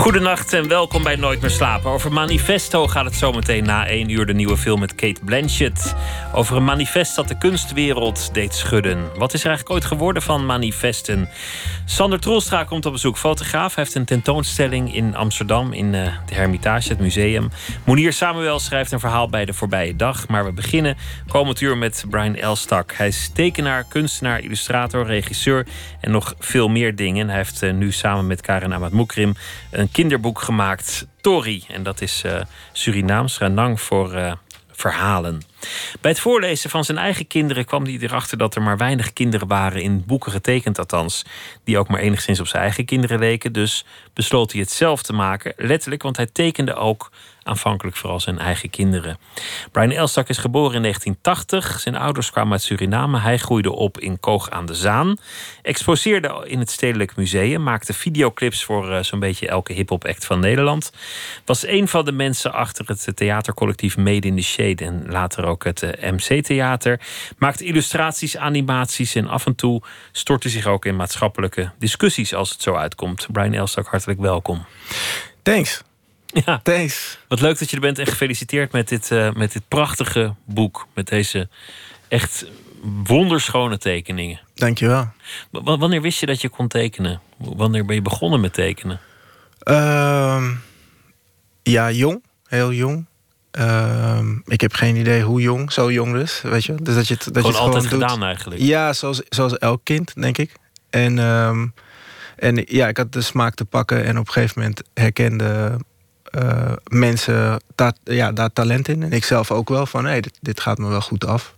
Goedenacht en welkom bij Nooit meer slapen. Over Manifesto gaat het zometeen na één uur de nieuwe film met Kate Blanchett. Over een manifest dat de kunstwereld deed schudden. Wat is er eigenlijk ooit geworden van manifesten? Sander Troelstra komt op bezoek. Fotograaf heeft een tentoonstelling in Amsterdam in uh, de Hermitage, het museum. Monier Samuel schrijft een verhaal bij de voorbije dag. Maar we beginnen komend uur met Brian Elstak. Hij is tekenaar, kunstenaar, illustrator, regisseur en nog veel meer dingen. Hij heeft uh, nu samen met Karen Amat Moekrim een kinderboek gemaakt, Tori. En dat is uh, Surinaams, voor uh, verhalen. Bij het voorlezen van zijn eigen kinderen kwam hij erachter dat er maar weinig kinderen waren, in boeken getekend althans, die ook maar enigszins op zijn eigen kinderen leken. Dus besloot hij het zelf te maken, letterlijk, want hij tekende ook aanvankelijk vooral zijn eigen kinderen. Brian Elstak is geboren in 1980. Zijn ouders kwamen uit Suriname. Hij groeide op in Koog aan de Zaan. Exposeerde in het Stedelijk Museum. Maakte videoclips voor uh, zo'n beetje elke hip-hop act van Nederland. Was een van de mensen achter het theatercollectief Made in the Shade. En later ook het uh, MC-theater. Maakte illustraties, animaties. En af en toe stortte zich ook in maatschappelijke discussies als het zo uitkomt. Brian Elstak, hartelijk welkom. Thanks. Ja, thanks. Wat leuk dat je er bent en gefeliciteerd met dit, uh, met dit prachtige boek. Met deze echt wonderschone tekeningen. Dankjewel. W wanneer wist je dat je kon tekenen? Wanneer ben je begonnen met tekenen? Uh, ja, jong. heel jong. Uh, ik heb geen idee hoe jong, zo jong dus, weet je. Dus dat je dat gewoon je het altijd gewoon gedaan doet. eigenlijk. Ja, zoals, zoals elk kind, denk ik. En, um, en ja, ik had de smaak te pakken en op een gegeven moment herkende uh, mensen daar, ja, daar talent in. En ik zelf ook wel van, hey, dit, gaat me wel goed af.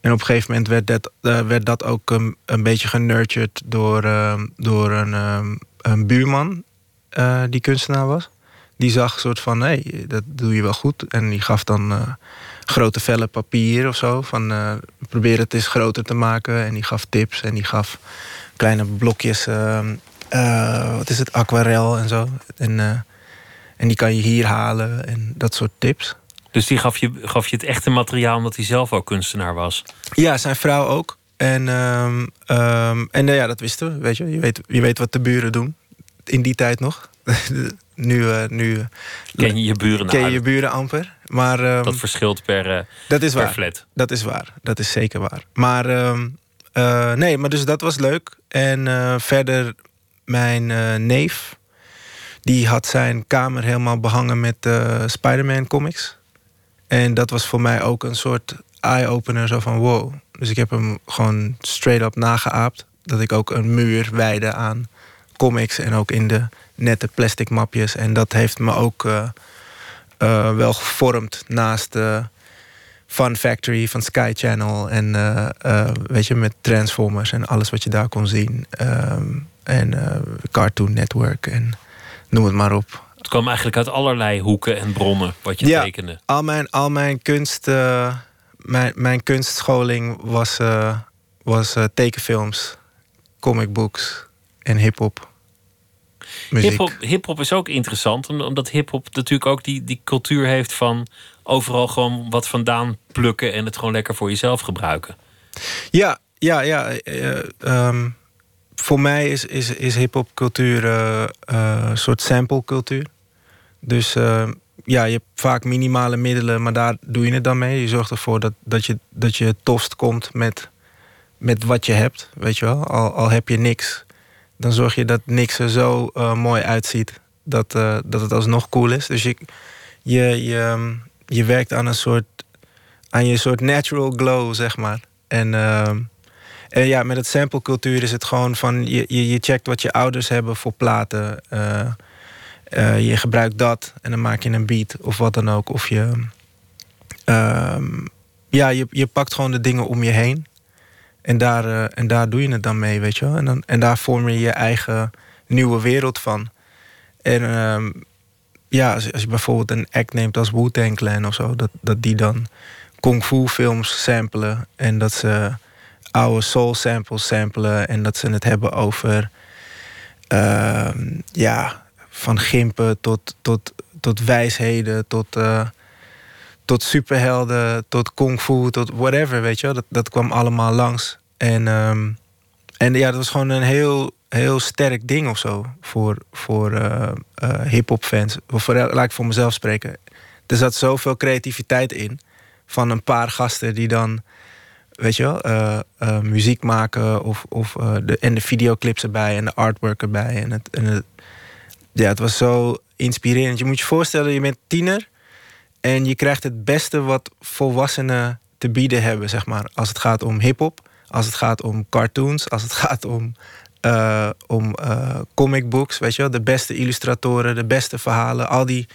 En op een gegeven moment werd dat, uh, werd dat ook um, een beetje genurtured door, uh, door een, um, een buurman die kunstenaar was. Die zag een soort van, hé, hey, dat doe je wel goed. En die gaf dan grote vellen papier of zo. Van, probeer het eens groter te maken. En die gaf tips en die gaf kleine blokjes, wat is het, aquarel en zo. En... En die kan je hier halen en dat soort tips. Dus die gaf je, gaf je het echte materiaal omdat hij zelf ook kunstenaar was? Ja, zijn vrouw ook. En, um, um, en uh, ja, dat wisten we, weet je. Je weet, je weet wat de buren doen. In die tijd nog. nu, uh, nu ken je je buren ken je, je buren amper. Maar, um, dat verschilt per, dat is per waar. flat. Dat is waar. Dat is zeker waar. Maar nee, maar dus dat was leuk. En verder mijn neef die had zijn kamer helemaal behangen met uh, Spider-Man comics. En dat was voor mij ook een soort eye-opener. Zo van wow. Dus ik heb hem gewoon straight up nageaapt. Dat ik ook een muur wijde aan comics. En ook in de nette plastic mapjes. En dat heeft me ook uh, uh, wel gevormd naast de Fun Factory van Sky Channel. En weet je, met Transformers en alles wat je daar kon zien. Um, en Cartoon Network en noem het maar op. Het kwam eigenlijk uit allerlei hoeken en bronnen wat je ja, tekende. Al mijn, al mijn kunst, uh, mijn, mijn kunstscholing was, uh, was uh, tekenfilms, comicbooks en hip-hop. Hip-hop hip -hop is ook interessant, omdat hip-hop natuurlijk ook die, die cultuur heeft van overal gewoon wat vandaan plukken en het gewoon lekker voor jezelf gebruiken. Ja, ja, ja. Um, voor mij is, is, is hip-hop cultuur uh, uh, een soort sample cultuur. Dus uh, ja, je hebt vaak minimale middelen, maar daar doe je het dan mee. Je zorgt ervoor dat, dat, je, dat je tost komt met, met wat je hebt. Weet je wel, al, al heb je niks, dan zorg je dat niks er zo mooi uitziet dat, dat het alsnog cool is. Dus je, je, je, je werkt aan een soort, aan je soort natural glow, zeg maar. En. En ja, met het samplecultuur is het gewoon van... je, je, je checkt wat je ouders hebben voor platen. Uh, uh, je gebruikt dat en dan maak je een beat of wat dan ook. Of je... Uh, ja, je, je pakt gewoon de dingen om je heen. En daar, uh, en daar doe je het dan mee, weet je wel. En, dan, en daar vorm je je eigen nieuwe wereld van. En ehm, ja, als, als, je bijvoorbeeld een act neemt als Wu-Tang Clan of zo... Dat, dat die dan kung fu films samplen en dat ze oude soul samples samplen. En dat ze het hebben over. ehm, ja, van gimpen tot, tot, tot wijsheden, tot, eh, tot superhelden, tot kung fu, tot whatever, weet je wel. Dat, dat kwam allemaal langs. En, ehm, en ja, dat was gewoon een heel, heel sterk ding of zo voor, voor eh, eh, hip-hop fans. Voor, laat ik voor mezelf spreken. Er zat zoveel creativiteit in van een paar gasten die dan, weet je wel, eh, eh, muziek maken of, of eh, de, en de videoclips erbij en de artwork erbij. En het, en het, ja, het was zo inspirerend. Je moet je voorstellen, je bent tiener en je krijgt het beste wat volwassenen te bieden hebben, zeg maar. Als het gaat om hip-hop, als het gaat om cartoons, als het gaat om, om comic books, weet je wel. De beste illustratoren, de beste verhalen, al die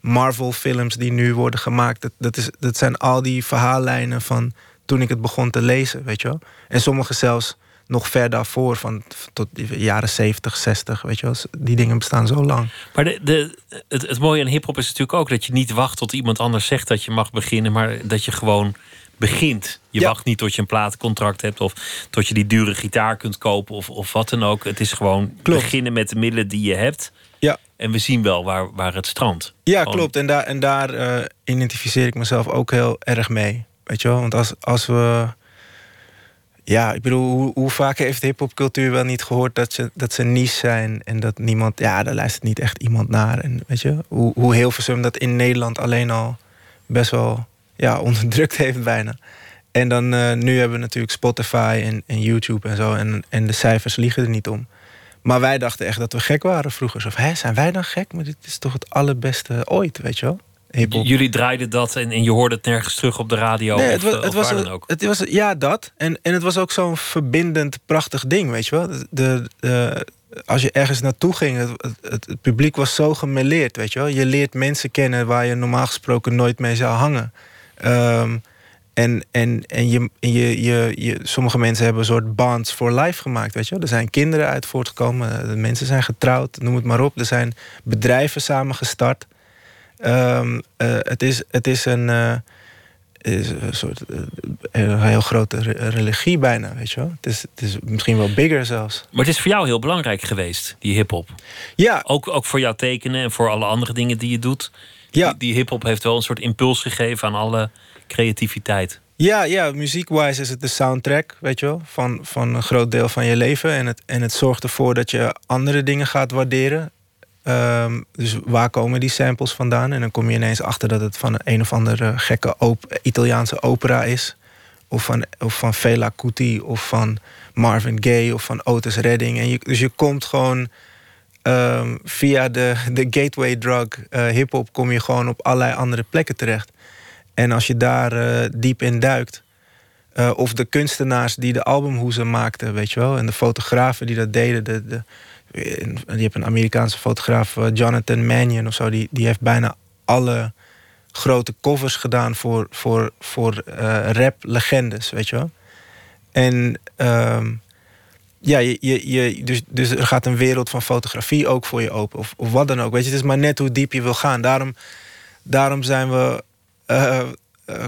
Marvel-films die nu worden gemaakt. Dat, dat, is, dat zijn al die verhaallijnen van toen ik het begon te lezen, weet je wel. En sommige zelfs nog ver daarvoor, van tot de jaren 70, 60, weet je wel. Die dingen bestaan zo lang. Maar de, de, het, het mooie aan hip-hop is natuurlijk ook dat je niet wacht tot iemand anders zegt dat je mag beginnen, maar dat je gewoon begint. Je Ja. wacht niet tot je een platencontract hebt of tot je die dure gitaar kunt kopen of, of wat dan ook. Het is gewoon Klopt. beginnen met de middelen die je hebt. Ja. En we zien wel waar, waar het strandt. Ja, Gewoon- klopt. En daar, en daar eh, identificeer ik mezelf ook heel erg mee. Weet je wel? Want als, als we. Ja, ik bedoel, hoe, hoe vaak heeft hip-hopcultuur wel niet gehoord dat ze, dat ze niche zijn en dat niemand. Ja, daar luistert niet echt iemand naar. En weet je, hoe, hoe Hilversum dat in Nederland alleen al best wel ja, onderdrukt heeft, bijna. En dan eh, nu hebben we natuurlijk Spotify en, en YouTube en zo. En, en de cijfers liegen er niet om. Maar wij dachten echt dat we gek waren vroeger. Van, hè, zijn wij dan gek? Maar dit is toch het allerbeste ooit, weet je wel? Hip-hop. Jullie draaiden dat en, en je hoorde het nergens terug op de radio Nee, of, het was, eh, het of was, dan ook. het was, ja, dat. En, en het was ook zo'n verbindend, prachtig ding, weet je wel. De, de, de- als je ergens naartoe ging, het, het, het publiek was zo gemêleerd, weet je wel. Je leert mensen kennen waar je normaal gesproken nooit mee zou hangen. Ehm, en en, en, je, en je, je, je, sommige mensen hebben een soort bonds for life gemaakt, weet je wel. Er zijn kinderen uit voortgekomen, de mensen zijn getrouwd, noem het maar op. Er zijn bedrijven samengestart. Eh, het, is, het is een... eh, is een soort eh, een heel grote re- religie bijna, weet je wel. Het is, het is misschien wel bigger zelfs. Maar het is voor jou heel belangrijk geweest, die hip-hop. Ja, Ook, ook voor jouw tekenen en voor alle andere dingen die je doet. ja, Die, die hip-hop heeft wel een soort impuls gegeven aan alle creativiteit. ja, ja muziek-wise is het de soundtrack, weet je wel, van, van een groot deel van je leven. En het, en het zorgt ervoor dat je andere dingen gaat waarderen. Ehm, dus waar komen die samples vandaan? En dan kom je ineens achter dat het van een, of andere gekke op, Italiaanse opera is. Of van, of van Fela Kuti, of van Marvin Gaye, of van Otis Redding. En dus je komt gewoon ehm, via de, de gateway drug eh, hip-hop kom je gewoon op allerlei andere plekken terecht. En als je daar eh, diep in duikt, eh, of de kunstenaars die de albumhoezen maakten, weet je wel, en de fotografen die dat deden, de, de, je hebt een Amerikaanse fotograaf, eh, Jonathan Mannion of zo, die, die heeft bijna alle grote covers gedaan voor, voor, voor eh, rap-legendes, weet je wel. En ehm, ja, je, je, dus, dus er gaat een wereld van fotografie ook voor je open. Of, of wat dan ook. Weet je, het is maar net hoe diep je wil gaan. Daarom, daarom zijn we eh,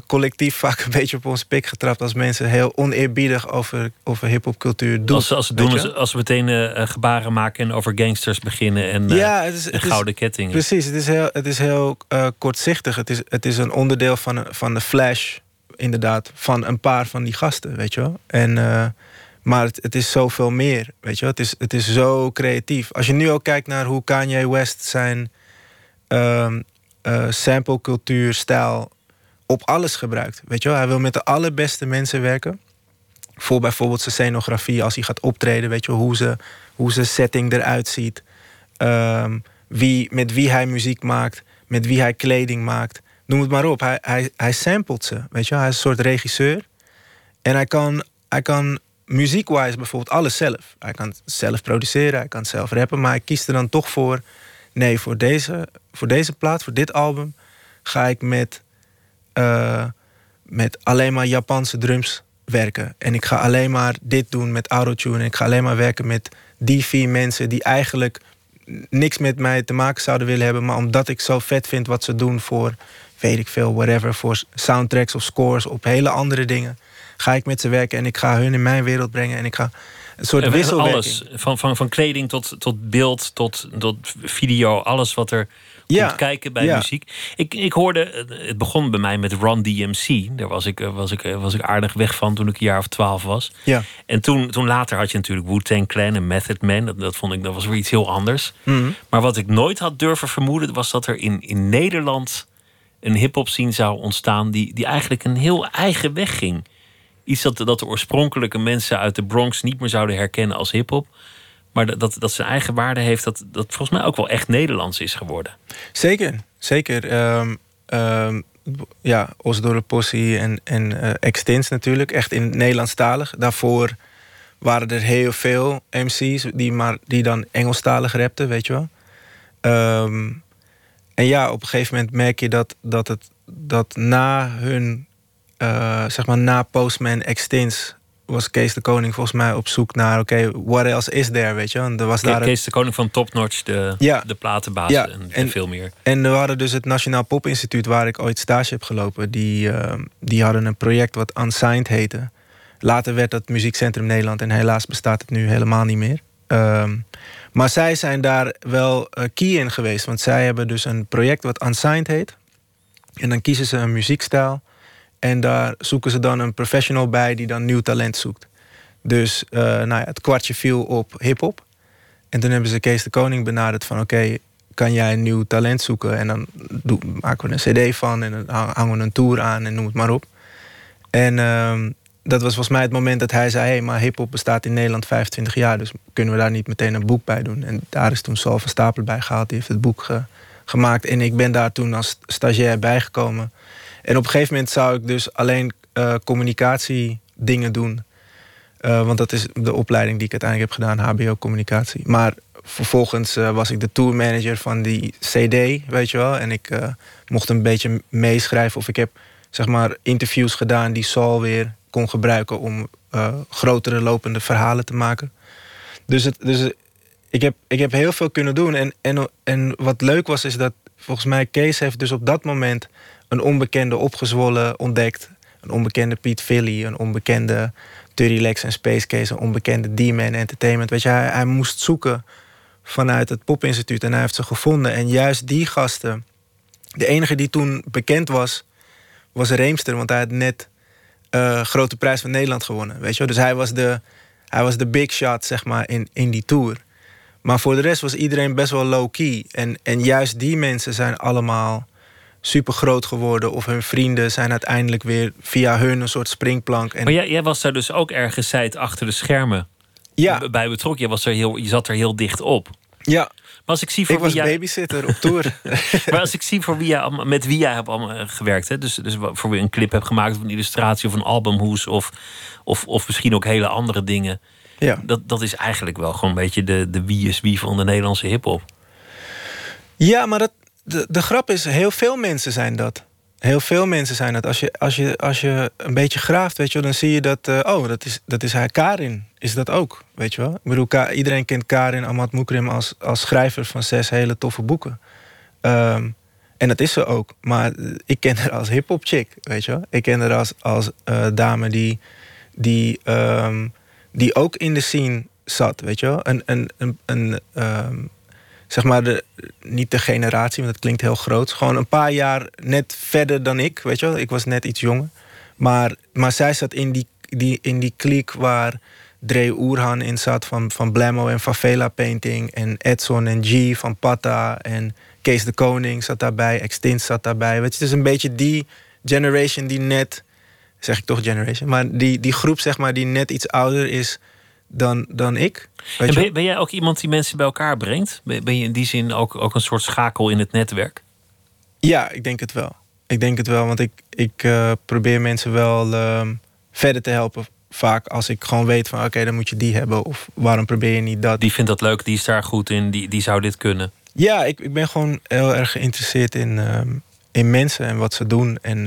collectief vaak een beetje op ons pik getrapt... als mensen heel oneerbiedig over, over hip-hopcultuur doen. Als, als ze doen, als, als ze meteen eh, eh, gebaren maken en over gangsters beginnen en, eh, ja, het is, en het is, gouden kettingen. Precies, het is heel, het is heel eh, kortzichtig. Het is, het is een onderdeel van, van de flash, inderdaad, van een paar van die gasten, weet je wel. En, eh, maar het, het is zoveel meer, weet je wel. Het is, het is zo creatief. Als je nu ook kijkt naar hoe Kanye West zijn ehm eh, samplecultuur, stijl op alles gebruikt, weet je wel. Hij wil met de allerbeste mensen werken. Voor bijvoorbeeld zijn scenografie, als hij gaat optreden, weet je wel, hoe, ze, hoe zijn setting eruit ziet. Ehm, wie, met wie hij muziek maakt, met wie hij kleding maakt. Noem het maar op. Hij, hij, hij samplet ze. Weet je wel? Hij is een soort regisseur. En hij kan, hij kan muziekwise bijvoorbeeld alles zelf. Hij kan zelf produceren, hij kan zelf rappen. Maar hij kiest er dan toch voor... nee, voor deze, voor deze plaat, voor dit album... ga ik met, eh, met alleen maar Japanse drums werken. En ik ga alleen maar dit doen met autotune. En ik ga alleen maar werken met die vier mensen... die eigenlijk niks met mij te maken zouden willen hebben... maar omdat ik zo vet vind wat ze doen voor... weet ik veel, whatever, voor soundtracks of scores... op hele andere dingen... ga ik met ze werken en ik ga hun in mijn wereld brengen en ik ga een soort wisselwerking. Alles, van, van, van kleding tot, tot beeld, tot, tot video, alles wat er ja, komt kijken bij muziek. Ik, ik hoorde, het begon bij mij met Run DMC. Daar was ik, was, ik, was ik aardig weg van toen ik een jaar of twaalf was. Ja. En toen, toen later had je natuurlijk Wu-Tang Clan en Method Man. Dat, dat vond ik, dat was weer iets heel anders. Mhm. Maar wat ik nooit had durven vermoeden... was dat er in, in Nederland een hip-hop scene zou ontstaan... Die, die eigenlijk een heel eigen weg ging. Iets dat, dat de oorspronkelijke mensen uit de Bronx niet meer zouden herkennen als hip-hop. Maar dat, dat, zijn eigen waarde heeft, dat, dat volgens mij ook wel echt Nederlands is geworden. Zeker, zeker. Um, um, ja, Osdorp en, en uh, Extins natuurlijk. Echt in Nederlandstalig. Daarvoor waren er heel veel MC's die, maar, die dan Engelstalig rapten, weet je wel. Ehm, en ja, op een gegeven moment merk je dat, dat, het, dat na hun, uh, zeg maar na Postman Extins was Kees de Koning volgens mij op zoek naar... oké, okay, what else is there, weet je? En er was daar Kees de Koning van Top Notch, de, ja. de platenbaas ja. en, veel meer. En we hadden dus het Nationaal Popinstituut... waar ik ooit stage heb gelopen. Die, uh, die hadden een project wat Unsigned heette. Later werd dat Muziekcentrum Nederland... en helaas bestaat het nu helemaal niet meer. Um, maar zij zijn daar wel uh, key in geweest. Want zij hebben dus een project wat Unsigned heet. En dan kiezen ze een muziekstijl... En daar zoeken ze dan een professional bij die dan nieuw talent zoekt. Dus uh, nou ja, het kwartje viel op hip-hop. En toen hebben ze Kees de Koning benaderd van oké, kan jij een nieuw talent zoeken? En dan doen, maken we een cd van en hangen we een tour aan en noem het maar op. En uh, dat was volgens mij het moment dat hij zei: hé, hey, maar hip-hop bestaat in Nederland 25 jaar, dus kunnen we daar niet meteen een boek bij doen? En daar is toen Sal van Stapel bij gehaald, die heeft het boek ge gemaakt. En ik ben daar toen als stagiair bijgekomen. En op een gegeven moment zou ik dus alleen uh, communicatiedingen doen. Uh, want dat is de opleiding die ik uiteindelijk heb gedaan, HBO communicatie. Maar vervolgens uh, was ik de tourmanager van die CD, weet je wel. En ik mocht een beetje meeschrijven. Of ik heb zeg maar interviews gedaan die Saul weer kon gebruiken om grotere lopende verhalen te maken. Dus, het, dus ik, heb, ik heb heel veel kunnen doen. En, en, en wat leuk was, is dat volgens mij Kees heeft dus op dat moment een onbekende opgezwollen ontdekt. Een onbekende Piet Philly, een onbekende Lex en Space Case, een onbekende D-Man Entertainment. Weet je, hij, hij moest zoeken vanuit het Popinstituut en hij heeft ze gevonden. En juist die gasten, de enige die toen bekend was, was Reemster, want hij had net uh, Grote Prijs van Nederland gewonnen. Weet je? Dus hij was, de, hij was de big shot, zeg maar, in, in die tour. Maar voor de rest was iedereen best wel low-key. En, en juist die mensen zijn allemaal super groot geworden. Of hun vrienden zijn uiteindelijk weer via hun een soort springplank. En... Maar jij, jij was daar dus ook ergens zijt achter de schermen ja. bij betrokken. Je, was er heel, je zat er heel dicht op. Ja. Maar als ik zie voor ik was jij... babysitter op tour. maar als ik zie voor wie jij, met wie jij hebt eh, gewerkt, hè? Dus, dus voor wie een clip hebt gemaakt, of een illustratie of een albumhoes, of, of, of misschien ook hele andere dingen. Ja. Dat, dat is eigenlijk wel gewoon een beetje de, de wie is wie van de Nederlandse hip-hop. Ja, maar dat, de, de grap is, heel veel mensen zijn dat. Heel veel mensen zijn dat. Als je, als je, als je een beetje graaft, weet je wel, dan zie je dat... Uh, oh, dat is, dat is. Karin is dat ook, weet je wel. Ik bedoel, iedereen kent Karin Ahmad Moukrim als, als schrijver van zes hele toffe boeken. Um, en dat is ze ook. Maar ik ken haar als hip-hop chick, weet je wel. Ik ken haar als, als uh, dame die, die, um, die ook in de scene zat, weet je wel. Een, een, een, um, zeg maar, de, niet de generatie, want dat klinkt heel groot. Gewoon een paar jaar net verder dan ik, weet je wel. Ik was net iets jonger. Maar, maar zij zat in die, die, in die kliek waar Dre Oerhan in zat van, van Blammo en Favela Painting. En Edson en G van Patta en Kees de Koning zat daarbij. Extint zat daarbij. Weet je, het is een beetje die generation die net, zeg ik toch generation, maar die, die groep zeg maar die net iets ouder is dan, dan ik. en ben, ben, jij ook iemand die mensen bij elkaar brengt? Ben je in die zin ook, ook een soort schakel in het netwerk? Ja, ik denk het wel. Ik denk het wel, want ik, ik uh, probeer mensen wel uh, verder te helpen. Vaak als ik gewoon weet van oké, dan moet je die hebben. Of waarom probeer je niet dat? Die vindt dat leuk, die is daar goed in, die, die zou dit kunnen. Ja, ik, ik ben gewoon heel erg geïnteresseerd in, uh, in mensen en wat ze doen. En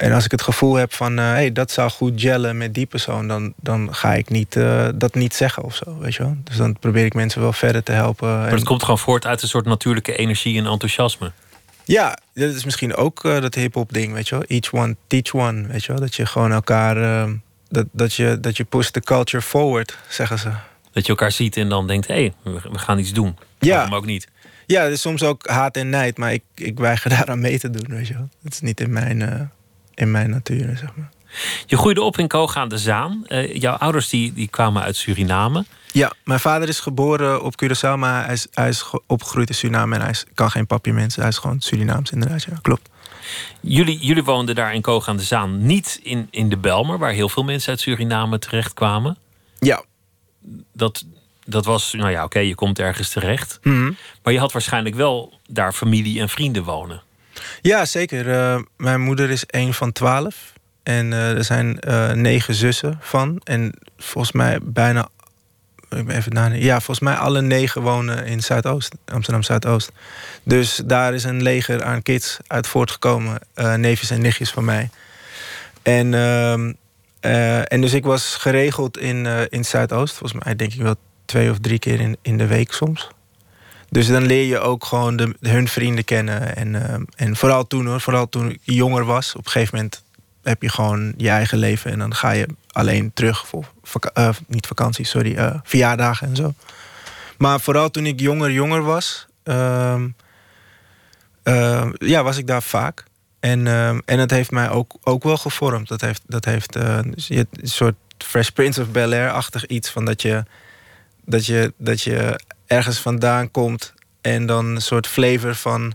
en als ik het gevoel heb van, hé, uh, hey, dat zou goed gellen met die persoon, dan, dan ga ik niet, uh, dat niet zeggen of zo, weet je wel. Dus dan probeer ik mensen wel verder te helpen. Maar het komt gewoon voort uit een soort natuurlijke energie en enthousiasme. Ja, dat is misschien ook uh, dat hip-hop ding, weet je wel. Each one, teach one, weet je wel. Dat je gewoon elkaar. Dat, dat, je, dat je push the culture forward, zeggen ze. Dat je elkaar ziet en dan denkt: hé, hey, we gaan iets doen. Ja. Waarom ook niet? Ja, er is soms ook haat en nijd, maar ik, ik weiger daaraan mee te doen, weet je wel. Dat is niet in mijn, in mijn natuur, zeg maar. Je groeide op in Koga aan de Zaan. jouw ouders die, die kwamen uit Suriname. Ja, mijn vader is geboren op Curaçao, maar hij is, hij is opgegroeid in Suriname en hij is, kan geen mensen. Hij is gewoon Surinaams, inderdaad. Ja, klopt. Jullie, jullie woonden daar in Koog aan de Zaan, niet in, in de Belmer, waar heel veel mensen uit Suriname terechtkwamen. Ja. Dat, dat was, nou ja, oké, je komt ergens terecht. Mhm. Maar je had waarschijnlijk wel daar familie en vrienden wonen. Ja, zeker. Eh, mijn moeder is een van twaalf. En uh, er zijn uh, negen zussen van. En volgens mij bijna even nadenken. Ja, volgens mij alle negen wonen in Zuidoost, Amsterdam Zuidoost. Dus daar is een leger aan kids uit voortgekomen, neefjes en nichtjes van mij. En, uh, en dus ik was geregeld in, in Zuidoost. Volgens mij denk ik wel twee of drie keer in, in de week soms. Dus dan leer je ook gewoon de, hun vrienden kennen. En, en vooral toen hoor, vooral toen ik jonger was. Op een gegeven moment heb je gewoon je eigen leven. En dan ga je alleen terug voor uh, niet vakantie, sorry, uh, verjaardagen en zo. Maar vooral toen ik jonger, jonger was, uh, ja, was ik daar vaak. En, ehm, en het heeft mij ook, ook wel gevormd. Dat heeft, dat heeft uh, een soort Fresh Prince of Bel Air-achtig iets van dat je, dat, je, dat je ergens vandaan komt en dan een soort flavor van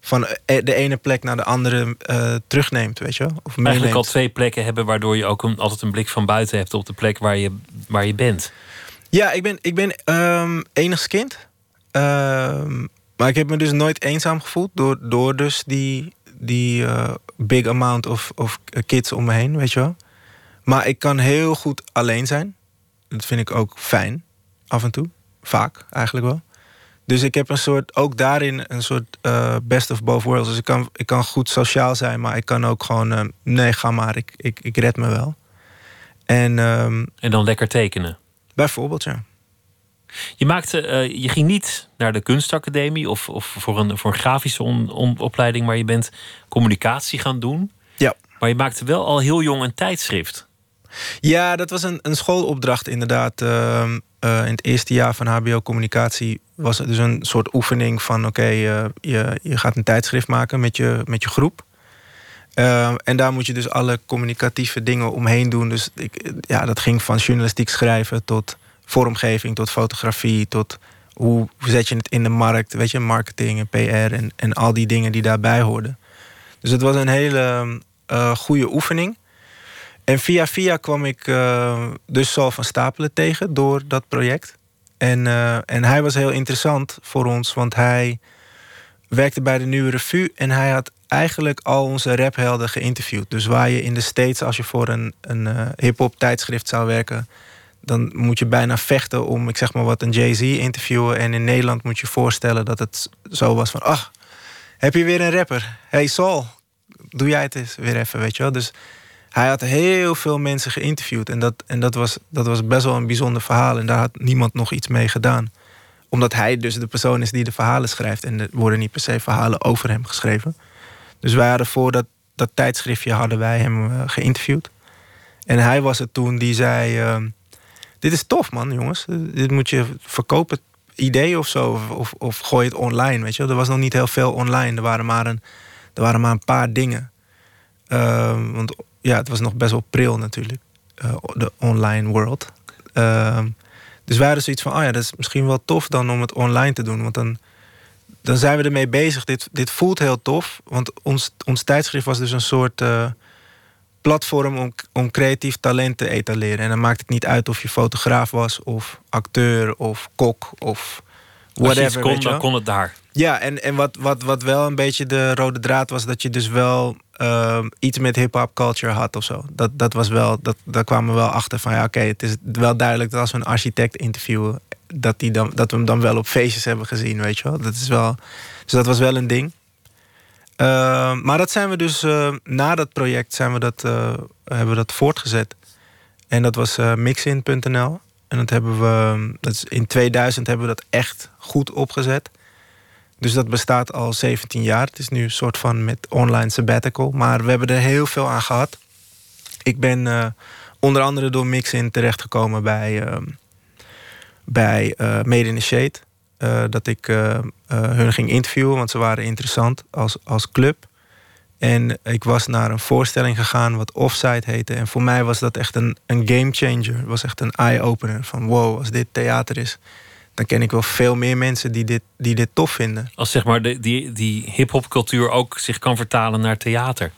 van e- de ene plek naar de andere uh, terugneemt, weet je Of Eigenlijk al twee plekken hebben waardoor je ook een, altijd een blik van buiten hebt op de plek waar je, waar je bent. Ja, ik ben, ik ben um, enigskind. Um, maar ik heb me dus nooit eenzaam gevoeld door, door dus die, die uh, big amount of, of kids om me heen, weet je wel. Maar ik kan heel goed alleen zijn. Dat vind ik ook fijn, af en toe. Vaak eigenlijk wel. Dus ik heb een soort, ook daarin een soort uh, best of both worlds. Dus ik kan, ik kan goed sociaal zijn, maar ik kan ook gewoon, uh, nee, ga maar, ik, ik, ik red me wel. En, um, en dan lekker tekenen? Bijvoorbeeld, ja. Je, maakte, uh, je ging niet naar de kunstacademie of, of voor, een, voor een grafische on, on, opleiding, maar je bent communicatie gaan doen. Ja. Maar je maakte wel al heel jong een tijdschrift. Ja, dat was een, een schoolopdracht inderdaad. Uh, uh, in het eerste jaar van HBO Communicatie was het dus een soort oefening van: oké, uh, je, je gaat een tijdschrift maken met je, met je groep. Uh, en daar moet je dus alle communicatieve dingen omheen doen. Dus ik, ja, dat ging van journalistiek schrijven tot vormgeving, tot fotografie, tot hoe zet je het in de markt, weet je, marketing en PR en, en al die dingen die daarbij hoorden. Dus het was een hele goede oefening. En via via kwam ik uh, dus Sal van Stapelen tegen door dat project. En, uh, en hij was heel interessant voor ons, want hij werkte bij de Nieuwe Revue en hij had eigenlijk al onze raphelden geïnterviewd. Dus waar je in de States, als je voor een, een uh, hip-hop tijdschrift zou werken, dan moet je bijna vechten om, ik zeg maar wat, een Jay-Z interviewen. En in Nederland moet je voorstellen dat het zo was van: ach, heb je weer een rapper? Hey Saul, doe jij het eens weer even, weet je wel? Dus hij had heel veel mensen geïnterviewd. En, dat, en dat, was, dat was best wel een bijzonder verhaal. En daar had niemand nog iets mee gedaan. Omdat hij dus de persoon is die de verhalen schrijft. En er worden niet per se verhalen over hem geschreven. Dus wij hadden voor dat, dat tijdschriftje hadden wij hem uh, geïnterviewd. En hij was het toen die zei... Uh, dit is tof man, jongens. Dit moet je verkopen, idee of zo. Of, of, of gooi het online, weet je Er was nog niet heel veel online. Er waren maar een, er waren maar een paar dingen. Uh, want ja, het was nog best wel pril natuurlijk. Uh, de online world. Uh, dus wij hadden zoiets van, oh ja, dat is misschien wel tof dan om het online te doen. Want dan, dan zijn we ermee bezig. Dit, dit voelt heel tof. Want ons, ons tijdschrift was dus een soort uh, platform om, om creatief talent te etaleren. En dan maakt het niet uit of je fotograaf was, of acteur, of kok, of whatever. Als je kon, dan kon het daar. Ja, en, en wat, wat, wat wel een beetje de rode draad was, dat je dus wel uh, iets met hip-hop culture had of zo. Dat, dat was wel, dat, daar kwamen we wel achter van ja, oké, het is wel duidelijk dat als we een architect interviewen, dat, die dan, dat we hem dan wel op feestjes hebben gezien, weet je wel. Dat is wel dus dat was wel een ding. Uh, maar dat zijn we dus uh, na dat project zijn we dat, uh, hebben we dat voortgezet. En dat was mixin.nl. En dat hebben we, dat is in 2000 hebben we dat echt goed opgezet. Dus dat bestaat al 17 jaar. Het is nu een soort van met online sabbatical. Maar we hebben er heel veel aan gehad. Ik ben uh, onder andere door Mixin terechtgekomen bij, uh, bij uh, Made in the Shade. dat ik hun ging interviewen, want ze waren interessant als, als club. En ik was naar een voorstelling gegaan wat Offside heette. En voor mij was dat echt een, een game changer. Het was echt een eye-opener. Van wow, als dit theater is, dan ken ik wel veel meer mensen die dit, die dit tof vinden. Als zeg maar de, die, die hip-hop cultuur ook zich kan vertalen naar theater.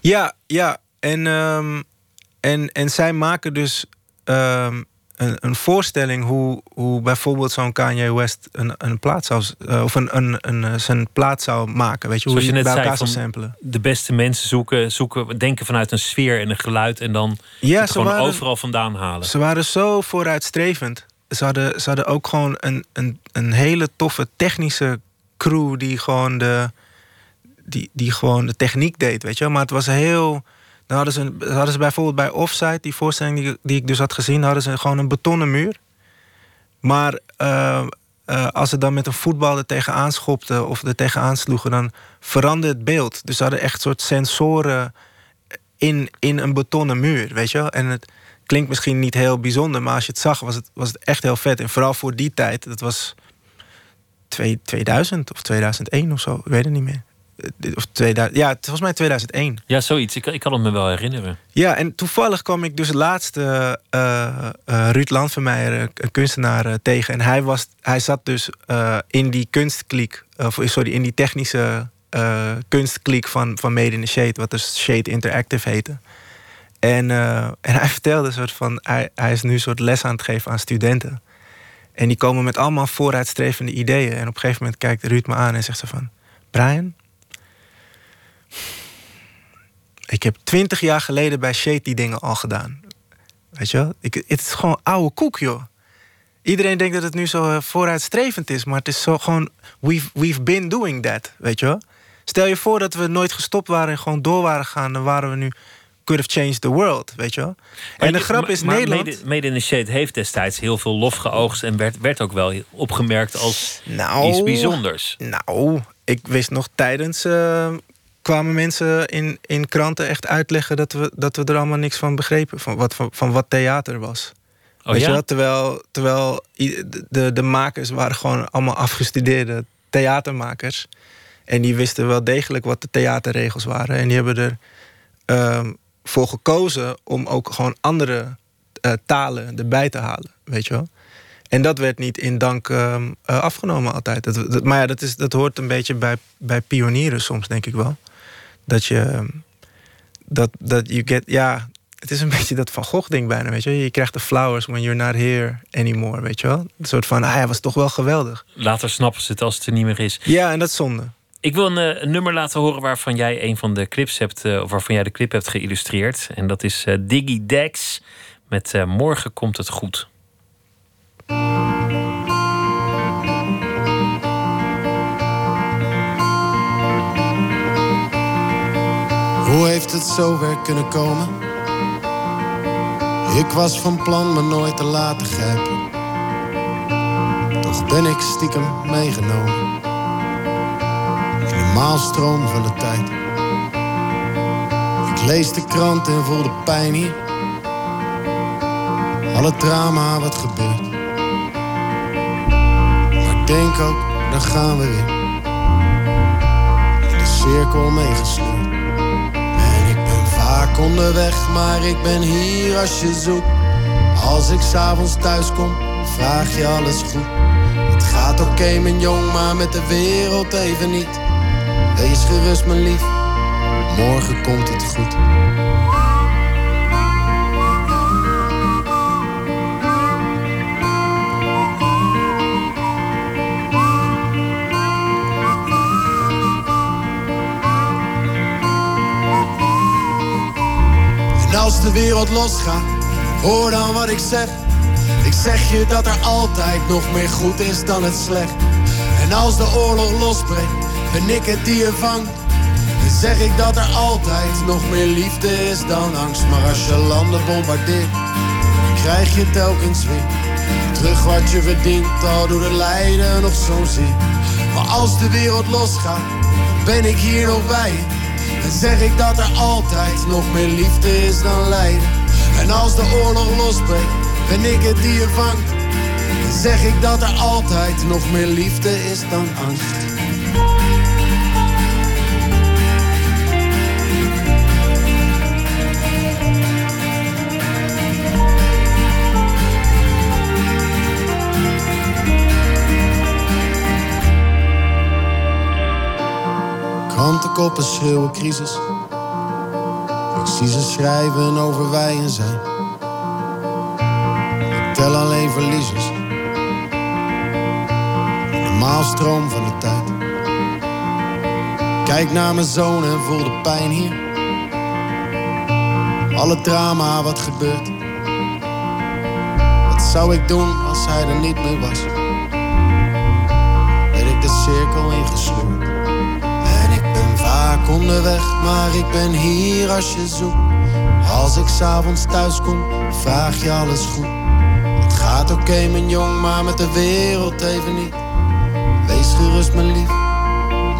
Ja, ja. En, um, en, en zij maken dus um, een, een voorstelling hoe, hoe bijvoorbeeld zo'n Kanye West een, een plaat zou, uh, of een, een, een, eh, zijn plaat zou maken. Weet je, Zoals hoe je net bij elkaar zei, zou samplen. de beste mensen zoeken, zoeken, denken vanuit een sfeer en een geluid en dan Ja, het gewoon waren- overal vandaan halen. Ze waren zo vooruitstrevend. Ze hadden, ze hadden ook gewoon een, een, een hele toffe technische crew die gewoon de, die, die gewoon de techniek deed, weet je wel. Maar het was heel... Dan hadden ze, hadden ze bijvoorbeeld bij Offside, die voorstelling die, ik dus had gezien... hadden ze gewoon een betonnen muur. Maar eh, eh, als ze dan met een voetbal er tegenaan schopten of er tegenaan sloegen... dan veranderde het beeld. Dus ze hadden echt soort sensoren in, in een betonnen muur, weet je wel. En het klinkt misschien niet heel bijzonder... maar als je het zag, was het, was het echt heel vet. En vooral voor die tijd, dat was twee- 2000 of 2001 of zo, ik weet het niet meer. Eh, Of 2000, ja, het was mij 2001. Ja, zoiets. Ik, ik kan het me wel herinneren. Ja, en toevallig kwam ik dus laatst eh eh, eh, Ruud Landvermeijer, een kunstenaar, tegen. En hij, was, hij zat dus in die kunstkliek, of sorry, in die technische kunstkliek van, van Made in the Shade, wat dus Shade Interactive heette. En, en hij vertelde een soort van, hij, hij is nu een soort les aan het geven aan studenten. En die komen met allemaal vooruitstrevende ideeën. En op een gegeven moment kijkt Ruud me aan en zegt ze van, Brian, ik heb twintig jaar geleden bij Shade die dingen al gedaan. Weet je wel? Ik, het is gewoon oude koek, joh. Iedereen denkt dat het nu zo eh, vooruitstrevend is, maar het is zo gewoon... We've, we've been doing that, weet je wel? Stel je voor dat we nooit gestopt waren en gewoon door waren gegaan... dan waren we nu... Could have changed the world, weet je wel? En de grap is, maar Nederland... Made, Made in the Shade heeft destijds heel veel lof geoogst... en werd, werd ook wel opgemerkt als Nou, iets bijzonders. Nou, ik wist nog tijdens... eh, kwamen mensen in, in kranten echt uitleggen... Dat we, dat we er allemaal niks van begrepen. Van wat, van, van wat theater was. Oh Weet je ja? wel? Terwijl, terwijl i- de, de makers waren gewoon allemaal afgestudeerde theatermakers. En die wisten wel degelijk wat de theaterregels waren. En die hebben er ehm, voor gekozen om ook gewoon andere eh, talen erbij te halen. Weet je wel? En dat werd niet in dank ehm, eh, afgenomen altijd. Dat, dat- maar ja, dat, is, dat hoort een beetje bij, bij pionieren soms, denk ik wel. Dat je... dat, dat you get... Ja, het is een beetje dat Van Gogh ding bijna, weet je. Je krijgt de flowers when you're not here anymore, weet je wel. Een soort van, ah, hij was toch wel geweldig. Later snappen ze het als het er niet meer is. Ja, en dat is zonde. Ik wil een, eh, een nummer laten horen waarvan jij een van de clips hebt, eh, of waarvan jij de clip hebt geïllustreerd. En dat is eh, Diggy Dex met Morgen komt het goed. Hoe heeft het zo ver kunnen komen? Ik was van plan me nooit te laten grijpen. Toch ben ik stiekem meegenomen. In de maalstroom van de tijd. Ik lees de krant en voel de pijn hier. Alle drama wat gebeurt. Maar denk ook, dan gaan we weer. In de cirkel meegesleurd. Vaak onderweg, maar ik ben hier als je zoekt. Als ik s'avonds thuis kom, vraag je alles goed. Het gaat oké, mijn jong, maar met de wereld even niet. Wees gerust, mijn lief, morgen komt het goed. En als de wereld losgaat, hoor dan wat ik zeg. Ik zeg je dat er altijd nog meer goed is dan het slecht. En als de oorlog losbreekt, ben ik het die je vangt. Zeg ik dat er altijd nog meer liefde is dan angst. Maar als je landen bombardeert, krijg je telkens weer terug wat je verdient. Al doet het lijden nog zo zeer. Maar als de wereld losgaat, ben ik hier nog bij. Zeg ik dat er altijd nog meer liefde is dan lijden. En als de oorlog losbreekt, ben ik het die je vangt. Zeg ik dat er altijd nog meer liefde is dan angst. Krantenkoppen schreeuwen crisis. Ze schrijven over wij en zij. Ik tel alleen verliezers. De maalstroom van de tijd. Kijk naar mijn zoon en voel de pijn hier. Alle drama wat gebeurt. Wat zou ik doen als hij er niet meer was? Maar ik ben hier als je zoekt. Als ik s'avonds thuis kom, vraag je alles goed. Het gaat oké, mijn jong, maar met de wereld even niet. Wees gerust, mijn lief,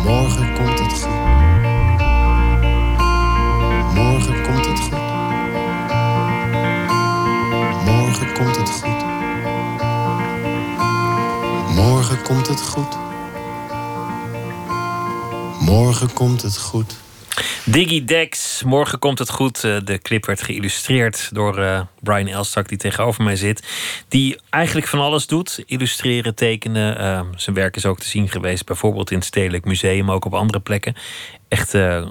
morgen komt het goed. Morgen komt het goed. Morgen komt het goed. Morgen komt het goed. Morgen komt het goed. Diggy Dex, morgen komt het goed. Eh, De clip werd geïllustreerd door eh, Brian Elstak, die tegenover mij zit. Die eigenlijk van alles doet: illustreren, tekenen. Eh, zijn werk is ook te zien geweest, bijvoorbeeld in het Stedelijk Museum, maar ook op andere plekken. Echt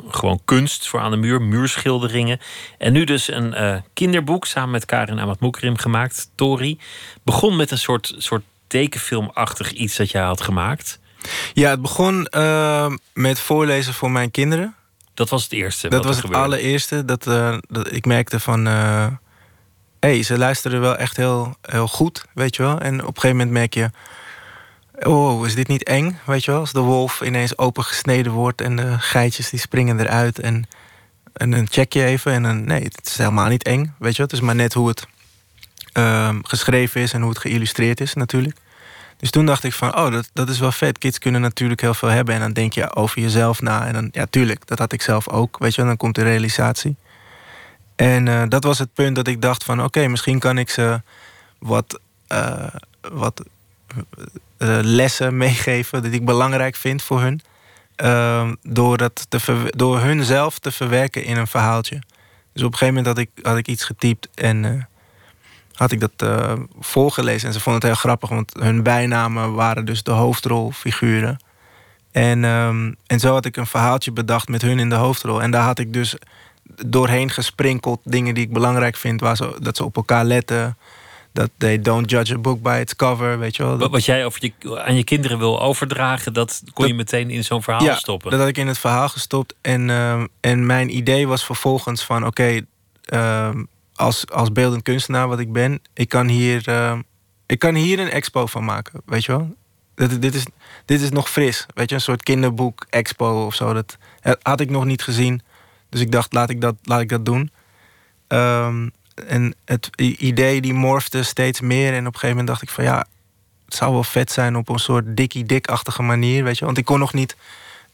gewoon kunst voor aan de muur, muurschilderingen. En nu dus een kinderboek samen met Karin Amatmoekrim gemaakt, Tori. Begon met een soort, soort tekenfilmachtig iets dat jij had gemaakt. Ja, het begon eh, met voorlezen voor mijn kinderen. Dat was het eerste. Dat was het gebeurde. allereerste. Dat, eh, dat ik merkte van... Hé, hey, ze luisteren wel echt heel, heel goed, weet je wel. En op een gegeven moment merk je... Oh, is dit niet eng, weet je wel? Als de wolf ineens opengesneden wordt... en de geitjes die springen eruit. En, en dan check je even en dan... Nee, het is helemaal niet eng, weet je wel. Het is maar net hoe het ehm, geschreven is... en hoe het geïllustreerd is natuurlijk. Dus toen dacht ik van, oh, dat, dat is wel vet. Kids kunnen natuurlijk heel veel hebben. En dan denk je over jezelf na. En dan, ja, tuurlijk, dat had ik zelf ook. Weet je, dan komt de realisatie. En eh, dat was het punt dat ik dacht van, oké, misschien kan ik ze wat, eh, wat eh, lessen meegeven dat ik belangrijk vind voor hun. Ehm, door, dat te door hun zelf te verwerken in een verhaaltje. Dus op een gegeven moment had ik, had ik iets getypt en had ik dat eh, voorgelezen. En ze vonden het heel grappig, want hun bijnamen waren dus de hoofdrolfiguren. En, ehm, en zo had ik een verhaaltje bedacht met hun in de hoofdrol. En daar had ik dus doorheen gesprinkeld dingen die ik belangrijk vind. Waar ze, dat ze op elkaar letten. Dat they don't judge a book by its cover, weet je wel. Wat, wat jij over je, aan je kinderen wil overdragen, dat kon je meteen in zo'n verhaal ja, stoppen. dat had ik in het verhaal gestopt. En, ehm, en mijn idee was vervolgens van... oké, ehm, als, als beeldend kunstenaar wat ik ben... ik kan hier, ehm, ik kan hier een expo van maken, weet je wel? Dit, dit, is, dit is nog fris, weet je? Een soort kinderboek expo of zo. Dat eh, had ik nog niet gezien. Dus ik dacht, laat ik dat, laat ik dat doen. Ehm, en het idee die morfde steeds meer. En op een gegeven moment dacht ik van ja... het zou wel vet zijn op een soort dikkie-dik-achtige manier, weet je. Want ik kon nog niet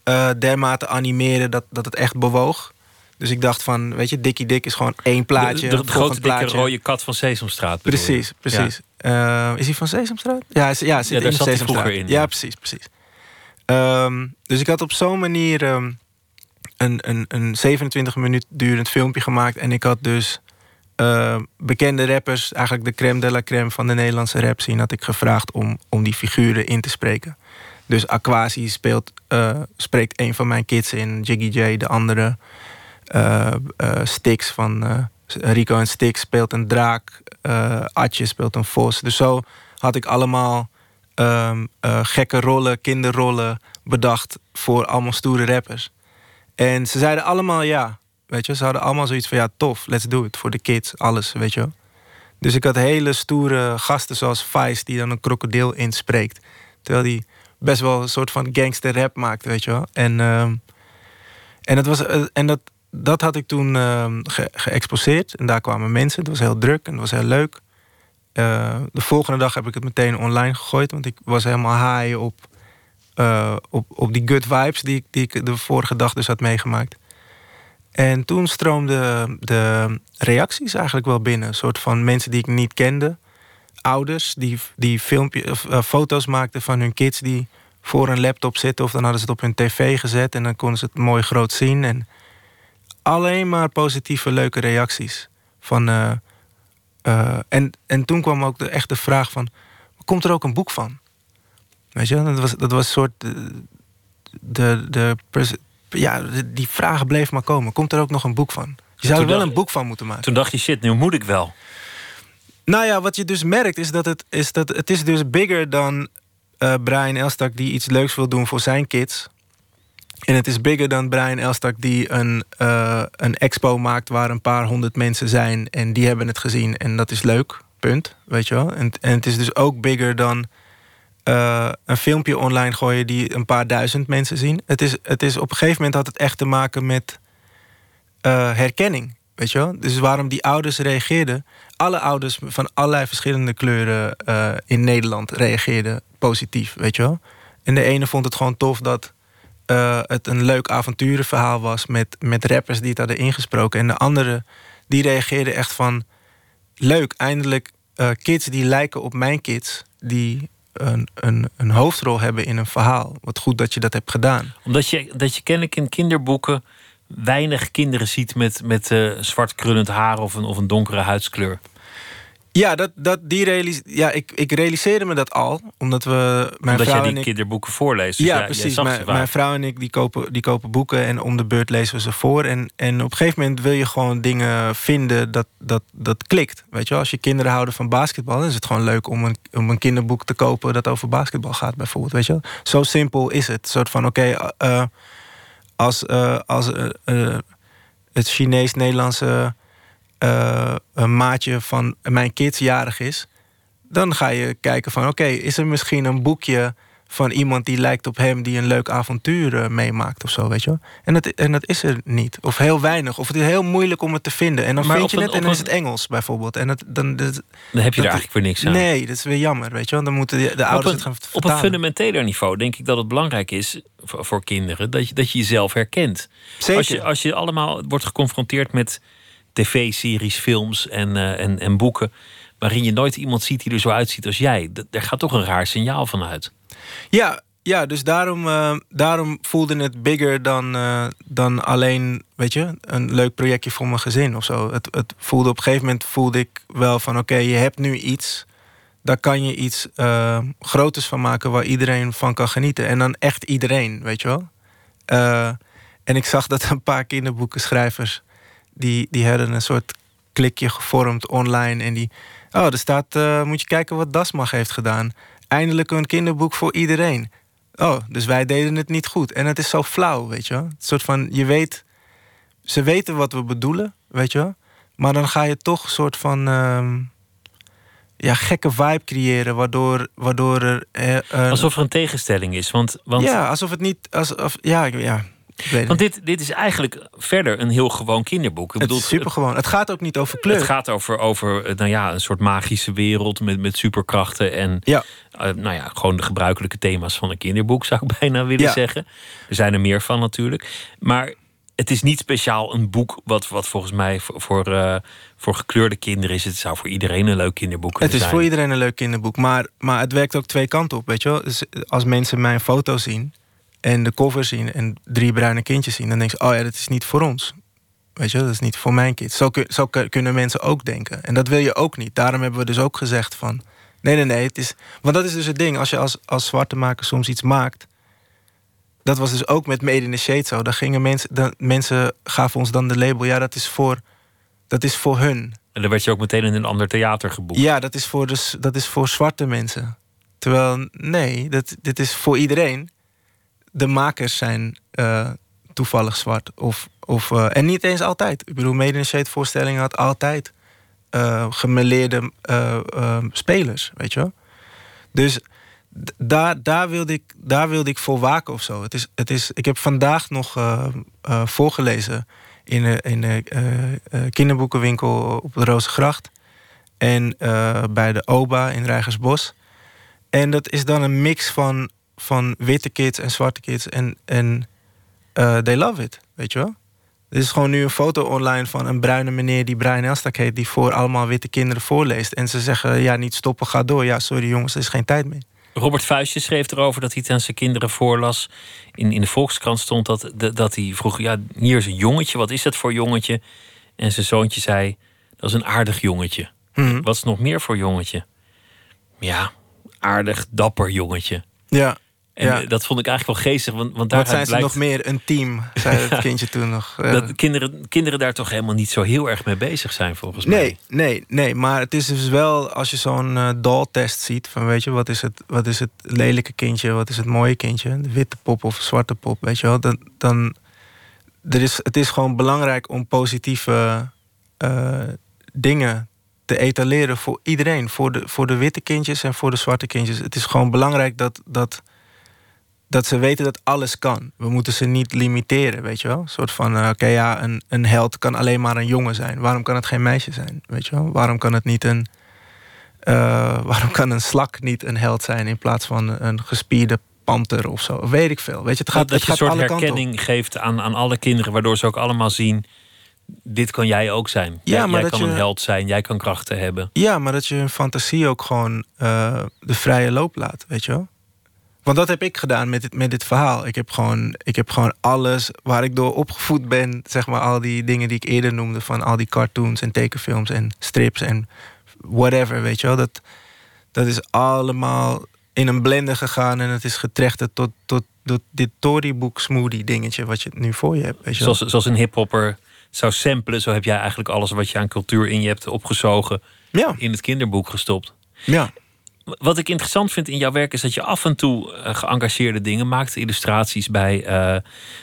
eh, dermate animeren dat, dat het echt bewoog. Dus ik dacht van, weet je, Dikkie Dik is gewoon één plaatje. de, de, grote dikke plaatje. rode kat van Sesamstraat. Precies, precies. Eh, is hij van Sesamstraat? Ja, is, ja zit Ja, daar in zat hij Sesamstraat. vroeger in, Ja, precies, precies. Ehm, dus ik had op zo'n manier ehm, een, een, een 27 minuut durend filmpje gemaakt. En ik had dus eh, bekende rappers, eigenlijk de crème de la crème van de Nederlandse rap scene, had ik gevraagd om, om die figuren in te spreken. Dus Aquasi speelt, eh, spreekt een van mijn kids in, Jiggy J, de andere. Eh eh, Stix van eh, Rico en Stix speelt een draak. Atje speelt een vos. Dus zo had ik allemaal ehm, eh, gekke rollen, kinderrollen bedacht voor allemaal stoere rappers. En ze zeiden allemaal ja. Weet je, ze hadden allemaal zoiets van ja, tof, let's do it. Voor de kids, alles, weet je wel. Dus ik had hele stoere gasten zoals Vice, die dan een krokodil inspreekt. Terwijl die best wel een soort van gangster rap maakt, weet je wel. En, ehm, en, dat, was, en dat, dat had ik toen ge- geëxposeerd. En daar kwamen mensen. Het was heel druk en het was heel leuk. Eh, de volgende dag heb ik het meteen online gegooid. Want ik was helemaal high op eh, op, op die good vibes die, ik- die ik de vorige dag dus had meegemaakt. En toen stroomden de reacties eigenlijk wel binnen. Een soort van mensen die ik niet kende. Ouders die, die filmpje, of, eh, foto's maakten van hun kids die voor een laptop zitten. Of dan hadden ze het op hun tv gezet en dan konden ze het mooi groot zien. En alleen maar positieve, leuke reacties. Van, eh, eh, en, en toen kwam ook de echte vraag van... komt er ook een boek van? Weet je, dat was, dat was een soort... eh, De, de, ja, de- die vraag bleef maar komen. Komt er ook nog een boek van? Je zou er wel dacht- een boek van moeten maken. Toen dacht je, shit, nu moet ik wel. Nou ja, wat je dus merkt is dat het, is dat het is dus bigger dan Brian Elstak die iets leuks wil doen voor zijn kids. En het is bigger dan Brian Elstak die een, eh, een expo maakt waar een paar honderd mensen zijn en die hebben het gezien en dat is leuk. Punt. Weet je wel? En, en het is dus ook bigger dan eh, een filmpje online gooien die een paar duizend mensen zien. Het is, het is op een gegeven moment had het echt te maken met eh, herkenning. Weet je wel? Dus waarom die ouders reageerden. Alle ouders van allerlei verschillende kleuren in Nederland reageerden positief. Weet je wel? En de ene vond het gewoon tof dat eh, het een leuk avonturenverhaal was met, met rappers die het hadden ingesproken. En de andere die reageerde echt van leuk, eindelijk eh, kids die lijken op mijn kids, die een, een, een hoofdrol hebben in een verhaal. Wat goed dat je dat hebt gedaan. Omdat je, dat je kennelijk in kinderboeken weinig kinderen ziet met, met eh, zwart krullend haar of een, of een donkere huidskleur. Ja, dat, dat, die realis ja ik, ik realiseerde me dat al, omdat we mijn Omdat vrouw jij die ik. kinderboeken voorleest. Dus ja, jij precies. Mijn, mijn vrouw en ik die kopen, die kopen boeken en om de beurt lezen we ze voor. En, en op een gegeven moment wil je gewoon dingen vinden dat, dat, dat klikt. Weet je wel? Als je kinderen houden van basketbal, dan is het gewoon leuk om een, om een kinderboek te kopen dat over basketbal gaat, bijvoorbeeld. Weet je wel? Zo simpel is het. Een soort van: oké, eh, als, eh, als eh, eh, het Chinees-Nederlandse eh, een maatje van mijn kids jarig is, dan ga je kijken van oké, is er misschien een boekje van iemand die lijkt op hem die een leuk avontuur eh, meemaakt of zo, weet je wel? En dat, en dat is er niet. Of heel weinig. Of het is heel moeilijk om het te vinden. En dan Maar vind je een- het en dan is het Engels bijvoorbeeld. En dat, dan, dat, Dan heb je er eigenlijk weer niks aan. Nee, dat is weer jammer, weet je wel? Dan moeten de, ouders een, het gaan op een vertalen. fundamenteler niveau denk ik dat het belangrijk is voor, voor kinderen dat je, dat je jezelf herkent. Zeker. Als je, als je allemaal wordt geconfronteerd met tv-series, films en, eh, en, en boeken. waarin je nooit iemand ziet die er zo uitziet als jij. Dat- Daar gaat toch een raar signaal van uit. Ja, ja dus daarom, eh, daarom voelde het bigger dan, eh, dan alleen, weet je, een leuk projectje voor mijn gezin of zo. Het, het voelde op een gegeven moment voelde ik wel van oké, je hebt nu iets. Daar kan je iets groters van maken waar iedereen van kan genieten. En dan echt iedereen, weet je wel. En ik zag dat een paar kinderboekenschrijvers... die, die hadden een soort klikje gevormd online. En die... Oh, er staat... eh, moet je kijken wat Dasmag heeft gedaan. Eindelijk een kinderboek voor iedereen. Oh, dus wij deden het niet goed. En het is zo flauw, weet je wel. Het soort van, je weet... Ze weten wat we bedoelen, weet je wel. Maar dan ga je toch een soort van... ehm, ja, gekke vibe creëren, waardoor, waardoor er... eh, Alsof er een tegenstelling is. Want, want, ja, alsof het niet... Alsof, ja, ja, want dit, dit is eigenlijk verder een heel gewoon kinderboek. Ik Het bedoel, is super gewoon. Het gaat ook niet over kleur. Het gaat over, over eh, nou ja, een soort magische wereld met, met superkrachten. En Ja. eh, nou ja, gewoon de gebruikelijke thema's van een kinderboek, zou ik bijna willen Ja. zeggen. Er zijn er meer van natuurlijk. Maar het is niet speciaal een boek wat, wat volgens mij voor, voor, eh, voor gekleurde kinderen is. Het zou voor iedereen een leuk kinderboek kunnen Het is zijn. voor iedereen een leuk kinderboek. Maar, maar het werkt ook twee kanten op, weet je wel. Dus als mensen mijn foto zien en de cover zien... en drie bruine kindjes zien, dan denken ze... oh ja, dat is niet voor ons. Weet je wel, dat is niet voor mijn kids. Zo, kun- zo kun- kunnen mensen ook denken. En dat wil je ook niet. Daarom hebben we dus ook gezegd van... nee, nee, nee, het is... Want dat is dus het ding. Als je als, als zwarte maker soms iets maakt... dat was dus ook met Made in the Shade zo. Dan gingen mensen, dan, mensen gaven ons dan de label... ja, dat is voor, dat is voor hun. En dan werd je ook meteen in een ander theater geboekt. Ja, dat is voor, dus, dat is voor zwarte mensen. Terwijl, nee, dat, dit is voor iedereen. De makers zijn eh, toevallig zwart. Of, of, eh, en niet eens altijd. Ik bedoel, Made in voorstellingen had altijd eh gemeleerde spelers, weet je wel. Dus daar, daar, wilde ik, daar wilde ik voor waken of zo. Het is, het is, ik heb vandaag nog voorgelezen in de, in de kinderboekenwinkel op de Rozengracht. En bij de OBA in Rijgersbos. En dat is dan een mix van van witte kids en zwarte kids. En, en eh, they love it, weet je wel? Er is gewoon nu een foto online van een bruine meneer die Brian Elstak heet, die voor allemaal witte kinderen voorleest. En ze zeggen: ja, niet stoppen, ga door. Ja, sorry jongens, er is geen tijd meer. Robert Vuistje schreef erover dat hij het aan zijn kinderen voorlas. In, in de Volkskrant stond dat, dat hij vroeg: Ja, hier is een jongetje, wat is dat voor jongetje? En zijn zoontje zei: Dat is een aardig jongetje. Mhm. Wat is nog meer voor jongetje? Ja, aardig, dapper jongetje. Ja. En Ja. eh, dat vond ik eigenlijk wel geestig. Want, want daar Wat zijn ze nog meer? Een team, zei het kindje toen nog. Dat kinderen, kinderen daar toch helemaal niet zo heel erg mee bezig zijn, volgens mij. Nee, nee, nee. Maar het is dus wel, als je zo'n eh doll-test ziet... van weet je, wat is, het, wat is het lelijke kindje, wat is het mooie kindje... de witte pop of zwarte pop, weet je wel... dan, dan er is, het is gewoon belangrijk om positieve eh, dingen te etaleren voor iedereen. Voor de, voor de witte kindjes en voor de zwarte kindjes. Het is gewoon belangrijk dat... dat dat ze weten dat alles kan. We moeten ze niet limiteren, weet je wel? Een soort van, eh, oké, ja, een, een held kan alleen maar een jongen zijn. Waarom kan het geen meisje zijn, weet je wel? Waarom kan het niet een... eh, waarom kan een slak niet een held zijn... in plaats van een gespierde panter of zo? Weet ik veel, weet je? Het gaat, dat het je een soort herkenning geeft aan, aan alle kinderen, waardoor ze ook allemaal zien: dit kan jij ook zijn. Ja, jij maar jij kan je- een held zijn, jij kan krachten hebben. Ja, maar dat je hun fantasie ook gewoon eh, de vrije loop laat, weet je wel? Want dat heb ik gedaan met dit, met dit verhaal. Ik heb, gewoon, ik heb gewoon alles waar ik door opgevoed ben, zeg maar, al die dingen die ik eerder noemde, van al die cartoons en tekenfilms en strips en whatever, weet je wel. Dat, dat is allemaal in een blender gegaan en het is getrechterd tot, tot, tot dit Torybook smoothie dingetje wat je nu voor je hebt, weet je wel. Zoals, zoals een hiphopper zou samplen, zo heb jij eigenlijk alles wat je aan cultuur in je hebt opgezogen Ja, in het kinderboek gestopt. ja. Wat ik interessant vind in jouw werk is dat je af en toe eh, geëngageerde dingen maakt. Illustraties bij. eh,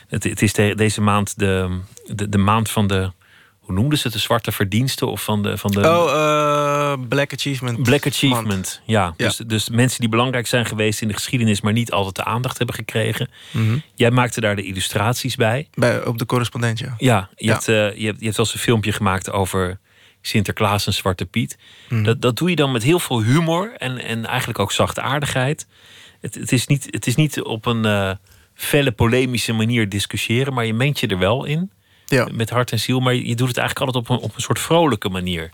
het, het is de- deze maand de, de, de maand van de. Hoe noemden ze het? De zwarte verdiensten? Of van de. Van de Oh, eh, Black Achievement. Black Achievement. Ja, Ja. Dus, dus mensen die belangrijk zijn geweest in de geschiedenis, maar niet altijd de aandacht hebben gekregen. Mhm. Jij maakte daar de illustraties bij. Bij, op de correspondent, ja. Ja, je, Ja. Hebt, je, hebt, je hebt eens een filmpje gemaakt over Sinterklaas en Zwarte Piet. Mhm. Dat, dat doe je dan met heel veel humor en, en eigenlijk ook zachtaardigheid. Het, het, is, niet, het is niet op een eh, felle, polemische manier discussiëren, maar je meent je er wel in. Ja. Met hart en ziel, maar je doet het eigenlijk altijd op een, op een soort vrolijke manier.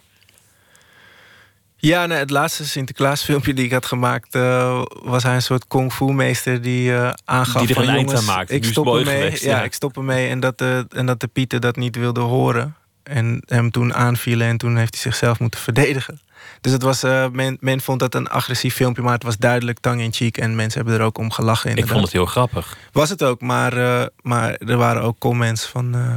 Ja, nee, het laatste Sinterklaasfilmpje die ik had gemaakt... eh, was hij een soort kung fu meester die eh, aangaf Die er van... een eind jongens, aan maakt. Ik stop ermee. ja, ja. ik stop ermee. En dat, de, en dat de Pieten dat niet wilden horen. En hem toen aanvielen en toen heeft hij zichzelf moeten verdedigen. Dus het was, eh, men, men vond dat een agressief filmpje... maar het was duidelijk tang-in-cheek... en mensen hebben er ook om gelachen Ik inderdaad. vond het heel grappig. Was het ook, maar, eh, maar er waren ook comments van... eh,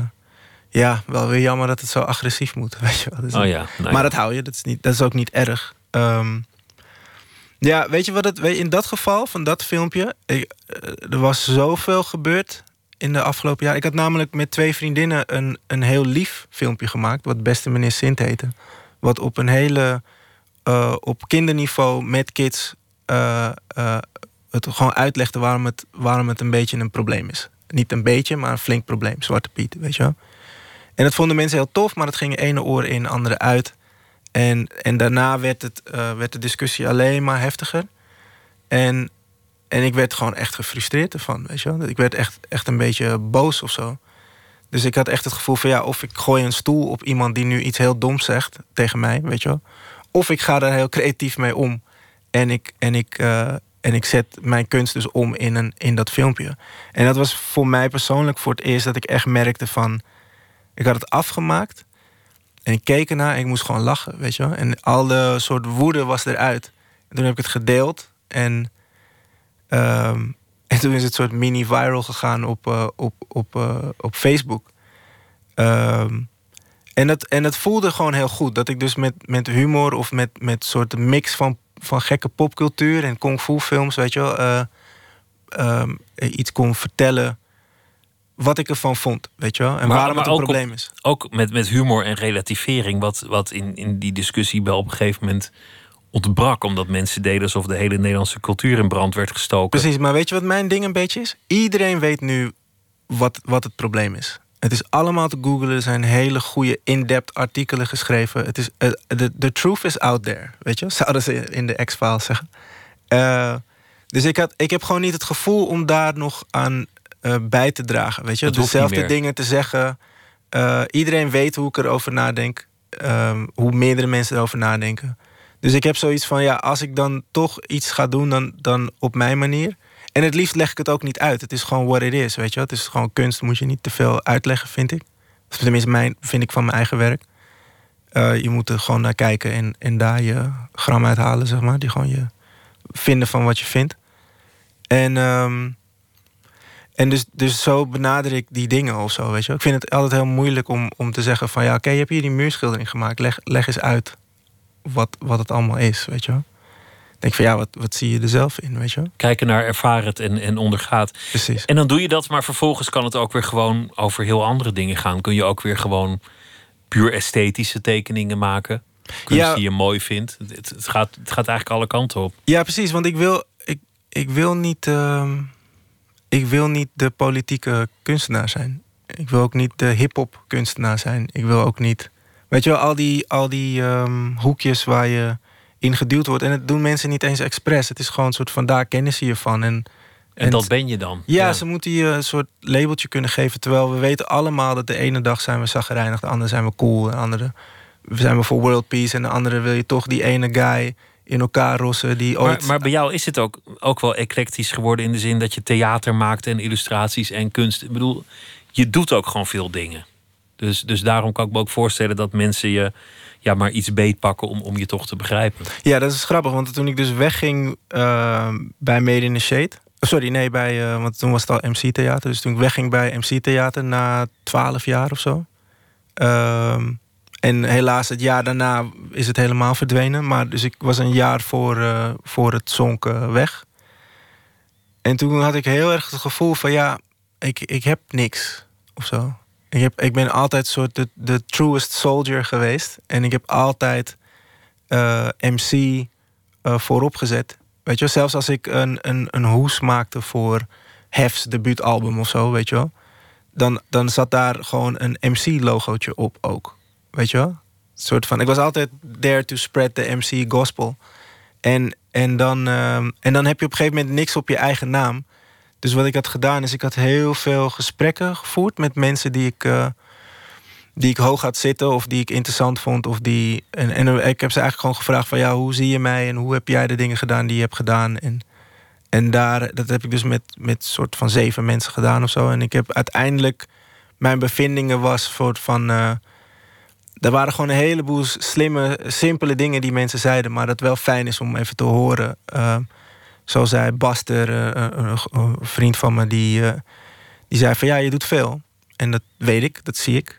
ja, wel weer jammer dat het zo agressief moet. Weet je wel. Dus Oh ja, maar dat hou je, dat is, niet, dat is ook niet erg. Ehm, ja, weet je wat het... weet je, In dat geval, van dat filmpje... Ik, er was zoveel gebeurd in de afgelopen jaar. Ik had namelijk met twee vriendinnen een, een heel lief filmpje gemaakt... wat Beste Meneer Sint heette. Wat op een hele... eh, op kinderniveau met kids... eh, eh, het gewoon uitlegde waarom het, waarom het een beetje een probleem is. Niet een beetje, maar een flink probleem. Zwarte Piet, weet je wel. En dat vonden mensen heel tof, maar het ging ene oor in, andere uit. En, en daarna werd, het, werd de discussie alleen maar heftiger. En, en ik werd gewoon echt gefrustreerd ervan, weet je wel. Ik werd echt, echt een beetje boos of zo. Dus ik had echt het gevoel van ja, of ik gooi een stoel op iemand die nu iets heel doms zegt tegen mij, weet je wel. Of ik ga daar heel creatief mee om. En ik, en ik, eh, en ik zet mijn kunst dus om in, een, in dat filmpje. En dat was voor mij persoonlijk voor het eerst dat ik echt merkte van... Ik had het afgemaakt en ik keek ernaar en ik moest gewoon lachen, weet je wel. En al de soort woede was eruit. En toen heb ik het gedeeld en... ehm, en toen is het soort mini-viral gegaan op, eh, op, op, eh, op Facebook. Ehm, en, dat, en het voelde gewoon heel goed. Dat ik dus met, met humor of met, met soort mix van, van gekke popcultuur en kung fu films, weet je wel, eh, ehm, iets kon vertellen wat ik ervan vond, weet je wel. En Maar- waarom maar het een op- probleem is. Ook met, met humor en relativering, wat, wat in, in die discussie wel op een gegeven moment ontbrak. Omdat mensen deden alsof de hele Nederlandse cultuur in brand werd gestoken. Precies, maar weet je wat mijn ding een beetje is? Iedereen weet nu wat, wat het probleem is. Het is allemaal te googlen. Er zijn hele goede in-depth artikelen geschreven. Het is, the, the truth is out there. Weet je, zouden ze in de X-Files zeggen. Eh, Dus ik, had, ik heb gewoon niet het gevoel om daar nog aan eh, bij te dragen. Weet je, dezelfde dingen te zeggen. Eh, iedereen weet hoe ik erover nadenk. ehm, hoe meerdere mensen erover nadenken. Dus ik heb zoiets van, ja, als ik dan toch iets ga doen, dan, dan op mijn manier. En het liefst leg ik het ook niet uit. Het is gewoon what it is, weet je wel. Het is gewoon kunst, moet je niet te veel uitleggen, vind ik. Tenminste, mijn, vind ik van mijn eigen werk. Eh, je moet er gewoon naar kijken en, en daar je gram uithalen, zeg maar. Die gewoon je vinden van wat je vindt. En, ehm, en dus, dus zo benader ik die dingen of zo, weet je wel. Ik vind het altijd heel moeilijk om, om te zeggen van... ja, oké, je hebt hier die muurschildering gemaakt. Leg, leg eens uit wat, wat het allemaal is, weet je wel. Ik denk van ja, wat, wat zie je er zelf in, weet je wel. Kijken naar, ervaar het en, en ondergaat. Precies. En dan doe je dat, maar vervolgens kan het ook weer gewoon over heel andere dingen gaan. Kun je ook weer gewoon puur esthetische tekeningen maken. Kunst Ja. die je mooi vindt. Het, het, gaat, het gaat eigenlijk alle kanten op. Ja, precies. Want ik wil, ik, ik wil niet. ehm, ik wil niet de politieke kunstenaar zijn. Ik wil ook niet de hip-hop kunstenaar zijn. Ik wil ook niet. Weet je wel, al die, al die ehm, hoekjes waar je in geduwd wordt. En het doen mensen niet eens expres. Het is gewoon een soort van daar kennen ze je van. En, En, dat ben je dan. ja, ze moeten je een soort labeltje kunnen geven. Terwijl we weten allemaal dat de ene dag zijn we zagrijnig, de andere zijn we cool. De andere zijn we voor world peace. En de andere wil je toch die ene guy in elkaar rossen die ooit... Maar, maar bij jou is het ook, ook wel eclectisch geworden in de zin dat je theater maakt en illustraties en kunst. Ik bedoel, je doet ook gewoon veel dingen. Dus, dus daarom kan ik me ook voorstellen dat mensen je ja, maar iets beetpakken om, om je toch te begrijpen. Ja, dat is grappig, want toen ik dus wegging eh, bij Made in the Shade... oh, Sorry, nee, bij, eh, want toen was het al MC-theater. Dus toen ik wegging bij MC-theater na twaalf jaar of zo. Ehm, en helaas, het jaar daarna is het helemaal verdwenen. Maar dus ik was een jaar voor, eh, voor het zonken weg. En toen had ik heel erg het gevoel van ja, ik, ik heb niks of zo. Ik, heb, ik ben altijd soort de, de truest soldier geweest. En ik heb altijd eh, MC eh, voorop gezet. Weet je zelfs als ik een, een, een hoes maakte voor Hef's debuutalbum of zo, weet je wel. Dan, dan zat daar gewoon een MC-logootje op ook. Weet je wel? Soort van, ik was altijd there to spread the MC gospel. En, en, dan, ehm, en dan heb je op een gegeven moment niks op je eigen naam. Dus wat ik had gedaan is, ik had heel veel gesprekken gevoerd met mensen die ik, eh, die ik hoog had zitten of die ik interessant vond. Of die, en, en ik heb ze eigenlijk gewoon gevraagd van ja, hoe zie je mij en hoe heb jij de dingen gedaan die je hebt gedaan? En, en daar, dat heb ik dus met, met soort van zeven mensen gedaan of zo. En ik heb uiteindelijk, mijn bevindingen was soort van. eh, er waren gewoon een heleboel slimme, simpele dingen die mensen zeiden, maar dat wel fijn is om even te horen. Uh, zo zei Baster, uh, een, een vriend van me, die, uh, die zei van ja, je doet veel. En dat weet ik, dat zie ik.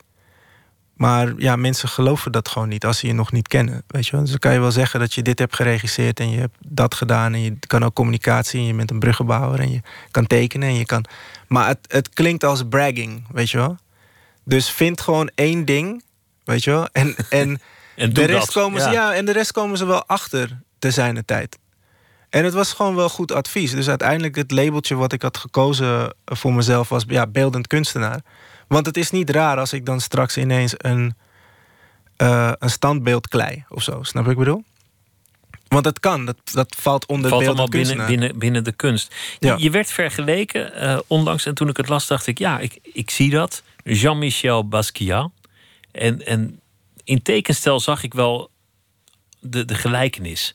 Maar ja, mensen geloven dat gewoon niet als ze je nog niet kennen. Weet je wel? Dus dan kan je wel zeggen dat je dit hebt geregisseerd en je hebt dat gedaan. En je kan ook communicatie en je bent een bruggenbouwer en je kan tekenen en je kan. Maar het, het klinkt als bragging, weet je wel. Dus vind gewoon één ding, weet je wel. En, en, en de rest dat. komen ze, Ja. ja, en de rest komen ze wel achter te zijn de tijd. En het was gewoon wel goed advies. Dus uiteindelijk het labeltje wat ik had gekozen voor mezelf was ja, beeldend kunstenaar. Want het is niet raar als ik dan straks ineens een, uh, een standbeeld klei of zo. Snap ik bedoel? Want dat kan, dat, dat valt onder valt beeldend allemaal binnen, binnen, binnen de kunst. Je, Ja. je werd vergeleken eh, onlangs en toen ik het las dacht ik... ja, ik, ik zie dat. Jean-Michel Basquiat. En, en in tekenstel zag ik wel de, de gelijkenis.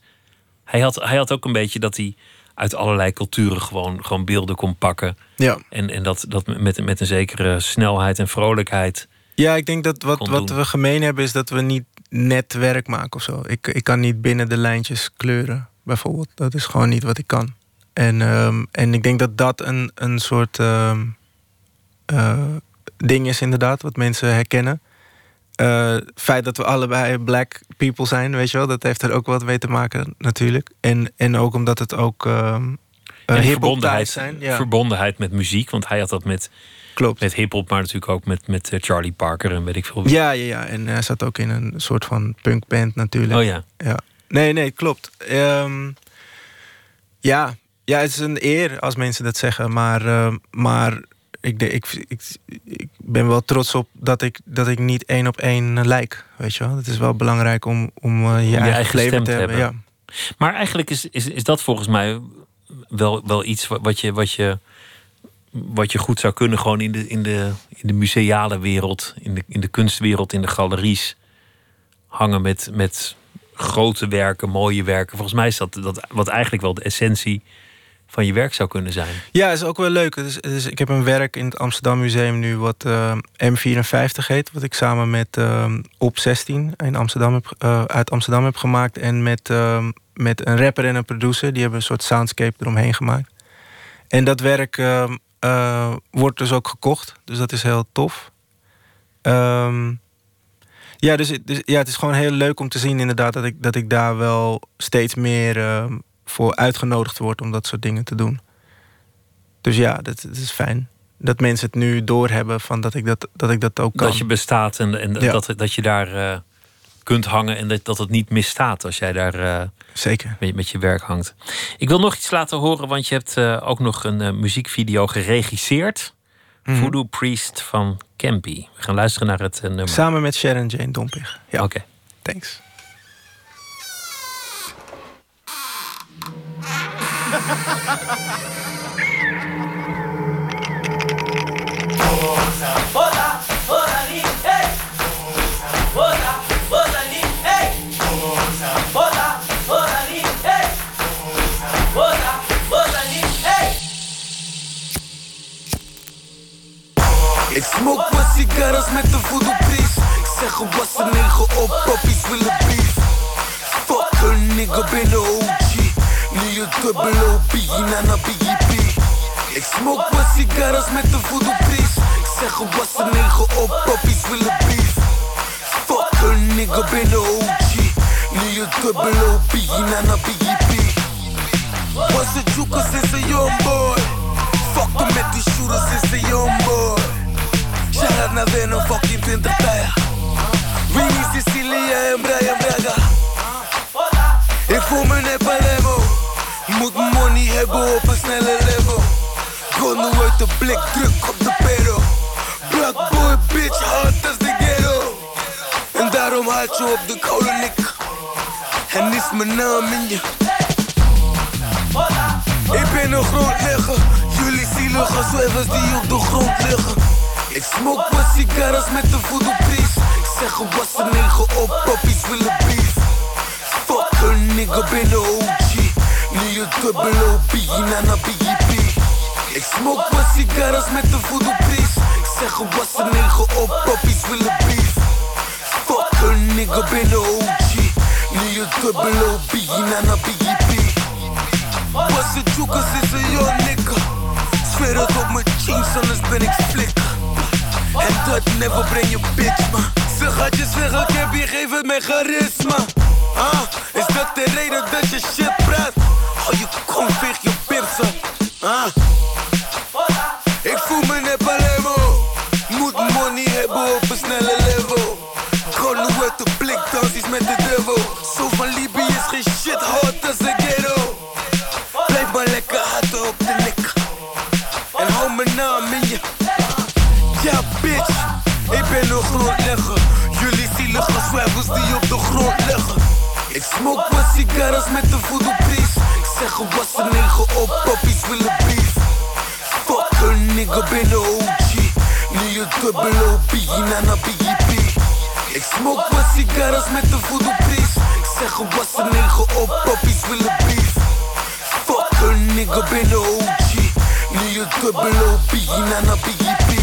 Hij had, hij had ook een beetje dat hij uit allerlei culturen gewoon, gewoon beelden kon pakken. Ja. En, en dat, dat met, met een zekere snelheid en vrolijkheid. Ja, ik denk dat wat, wat we gemeen hebben is dat we niet net werk maken of zo. Ik, ik kan niet binnen de lijntjes kleuren, bijvoorbeeld. Dat is gewoon niet wat ik kan. En, ehm, en ik denk dat dat een, een soort ehm, eh, ding is, inderdaad, wat mensen herkennen. Eh, Het feit dat we allebei black people zijn, weet je wel, dat heeft er ook wat mee te maken, natuurlijk. En, en ook omdat het ook en uh, verbondenheid, zijn. Ja, verbondenheid met muziek. Want hij had dat met, klopt. met hip-hop, maar natuurlijk ook met, met eh, Charlie Parker en weet ik veel wie. Ja, ja, ja. En hij zat ook in een soort van punkband natuurlijk. Oh ja. Ja. Nee, nee, klopt. Ehm, ja. ja, het is een eer als mensen dat zeggen. Maar, ehm, maar ik, ik, ik, ik ben wel trots op dat ik, dat ik niet één op één lijk. Weet je wel? Het is wel belangrijk om, om eh, je, eigen, eigen leven te te hebben. hebben. Ja. Maar eigenlijk is, is, is dat volgens mij wel, wel iets wat je, wat, je, wat je goed zou kunnen, gewoon in de, in de, in de museale wereld, in de, in de kunstwereld, in de galeries hangen met, met grote werken, mooie werken. Volgens mij is dat, dat wat eigenlijk wel de essentie van je werk zou kunnen zijn. Ja, is ook wel leuk. Dus, dus ik heb een werk in het Amsterdam Museum nu wat uh, M54 heet. Wat ik samen met uh, Op 16 in Amsterdam heb, uh, uit Amsterdam heb gemaakt. En met, met een rapper en een producer. Die hebben een soort soundscape eromheen gemaakt. En dat werk wordt dus ook gekocht. Dus dat is heel tof. Um, ja, dus, dus, ja, het is gewoon heel leuk om te zien inderdaad... dat ik, dat ik daar wel steeds meer voor uitgenodigd word om dat soort dingen te doen. Dus ja, dat, dat is fijn. Dat mensen het nu doorhebben van dat ik dat, dat, ik dat ook kan. Dat je bestaat en, en dat, dat je daar uh, kunt hangen en dat, dat het niet misstaat als jij daar uh, Zeker. Met, met, je werk hangt. Ik wil nog iets laten horen, want je hebt uh, ook nog een muziekvideo geregisseerd. Mm -hmm. Voodoo Priest van Campy. We gaan luisteren naar het nummer. Samen met Sharon Jane Dompig. Ja. Oké. Okay. Thanks. Ik smoke wat sigaras met de voedelpries. Ik zeg gewassen negen op, poppies willen beef. Fuck een nigga binnen OG. Nu je dubbel OP, na BGP. Ik smoke wat sigaras met de voedelpries. Ik zeg gewassen negen op, poppies willen beef. Fuck een nigga binnen OG. Nu je dubbel OP, na BGP. Was a joker since a young boy. Fuck hem met die shooters since a young boy. Shout naar Venom, fucking 20 tijden. Winnie, Cecilia en Brian Braga. Ik voel me net Palermo. Moet money hebben op een snelle level. Gonnen uit de blik, druk op de pedal. Black boy, bitch, hard als de ghetto. En daarom haat je op de koude nik. En is mijn naam in je. Ik ben een grondlegger. Jullie zielige zwervers die op de grond liggen. Ik smoke wat sigaras met de voedelpries. Ik zeg gewassen negen op, poppies willen beef. Fuck een nigga binnen OG. Nu je dubbel OP, na BGP. Ik smoke wat sigaras met de voedelpries. Ik zeg gewassen negen op, poppies willen beef. Fuck een nigga binnen OG. Nu je dubbel OP, na BGP. Was het joekers is een young nigga. Zweer het op mijn jeans, anders ben ik flikker. En dat never breng je bitch, man. Ze gaat je zeggen, ik heb je geef het mijn charisma. Ah, is dat de reden dat je shit praat? Oh, je kom veeg je pirsen. Ah. Ik voel me net Palermo. Moet money hebben op een snelle level. Gewoon uit de blik, dansies met de devil. Zo van Libië is geen shit hot als de ghetto. Blijf maar lekker hard op de nek. En hou mijn naam in je. Ja, bitch, ik ben een grondlegger. Jullie zielige zwervers die op de grond liggen. Ik smoke wat sigaras met de voedelpries. Gewassen negen op, poppies willen beef. Fuck een nigga binnen OG. Nu je dubbel OP, na BGP. Ik smoke wat sigaras met de voedelpries. Ik zeg gewassen negen op, poppies willen beef. Fuck een nigga binnen OG. Nu je dubbel OP, na BGP.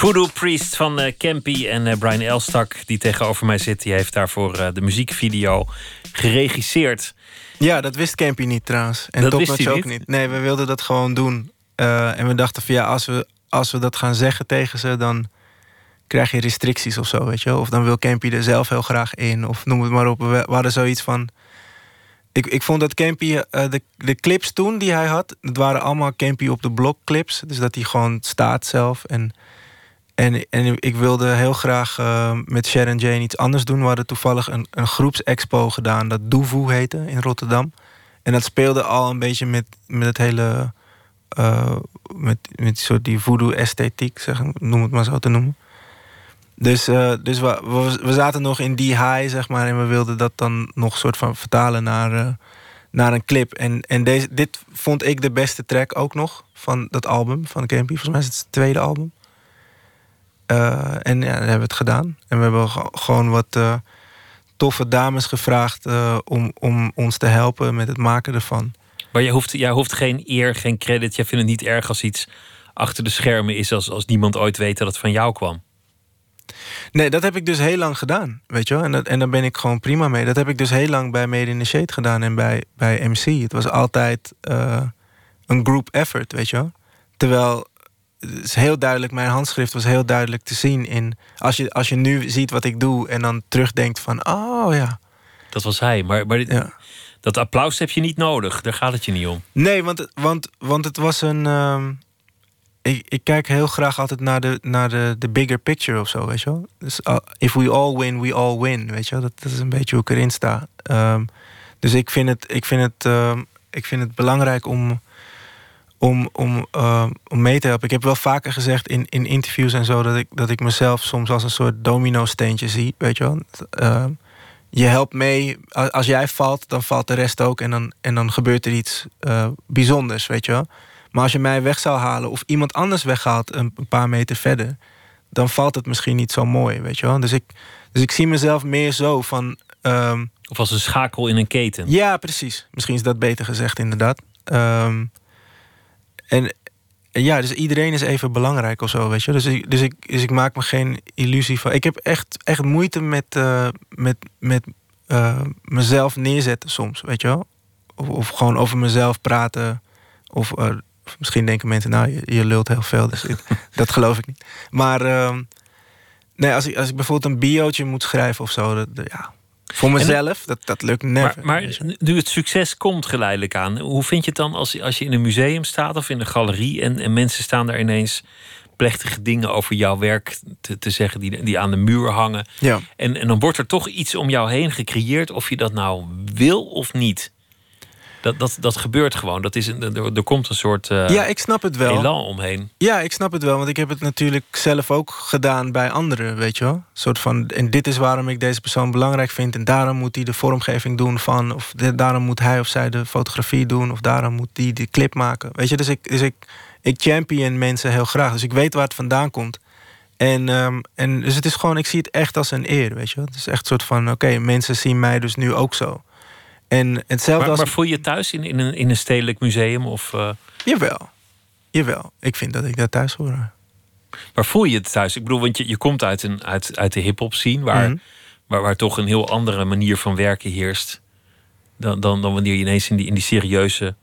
Voodoo Priest van uh, Campy en uh, Brian Elstak, die tegenover mij zit, die heeft daarvoor uh, de muziekvideo geregisseerd. Ja, dat wist Campy niet trouwens. En dat wist hij ook niet? Nee, we wilden dat gewoon doen. en we dachten van ja, als we, als we dat gaan zeggen tegen ze, dan krijg je restricties of zo, weet je. Of dan wil Campy er zelf heel graag in, of noem het maar op. We hadden zoiets van... Ik, ik vond dat Campy, de, de clips toen die hij had, dat waren allemaal Campy op de blok clips. Dus dat hij gewoon staat zelf en... En, en ik wilde heel graag uh, met Sharon Jane iets anders doen. We hadden toevallig een, een groepsexpo gedaan dat Doevoe heette in Rotterdam. En dat speelde al een beetje met, met het hele. Uh, met, met soort die voodoo-esthetiek, zeg, noem het maar zo te noemen. Dus, uh, dus we, we, zaten nog in die high, zeg maar. En we wilden dat dan nog soort van vertalen naar, naar een clip. En, en deze, dit vond ik de beste track ook nog van dat album van Campy. Volgens mij is het tweede album. Uh, en ja, dan hebben we het gedaan. En we hebben gewoon wat toffe dames gevraagd om, om ons te helpen met het maken ervan. Maar jij hoeft, jij hoeft geen eer, geen credit. Jij vindt het niet erg als iets achter de schermen is, als, als niemand ooit weet dat het van jou kwam. Nee, dat heb ik dus heel lang gedaan, weet je wel. En, dat, en daar ben ik gewoon prima mee. Dat heb ik dus heel lang bij Made in the Shade gedaan en bij, bij MC. Het was altijd een group effort, weet je wel. Terwijl, is heel duidelijk, mijn handschrift was heel duidelijk te zien in... Als je, als je nu ziet wat ik doe en dan terugdenkt van, oh ja... Dat was hij, maar, maar ja. dat applaus heb je niet nodig. Daar gaat het je niet om. Nee, want, want, want het was een... Um, ik, ik, kijk heel graag altijd naar de, naar de, de bigger picture of zo, weet je wel. Dus uh, if we all win, we all win, weet je wel. Dat, dat is een beetje hoe ik erin sta. Um, dus ik vind het, ik vind het, um, ik vind het belangrijk om, om, om, uh, om mee te helpen. Ik heb wel vaker gezegd in, in interviews en zo... Dat ik, dat ik mezelf soms als een soort domino-steentje zie, weet je wel. Uh, je helpt mee. Als jij valt, dan valt de rest ook. En dan, en dan gebeurt er iets uh, bijzonders, weet je wel. Maar als je mij weg zou halen of iemand anders weghaalt een, paar meter verder, dan valt het misschien niet zo mooi, weet je wel. Dus ik, dus ik zie mezelf meer zo van. Um, of als een schakel in een keten. Ja, precies. Misschien is dat beter gezegd, inderdaad. Um, en, ja, dus iedereen is even belangrijk of zo, weet je. Dus ik, dus ik, dus ik maak me geen illusie van. Ik heb echt, echt moeite met, uh, met, met uh, mezelf neerzetten soms, weet je wel. Of, of gewoon over mezelf praten. Of uh, misschien denken mensen, nou, je, lult heel veel. Dus dat geloof ik niet. Maar uh, nee, als, ik, als ik bijvoorbeeld een biootje moet schrijven of zo, dat, ja, voor mezelf, dat, dat lukt never. Maar, maar nu het succes komt geleidelijk aan, hoe vind je het dan als, als je in een museum staat of in een galerie en, en mensen staan daar ineens plechtige dingen over jouw werk te, te zeggen die, die aan de muur hangen. Ja. En, en dan wordt er toch iets om jou heen gecreëerd, of je dat nou wil of niet. Dat, dat, dat gebeurt gewoon. Dat is een, er, er komt een soort uh, ja, ik snap het wel. elan omheen. Ja, ik snap het wel. Want ik heb het natuurlijk zelf ook gedaan bij anderen, weet je wel. soort van, en dit is waarom ik deze persoon belangrijk vind. En daarom moet hij de vormgeving doen van... of daarom moet hij of zij de fotografie doen... of daarom moet die de clip maken. Weet je, dus ik, dus ik, ik champion mensen heel graag. Dus ik weet waar het vandaan komt. En, um, en dus het is gewoon, ik zie het echt als een eer, weet je. Het is echt een soort van, oké, mensen zien mij dus nu ook zo. En hetzelfde maar, als... maar voel je je thuis in, in, een, in een stedelijk museum? Of, uh... Jawel. Jawel. Ik vind dat ik daar thuis hoor. Maar voel je het thuis? Ik bedoel, want je, je komt uit, een, uit, uit de hip-hop scene, waar, mm -hmm. waar, waar toch een heel andere manier van werken heerst. Dan, dan, dan wanneer je ineens in die, in die serieuze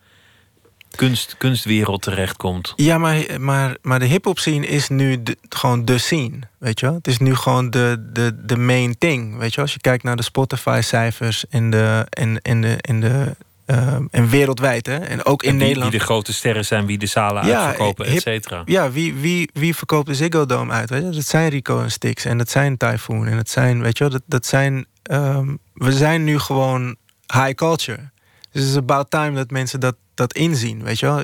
kunst, kunstwereld terechtkomt. Ja, maar, maar, maar de hip-hop scene is nu de, gewoon de scene. Weet je wel? Het is nu gewoon de, de, de main thing. Weet je wel? Als je kijkt naar de Spotify-cijfers en de. En, en de, en de uh, en wereldwijd, hè? En ook in en wie, Nederland. Wie de grote sterren zijn, wie de zalen ja, uitverkopen, et cetera. Ja, wie, wie, wie verkoopt de Ziggo Dome uit? Weet je? Dat zijn Rico en Stix en dat zijn Typhoon en dat zijn, weet je wel, dat, dat zijn. Um, we zijn nu gewoon high culture. Dus het is about time dat mensen dat, dat inzien, weet je wel.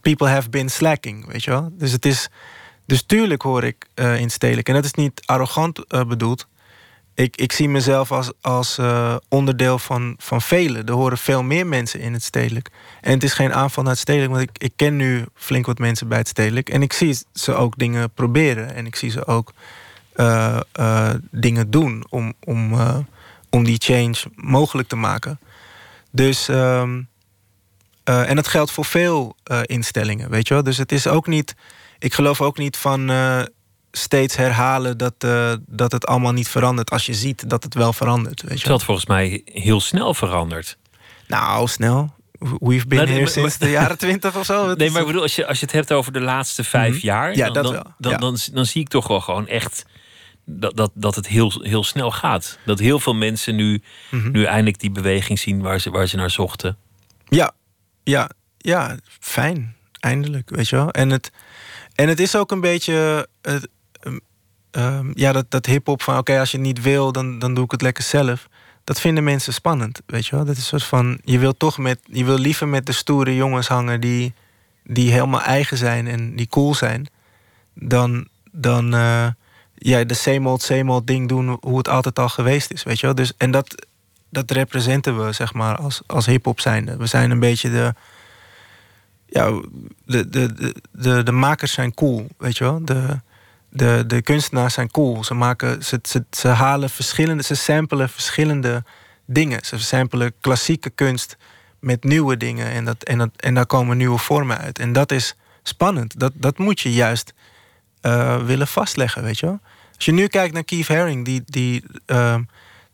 People have been slacking, weet je wel. Dus het is... Dus tuurlijk hoor ik uh, in stedelijk. En dat is niet arrogant uh, bedoeld. Ik, ik zie mezelf als, als uh, onderdeel van, van velen. Er horen veel meer mensen in het stedelijk. En het is geen aanval naar het stedelijk. Want ik, ik ken nu flink wat mensen bij het stedelijk. En ik zie ze ook dingen proberen. En ik zie ze ook dingen doen om, om, om die change mogelijk te maken. Dus, um, uh, en dat geldt voor veel uh, instellingen, weet je wel. Dus het is ook niet, ik geloof ook niet van uh, steeds herhalen dat, dat het allemaal niet verandert als je ziet dat het wel verandert. Weet je dat volgens mij heel snel verandert. Nou, snel. We've been nou, here sinds de jaren twintig of zo. Nee, maar ik bedoel, als je, als je het hebt over de laatste vijf mm -hmm. jaar, ja, dan, dat dan, wel. Dan, ja. dan, dan, dan, zie ik toch wel gewoon echt dat, dat, dat het heel, heel snel gaat. Dat heel veel mensen nu, mm -hmm. nu eindelijk die beweging zien waar ze, waar ze naar zochten. Ja, ja, ja, fijn. Eindelijk, weet je wel. En het, en het is ook een beetje. Uh, uh, ja, dat, dat hip-hop van oké, als je het niet wil, dan, dan doe ik het lekker zelf. Dat vinden mensen spannend, weet je wel. Dat is een soort van. Je wil toch met. Je wil liever met de stoere jongens hangen die, die helemaal eigen zijn en die cool zijn. Dan. dan uh, ja, de same old, same old ding doen hoe het altijd al geweest is, weet je wel. Dus, en dat, dat representen we, zeg maar, als, als hip-hop zijnde. We zijn een beetje de. Ja, de, de, de, de, makers zijn cool, weet je wel. De, de, de kunstenaars zijn cool. Ze, maken, ze, ze, ze halen verschillende, ze samplen verschillende dingen. Ze samplen klassieke kunst met nieuwe dingen. En, dat, en, dat, en daar komen nieuwe vormen uit. En dat is spannend. Dat, dat moet je juist uh, willen vastleggen, weet je wel. Als je nu kijkt naar Keith Haring, die, die, uh,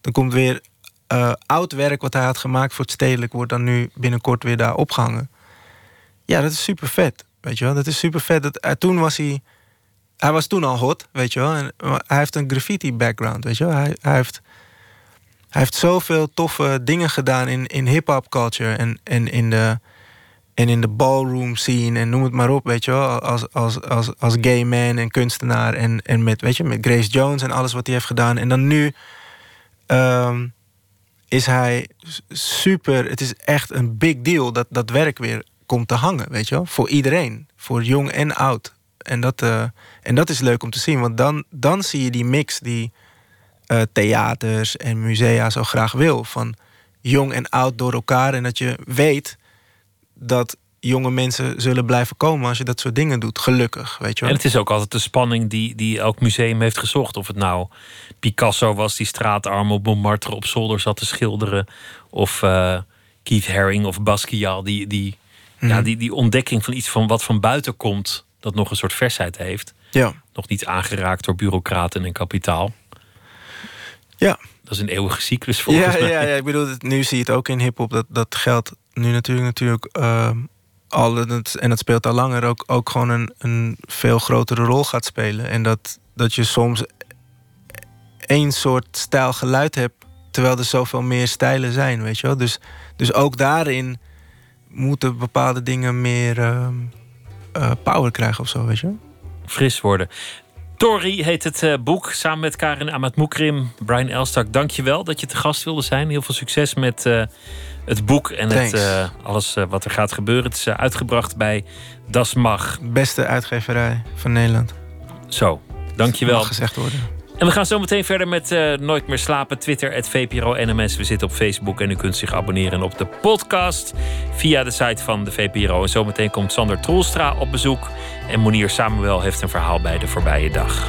dan komt weer uh, oud werk wat hij had gemaakt voor het stedelijk, wordt dan nu binnenkort weer daar opgehangen. Ja, dat is super vet, weet je wel. Dat is super vet. Dat, uh, toen was hij, hij was toen al hot, weet je wel. En, hij heeft een graffiti background, weet je wel. Hij, hij heeft hij heeft zoveel toffe dingen gedaan in, in hip-hop culture en, en, in de, en in de ballroom scene en noem het maar op, weet je wel. Als, als, als, als gay man en kunstenaar en, en met, weet je, met Grace Jones en alles wat hij heeft gedaan. En dan nu um, is hij super. Het is echt een big deal dat dat werk weer komt te hangen, weet je wel. Voor iedereen, voor jong en oud. En dat, uh, en dat is leuk om te zien, want dan, dan zie je die mix die uh, theaters en musea zo graag wil. Van jong en oud door elkaar. En dat je weet dat jonge mensen zullen blijven komen als je dat soort dingen doet. Gelukkig, weet je wel. En het is ook altijd de spanning die, die elk museum heeft gezocht. Of het nou Picasso was die straatarm op Montmartre op zolder zat te schilderen. Of uh, Keith Haring of Basquiat. Die, die, ja, Mhm. die, die ontdekking van iets van wat van buiten komt. Dat nog een soort versheid heeft. Ja. Nog niet aangeraakt door bureaucraten en kapitaal. Ja. Dat is een eeuwige cyclus volgens ja, mij. ja, ja, ik bedoel, nu zie je het ook in hip-hop. Dat, dat geldt nu natuurlijk, natuurlijk ehm, al, het- en dat speelt al langer ook, ook gewoon een, een veel grotere rol gaat spelen. En dat, dat je soms één soort stijl geluid hebt, terwijl er zoveel meer stijlen zijn, weet je wel. Dus, dus ook daarin moeten bepaalde dingen meer ehm, eh, power krijgen of zo, weet je fris worden. Tori heet het eh, boek, samen met Karin Amatmoekrim, Brian Elstak. Dank je wel dat je te gast wilde zijn. Heel veel succes met eh, het boek en het, eh, alles eh, wat er gaat gebeuren. Het is eh, uitgebracht bij Das Mag. Beste uitgeverij van Nederland. Zo, dank je wel. Mag gezegd worden. En we gaan zo meteen verder met Nooit meer slapen. Twitter, het VPRO NMS. We zitten op Facebook en u kunt zich abonneren op de podcast via de site van de VPRO. En zometeen komt Sander Troelstra op bezoek. En Monier Samuel heeft een verhaal bij de voorbije dag.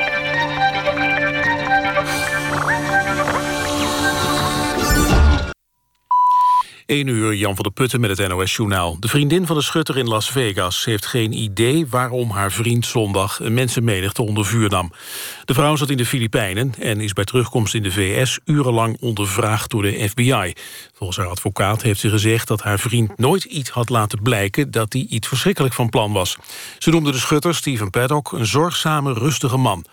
1 uur, Jan van der Putten met het NOS-journaal. De vriendin van de schutter in Las Vegas heeft geen idee... waarom haar vriend zondag een mensenmenigte onder vuur nam. De vrouw zat in de Filipijnen en is bij terugkomst in de VS... urenlang ondervraagd door de FBI. Volgens haar advocaat heeft ze gezegd dat haar vriend nooit iets had laten blijken... dat hij iets verschrikkelijk van plan was. Ze noemde de schutter, Steven Paddock, een zorgzame, rustige man.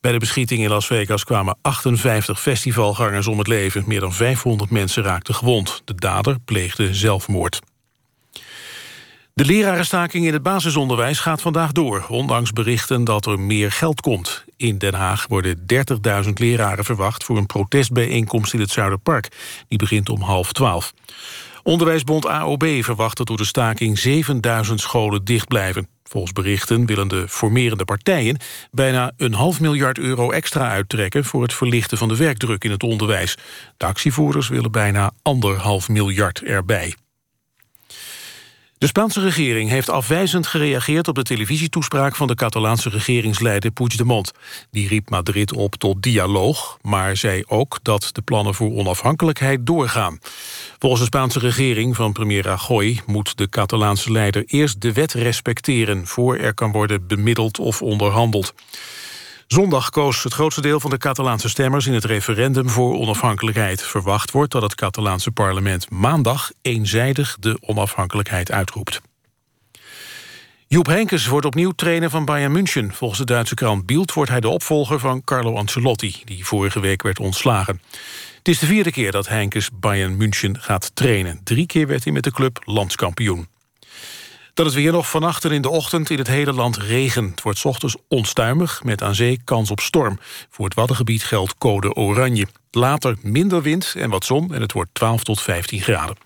Bij de beschieting in Las Vegas kwamen 58 festivalgangers om het leven. Meer dan 500 mensen raakten gewond. De dader pleegde zelfmoord. De lerarenstaking in het basisonderwijs gaat vandaag door... ondanks berichten dat er meer geld komt. In Den Haag worden 30.000 leraren verwacht... voor een protestbijeenkomst in het Zuiderpark. Die begint om half twaalf. Onderwijsbond AOB verwacht dat door de staking 7000 scholen dicht blijven. Volgens berichten willen de formerende partijen bijna een half miljard euro extra uittrekken voor het verlichten van de werkdruk in het onderwijs. De actievoerders willen bijna anderhalf miljard erbij. De Spaanse regering heeft afwijzend gereageerd op de televisietoespraak van de Catalaanse regeringsleider Puigdemont. Die riep Madrid op tot dialoog, maar zei ook dat de plannen voor onafhankelijkheid doorgaan. Volgens de Spaanse regering van premier Rajoy moet de Catalaanse leider eerst de wet respecteren voor er kan worden bemiddeld of onderhandeld. Zondag koos het grootste deel van de Catalaanse stemmers in het referendum voor onafhankelijkheid. Verwacht wordt dat het Catalaanse parlement maandag eenzijdig de onafhankelijkheid uitroept. Joep Henkes wordt opnieuw trainer van Bayern München. Volgens de Duitse krant Bild wordt hij de opvolger van Carlo Ancelotti... die vorige week werd ontslagen. Het is de vierde keer dat Henkes Bayern München gaat trainen. Drie keer werd hij met de club landskampioen. Dan is weer nog vannacht en in de ochtend in het hele land regen. Het wordt ochtends onstuimig, met aan zee kans op storm. Voor het Waddengebied geldt code oranje. Later minder wind en wat zon en het wordt 12 tot 15 graden.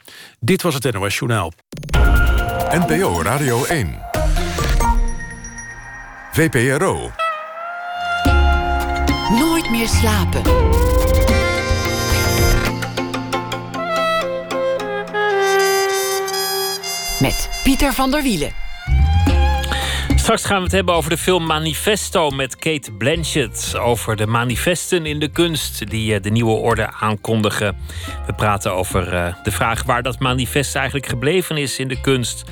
Dit was het NOS Journaal. NPO Radio 1. VPRO. Nooit meer slapen. Met Pieter van der Wielen. Straks gaan we het hebben over de film Manifesto met Kate Blanchett. Over de manifesten in de kunst die eh, de nieuwe orde aankondigen. We praten over eh, de vraag waar dat manifest eigenlijk gebleven is in de kunst.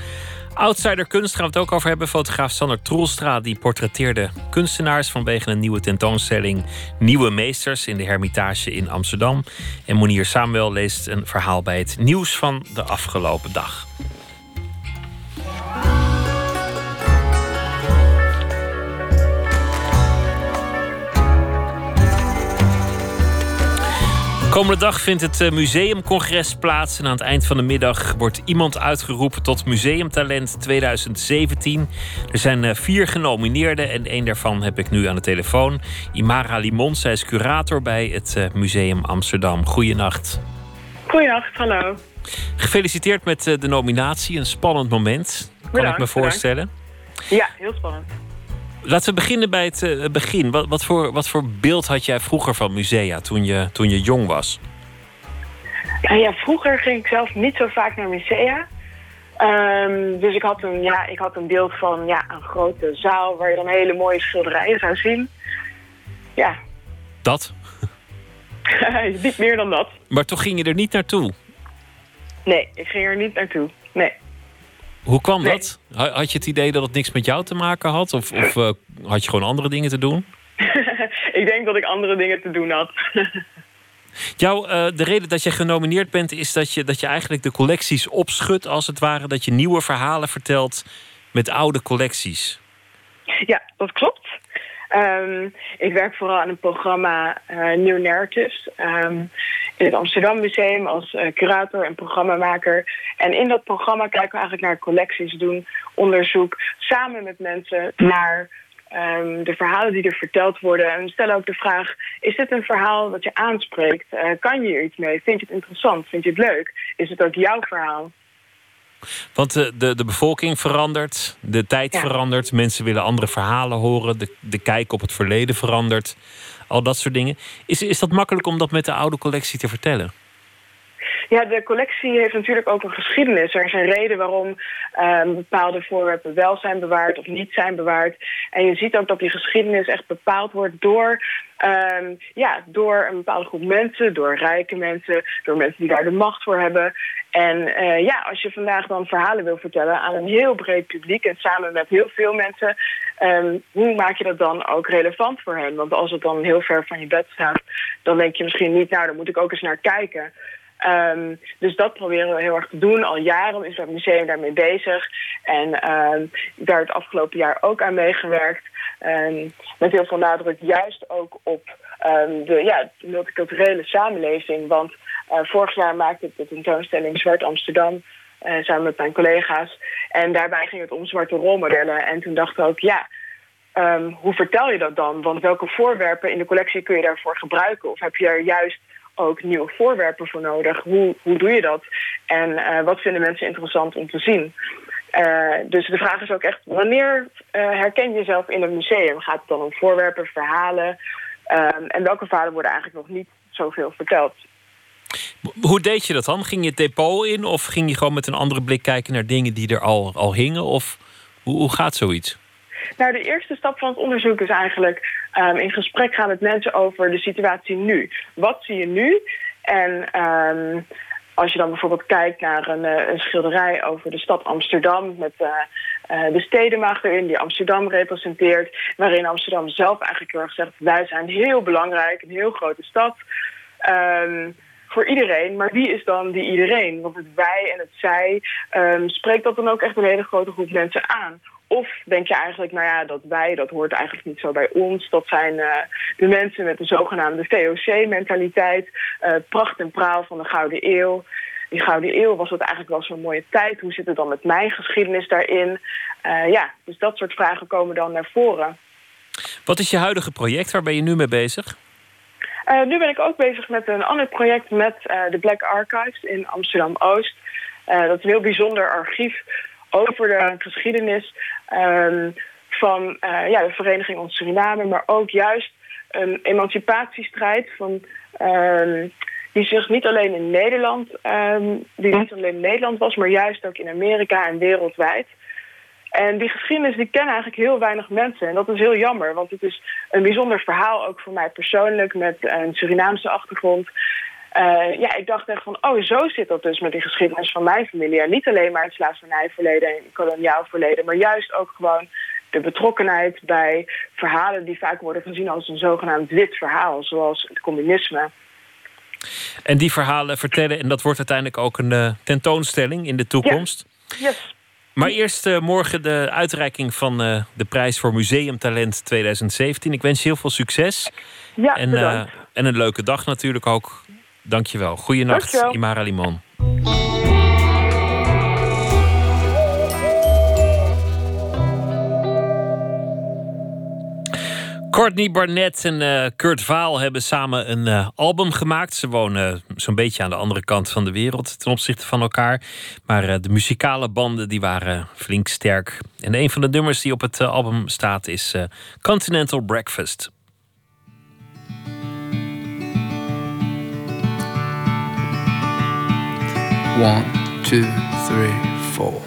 Outsider kunst gaan we het ook over hebben. Fotograaf Sander Troelstra die portretteerde kunstenaars vanwege een nieuwe tentoonstelling Nieuwe Meesters in de Hermitage in Amsterdam. En Monier Samuel leest een verhaal bij het nieuws van de afgelopen dag. Komende dag vindt het eh, museumcongres plaats. En aan het eind van de middag wordt iemand uitgeroepen tot Museumtalent 2017. Er zijn eh, vier genomineerden en één daarvan heb ik nu aan de telefoon. Imara Limon, zij is curator bij het eh, Museum Amsterdam. Goedenacht. Goedenacht, hallo. Gefeliciteerd met de nominatie. Een spannend moment, kan Bedankt, ik me voorstellen. Ja, heel spannend. Laten we beginnen bij het eh, begin. Wat, wat, voor, wat voor beeld had jij vroeger van musea toen je, toen je jong was? Nou ja, vroeger ging ik zelf niet zo vaak naar musea. Ehm, dus ik had, een, ja, ik had een beeld van ja, een grote zaal waar je dan hele mooie schilderijen zou zien. Ja, Dat? niet meer dan dat. Maar toch ging je er niet naartoe. Nee, ik ging er niet naartoe. Nee. Hoe kwam Nee. dat? Ha- Had je het idee dat het niks met jou te maken had? Of, of eh, had je gewoon andere dingen te doen? ik denk dat ik andere dingen te doen had. Jou, eh, de reden dat je genomineerd bent is dat je, dat je eigenlijk de collecties opschudt, als het ware. Dat je nieuwe verhalen vertelt met oude collecties. Ja, dat klopt. Ehm, ik werk vooral aan een programma eh, New Narratives ehm, in het Amsterdam Museum als eh, curator en programmamaker. En in dat programma kijken we eigenlijk naar collecties, doen onderzoek samen met mensen naar ehm, de verhalen die er verteld worden. En we stellen ook de vraag: is dit een verhaal dat je aanspreekt? Eh, kan je er iets mee? Vind je het interessant? Vind je het leuk? Is het ook jouw verhaal? Want de, de, de bevolking verandert, de tijd Ja. verandert, mensen willen andere verhalen horen, de, de kijk op het verleden verandert, al dat soort dingen. Is, is dat makkelijk om dat met de oude collectie te vertellen? Ja, de collectie heeft natuurlijk ook een geschiedenis. Er is een reden waarom ehm, bepaalde voorwerpen wel zijn bewaard of niet zijn bewaard. En je ziet ook dat die geschiedenis echt bepaald wordt door, ehm, ja, door een bepaalde groep mensen, door rijke mensen, door mensen die daar de macht voor hebben. En eh, ja, als je vandaag dan verhalen wil vertellen aan een heel breed publiek en samen met heel veel mensen, ehm, hoe maak je dat dan ook relevant voor hen? Want als het dan heel ver van je bed staat, dan denk je misschien niet, nou, daar moet ik ook eens naar kijken. Ehm, dus dat proberen we heel erg te doen. Al jaren is het museum daarmee bezig. En ehm, daar het afgelopen jaar ook aan meegewerkt. Ehm, met heel veel nadruk juist ook op de, ja, de multiculturele samenleving. Want eh, vorig jaar maakte ik de tentoonstelling Zwart Amsterdam eh, samen met mijn collega's. En daarbij ging het om zwarte rolmodellen. En toen dachten we ook, ja, hoe vertel je dat dan? Want welke voorwerpen in de collectie kun je daarvoor gebruiken? Of heb je er juist ook nieuwe voorwerpen voor nodig? Hoe, hoe doe je dat? En eh, wat vinden mensen interessant om te zien? Eh, dus de vraag is ook echt, wanneer eh, herken je jezelf in een museum? Gaat het dan om voorwerpen, verhalen? Ehm, en welke verhalen worden eigenlijk nog niet zoveel verteld? Hoe deed je dat dan? Ging je het depot in of ging je gewoon met een andere blik kijken naar dingen die er al, al hingen? Of hoe, hoe gaat zoiets? Nou, de eerste stap van het onderzoek is eigenlijk ehm, in gesprek gaan met mensen over de situatie nu. Wat zie je nu? En ehm, als je dan bijvoorbeeld kijkt naar een, eh, schilderij over de stad Amsterdam met eh, eh, de stedenmacht erin die Amsterdam representeert, waarin Amsterdam zelf eigenlijk heel erg zegt: wij zijn heel belangrijk, een heel grote stad. Ehm, voor iedereen. Maar wie is dan die iedereen? Want het wij en het zij spreekt dat dan ook echt een hele grote groep mensen aan. Of denk je eigenlijk, nou ja, dat wij, dat hoort eigenlijk niet zo bij ons. Dat zijn uh, de mensen met de zogenaamde VOC-mentaliteit. Uh, pracht en praal van de Gouden Eeuw. Die Gouden Eeuw was het eigenlijk wel zo'n mooie tijd. Hoe zit het dan met mijn geschiedenis daarin? Uh, ja, dus dat soort vragen komen dan naar voren. Wat is je huidige project? Waar ben je nu mee bezig? Nu ben ik ook bezig met een ander project met de Black Archives in Amsterdam-Oost. Dat is een heel bijzonder archief over de geschiedenis um, van ja, de Vereniging Ons Suriname... maar ook juist een emancipatiestrijd van, um, die zich niet alleen in Nederland... Um, die niet alleen in Nederland was, maar juist ook in Amerika en wereldwijd... En die geschiedenis die kennen eigenlijk heel weinig mensen. En dat is heel jammer, want het is een bijzonder verhaal... ook voor mij persoonlijk, met een Surinaamse achtergrond. Uh, ja, ik dacht echt van, oh, zo zit dat dus met die geschiedenis van mijn familie. En niet alleen maar het slavernijverleden en koloniaal verleden... maar juist ook gewoon de betrokkenheid bij verhalen... die vaak worden gezien als een zogenaamd wit verhaal, zoals het communisme... En die verhalen vertellen, en dat wordt uiteindelijk ook een uh, tentoonstelling in de toekomst. Ja. Yes. Maar eerst uh, morgen de uitreiking van uh, de prijs voor Museumtalent 2017. Ik wens je heel veel succes. Ja, en, en een leuke dag natuurlijk ook. Dankjewel. Goeienacht, Imara Limon. Courtney Barnett en uh, Kurt Vaal hebben samen een uh, album gemaakt. Ze wonen zo'n beetje aan de andere kant van de wereld ten opzichte van elkaar. Maar uh, de muzikale banden die waren flink sterk. En een van de nummers die op het album staat is Continental Breakfast. One, two, three, four.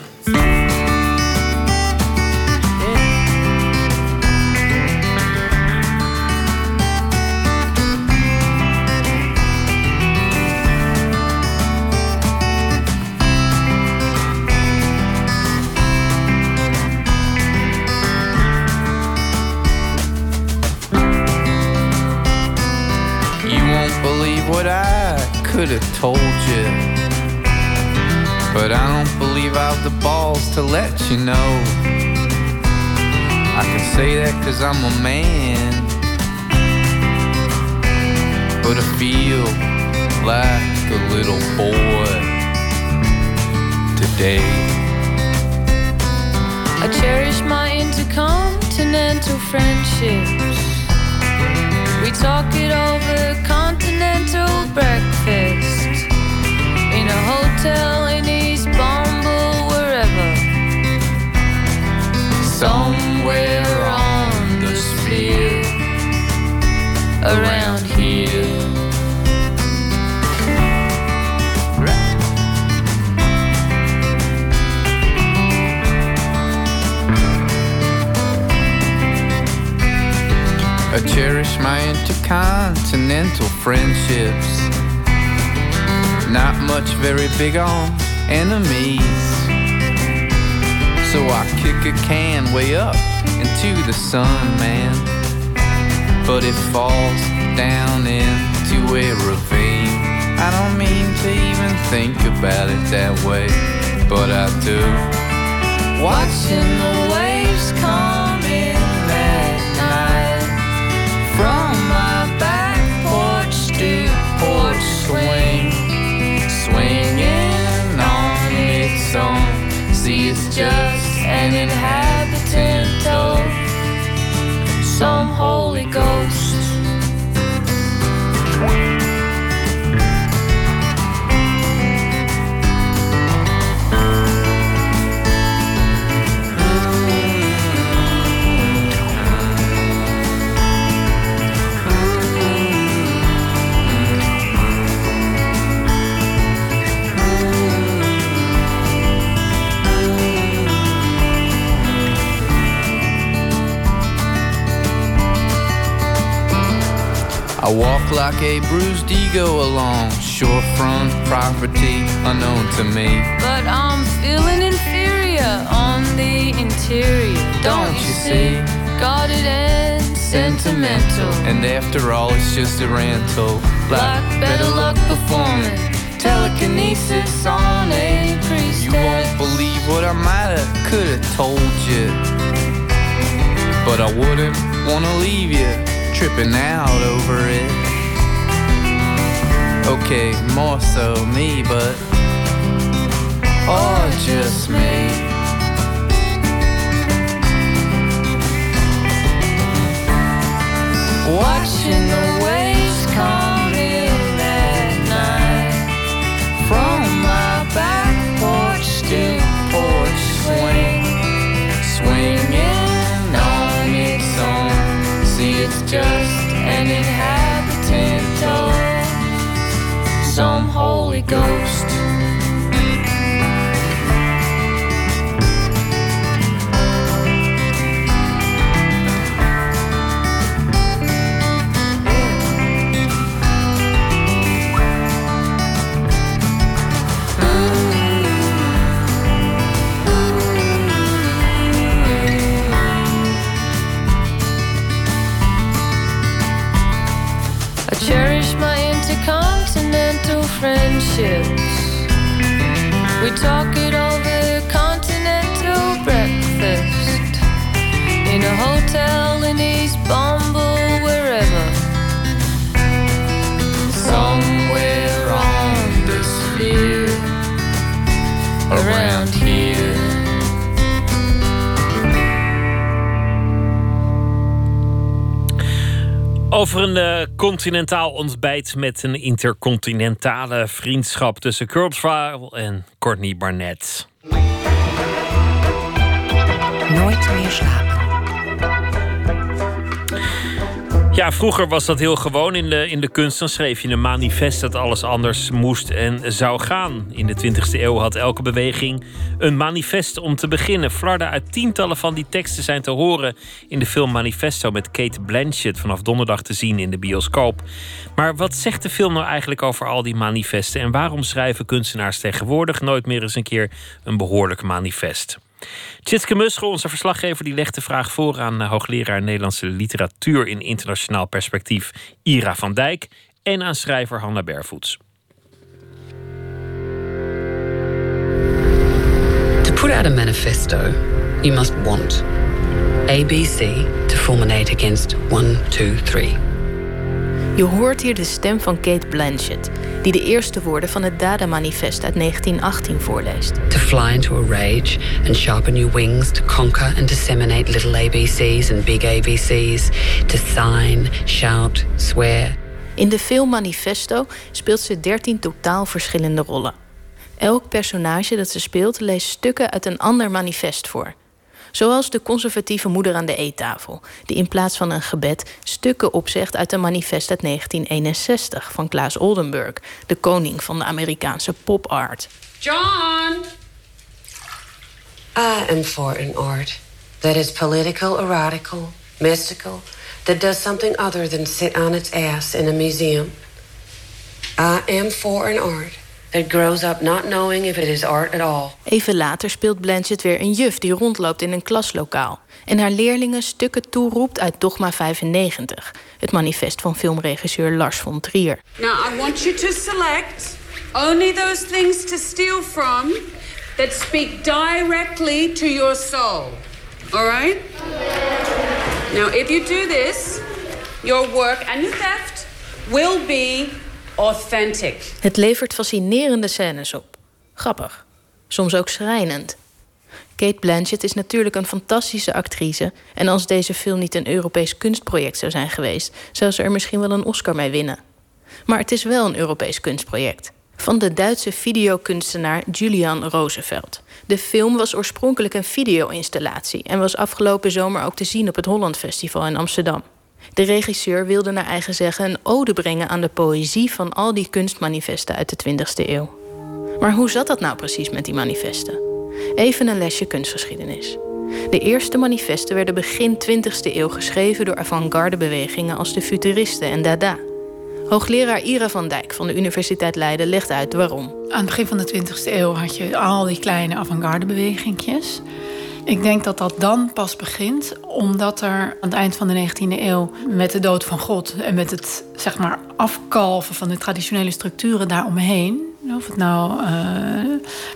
what I could have told you. But I don't believe I've the balls to let you know. I can say that cause I'm a man. But I feel like a little boy today. I cherish my intercontinental friendships. We talk it over continental breakfast in a hotel in East Bombay, wherever. Somewhere on the sphere around here. I cherish my intercontinental friendships. Not much very big on enemies. So I kick a can way up into the sun, man. But it falls down into a ravine. I don't mean to even think about it that way, but I do. Watching the waves come in at night from my back porch to porch swing, just an inhabitant of some Holy Ghost. I walk like a bruised ego along shorefront property unknown to me. But I'm feeling inferior on the interior. Don't you see? Guarded and sentimental. And after all, it's just a rental. Like better luck performing telekinesis on a priestess. You won't believe what I might have, could have told you. But I wouldn't wanna leave you tripping out over it. Okay, more so me, but. Or just me. Watching the just an inhabitant of some Holy Ghost. Talk it over continental breakfast in a hotel in East Bumble, wherever. somewhere on the sphere around here. Over een eh, continentaal ontbijt met een intercontinentale vriendschap tussen Kurzweil en Courtney Barnett. Nooit meer slapen. Ja, vroeger was dat heel gewoon in de, in de kunst. Dan schreef je een manifest dat alles anders moest en zou gaan. In de 20e eeuw had elke beweging een manifest om te beginnen. Flarden uit tientallen van die teksten zijn te horen in de film Manifesto met Kate Blanchett vanaf donderdag te zien in de bioscoop. Maar wat zegt de film nou eigenlijk over al die manifesten en waarom schrijven kunstenaars tegenwoordig nooit meer eens een keer een behoorlijk manifest? Tjitske Muscho, onze verslaggever, die legt de vraag voor aan eh, hoogleraar Nederlandse literatuur in internationaal perspectief Ira van Dijk en aan schrijver Hanna Bervoets. To put out a manifesto, you must want ABC to fulminate against 1, 2, 3. Je hoort hier de stem van Kate Blanchett, die de eerste woorden van het Dada-manifest uit 1918 voorleest. To fly into a rage and sharpen your wings to conquer and disseminate little ABCs and big ABCs. To sign, shout, swear. In de film Manifesto speelt ze 13 totaal verschillende rollen. Elk personage dat ze speelt leest stukken uit een ander manifest voor. Zoals de conservatieve moeder aan de eettafel, die in plaats van een gebed stukken opzegt uit een manifest uit 1961 van Klaas Oldenburg, de koning van de Amerikaanse pop art. John! I am for an art that is political, erotical, mystical, that does something other than sit on its ass in a museum. I am for an art that grows up not knowing if it is art at all. Even later speelt Blanchett weer een juf die rondloopt in een klaslokaal en haar leerlingen stukken toeroept uit Dogma 95, het manifest van filmregisseur Lars von Trier. Now, I want you to select only those things to steal from that speak directly to your soul. All right? Now, if you do this, your work and your theft will be authentic. Het levert fascinerende scènes op. Grappig, soms ook schrijnend. Kate Blanchett is natuurlijk een fantastische actrice. En als deze film niet een Europees kunstproject zou zijn geweest, zou ze er misschien wel een Oscar mee winnen. Maar het is wel een Europees kunstproject. Van de Duitse videokunstenaar Julian Roosevelt. De film was oorspronkelijk een video-installatie en was afgelopen zomer ook te zien op het Holland Festival in Amsterdam. De regisseur wilde naar eigen zeggen een ode brengen aan de poëzie van al die kunstmanifesten uit de 20e eeuw. Maar hoe zat dat nou precies met die manifesten? Even een lesje kunstgeschiedenis. De eerste manifesten werden begin 20e eeuw geschreven door avant-garde bewegingen als de Futuristen en Dada. Hoogleraar Ira van Dijk van de Universiteit Leiden legt uit waarom. Aan het begin van de 20e eeuw had je al die kleine avant-garde bewegingjes. Ik denk dat dat dan pas begint, omdat er aan het eind van de 19e eeuw, met de dood van God en met het zeg maar, afkalven van de traditionele structuren daaromheen, of het nou uh,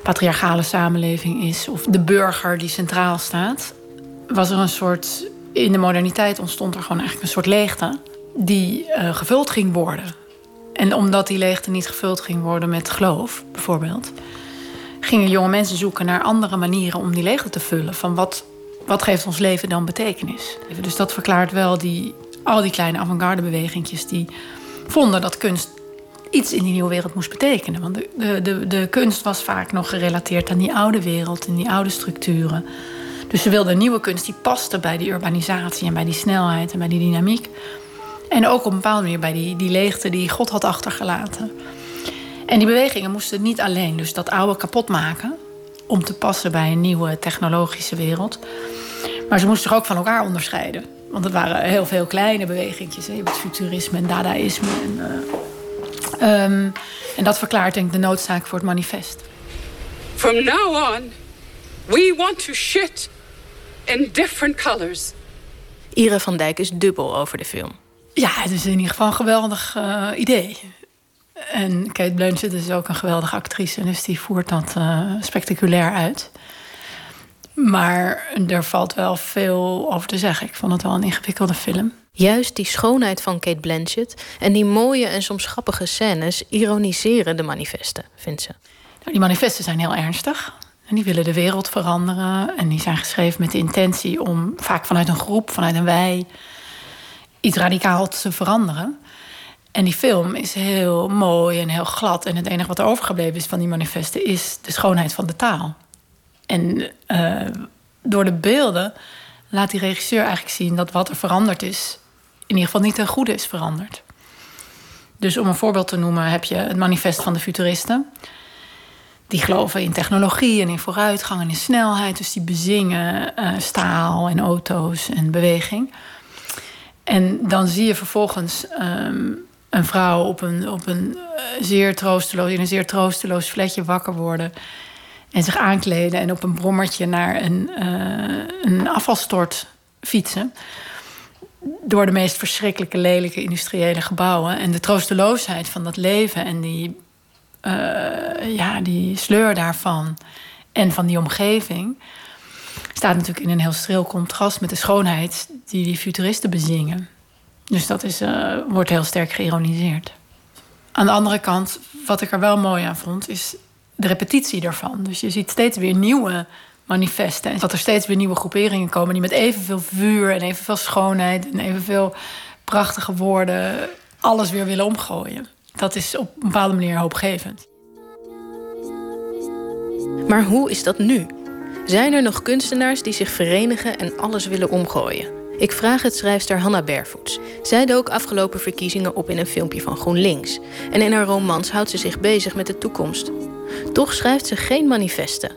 patriarchale samenleving is of de burger die centraal staat, was er een soort. In de moderniteit ontstond er gewoon eigenlijk een soort leegte die uh, gevuld ging worden. En omdat die leegte niet gevuld ging worden met geloof, bijvoorbeeld, gingen jonge mensen zoeken naar andere manieren om die leegte te vullen. Van wat, wat geeft ons leven dan betekenis? Dus dat verklaart wel die, al die kleine avant-garde bewegingjes die vonden dat kunst iets in die nieuwe wereld moest betekenen. Want de, de, de, kunst was vaak nog gerelateerd aan die oude wereld en die oude structuren. Dus ze wilden nieuwe kunst die paste bij die urbanisatie en bij die snelheid en bij die dynamiek. En ook op een bepaalde manier bij die, die leegte die God had achtergelaten. En die bewegingen moesten niet alleen dus dat oude kapot maken om te passen bij een nieuwe technologische wereld. Maar ze moesten zich ook van elkaar onderscheiden. Want het waren heel veel kleine bewegingjes. Je hebt het futurisme en dadaïsme. En, uh, um, en dat verklaart denk ik de noodzaak voor het manifest. From now on, we want to shit in different colors. Ira van Dijk is dubbel over de film. Ja, het is in ieder geval een geweldig uh, idee. En Kate Blanchett is ook een geweldige actrice, dus die voert dat uh, spectaculair uit. Maar er valt wel veel over te zeggen. Ik vond het wel een ingewikkelde film. Juist die schoonheid van Kate Blanchett en die mooie en soms grappige scènes ironiseren de manifesten, vindt ze. Nou, die manifesten zijn heel ernstig. En die willen de wereld veranderen. En die zijn geschreven met de intentie om vaak vanuit een groep, vanuit een wij, iets radicaal te veranderen. En die film is heel mooi en heel glad. En het enige wat er overgebleven is van die manifesten is de schoonheid van de taal. En uh, door de beelden laat die regisseur eigenlijk zien dat wat er veranderd is, in ieder geval niet ten goede is veranderd. Dus om een voorbeeld te noemen, heb je het manifest van de futuristen. Die geloven in technologie en in vooruitgang en in snelheid. Dus die bezingen uh, staal en auto's en beweging. En dan zie je vervolgens um, een vrouw op een, op een uh, zeer troosteloos, in een zeer troosteloos flatje wakker worden. En zich aankleden en op een brommertje naar een, uh, een afvalstort fietsen. Door de meest verschrikkelijke, lelijke industriële gebouwen. En de troosteloosheid van dat leven en die, uh, ja, die sleur daarvan. En van die omgeving. Staat natuurlijk in een heel streel contrast met de schoonheid die die futuristen bezingen. Dus dat is, uh, wordt heel sterk geïroniseerd. Aan de andere kant, wat ik er wel mooi aan vond, is de repetitie daarvan. Dus je ziet steeds weer nieuwe manifesten. En dat er steeds weer nieuwe groeperingen komen die met evenveel vuur en evenveel schoonheid en evenveel prachtige woorden alles weer willen omgooien. Dat is op een bepaalde manier hoopgevend. Maar hoe is dat nu? Zijn er nog kunstenaars die zich verenigen en alles willen omgooien? Ik vraag het schrijfster Hanna Bervoets. Zij dook afgelopen verkiezingen op in een filmpje van GroenLinks. En in haar romans houdt ze zich bezig met de toekomst. Toch schrijft ze geen manifesten.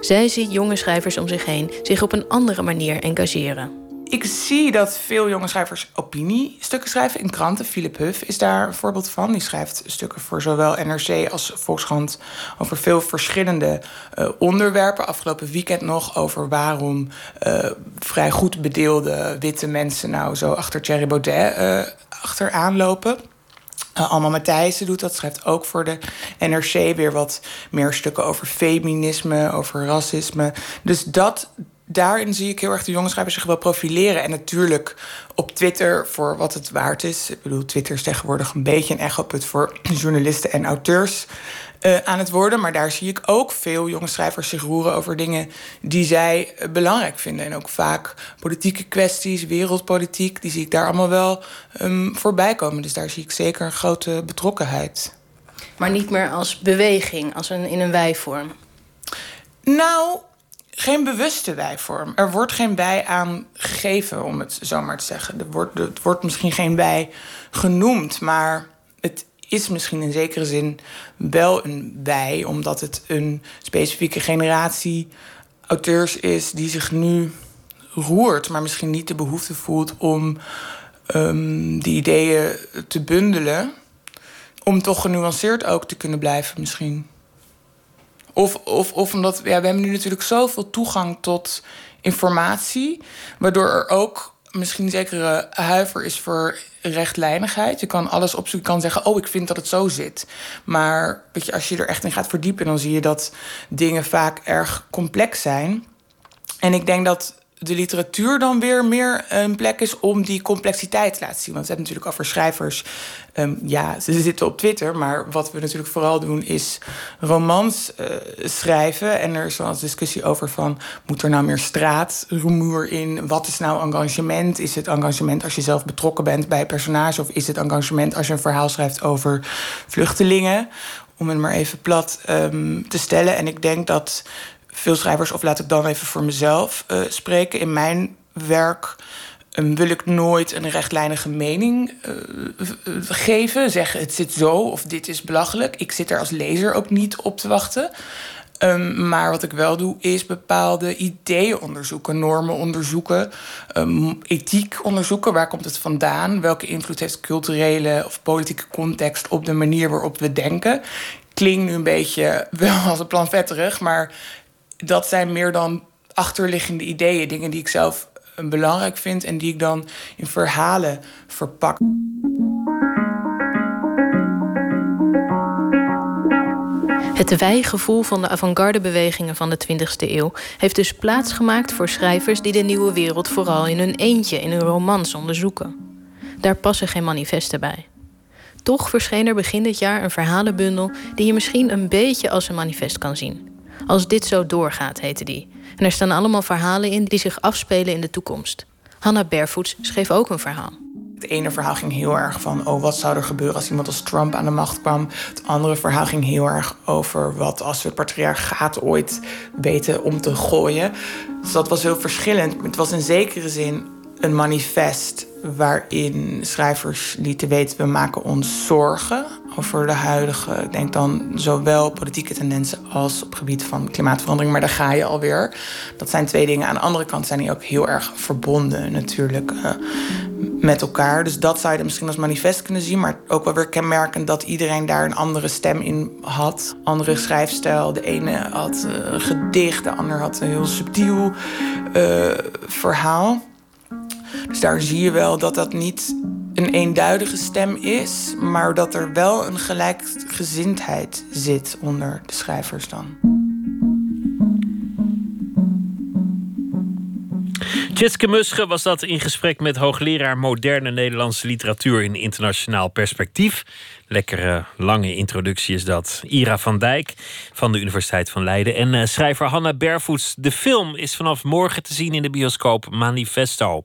Zij ziet jonge schrijvers om zich heen zich op een andere manier engageren. Ik zie dat veel jonge schrijvers opiniestukken schrijven in kranten. Philip Huff is daar een voorbeeld van. Die schrijft stukken voor zowel NRC als Volkskrant over veel verschillende uh, onderwerpen. Afgelopen weekend nog over waarom uh, vrij goed bedeelde witte mensen nou zo achter Thierry Baudet uh, achteraan lopen. Uh, Alma Matthijssen doet dat, schrijft ook voor de NRC weer wat meer stukken over feminisme, over racisme. Dus dat, daarin zie ik heel erg de jonge schrijvers zich wel profileren. En natuurlijk op Twitter, voor wat het waard is. Ik bedoel, Twitter is tegenwoordig een beetje een echoput voor journalisten en auteurs. Uh, aan het worden. Maar daar zie ik ook veel jonge schrijvers zich roeren over dingen die zij uh, belangrijk vinden. En ook vaak politieke kwesties, wereldpolitiek, die zie ik daar allemaal wel um, voorbij komen. Dus daar zie ik zeker een grote betrokkenheid. Maar niet meer als beweging, als een, in een wijvorm? Nou, geen bewuste wijvorm. Er wordt geen bij aan gegeven, om het zo maar te zeggen. Er wordt, er wordt misschien geen bij genoemd, maar het is misschien in zekere zin wel een wij, omdat het een specifieke generatie auteurs is die zich nu roert, maar misschien niet de behoefte voelt om um, die ideeën te bundelen. Om toch genuanceerd ook te kunnen blijven, misschien. Of, of, of omdat ja, we hebben nu natuurlijk zoveel toegang tot informatie, waardoor er ook misschien zekere huiver is voor rechtlijnigheid. Je kan alles opzoeken, je kan zeggen, oh, ik vind dat het zo zit. Maar weet je, als je er echt in gaat verdiepen, dan zie je dat dingen vaak erg complex zijn. En ik denk dat de literatuur dan weer meer een plek is om die complexiteit te laten zien. Want we hebben natuurlijk over schrijvers. Um, ja, ze zitten op Twitter, maar wat we natuurlijk vooral doen is romans uh, schrijven. En er is wel eens discussie over van, moet er nou meer straatrumoer in? Wat is nou engagement? Is het engagement als je zelf betrokken bent bij personage? Of is het engagement als je een verhaal schrijft over vluchtelingen? Om het maar even plat um, te stellen. En ik denk dat veel schrijvers, of laat ik dan even voor mezelf uh, spreken. In mijn werk um, wil ik nooit een rechtlijnige mening uh, geven. Zeggen het zit zo of dit is belachelijk. Ik zit er als lezer ook niet op te wachten. Um, maar wat ik wel doe, is bepaalde ideeën onderzoeken, normen onderzoeken, um, ethiek onderzoeken. Waar komt het vandaan? Welke invloed heeft culturele of politieke context op de manier waarop we denken? Klinkt nu een beetje wel als een plan vetterig, maar dat zijn meer dan achterliggende ideeën, dingen die ik zelf eh, belangrijk vind en die ik dan in verhalen verpak. Het wijgevoel van de avant-garde-bewegingen van de 20e eeuw heeft dus plaatsgemaakt voor schrijvers die de nieuwe wereld vooral in hun eentje, in hun romans onderzoeken. Daar passen geen manifesten bij. Toch verscheen er begin dit jaar een verhalenbundel die je misschien een beetje als een manifest kan zien. Als dit zo doorgaat, heette die. En er staan allemaal verhalen in die zich afspelen in de toekomst. Hanna Barefoots schreef ook een verhaal. Het ene verhaal ging heel erg van, oh, wat zou er gebeuren als iemand als Trump aan de macht kwam. Het andere verhaal ging heel erg over wat als we het patriarchaat ooit weten om te gooien. Dus dat was heel verschillend. Het was in zekere zin een manifest waarin schrijvers lieten weten: we maken ons zorgen over de huidige, ik denk dan zowel politieke tendensen als op gebied van klimaatverandering. Maar daar ga je alweer. Dat zijn twee dingen. Aan de andere kant zijn die ook heel erg verbonden natuurlijk uh, met elkaar. Dus dat zou je misschien als manifest kunnen zien. Maar ook wel weer kenmerkend dat iedereen daar een andere stem in had. Andere schrijfstijl. De ene had een gedicht, de ander had een heel subtiel uh, verhaal. Dus daar zie je wel dat dat niet een eenduidige stem is, maar dat er wel een gelijkgezindheid zit onder de schrijvers dan. Tjitske Musche was dat in gesprek met hoogleraar moderne Nederlandse literatuur in internationaal perspectief. Lekkere lange introductie is dat. Ira van Dijk van de Universiteit van Leiden en uh, schrijver Hanna Bervoets. De film is vanaf morgen te zien in de bioscoop Manifesto.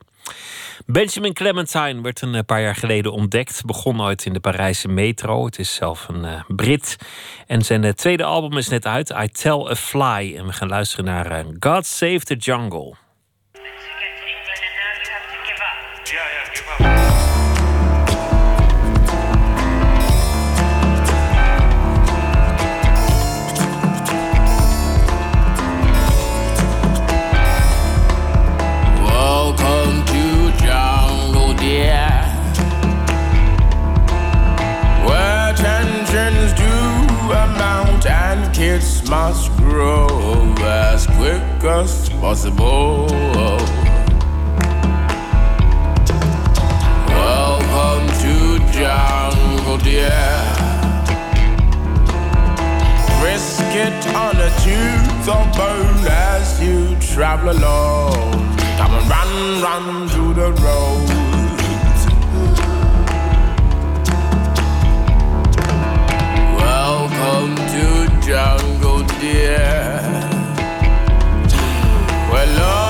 Benjamin Clementine werd een paar jaar geleden ontdekt. Begon ooit in de Parijse metro. Het is zelf een uh, Brit. En zijn uh, tweede album is net uit, I Tell a Fly. En we gaan luisteren naar God Save the Jungle. Kids must grow as quick as possible. Welcome to jungle, dear. Brisket on a tooth of bone as you travel along. Come and run, run through the road. Welcome to jungle, dear. Where lorries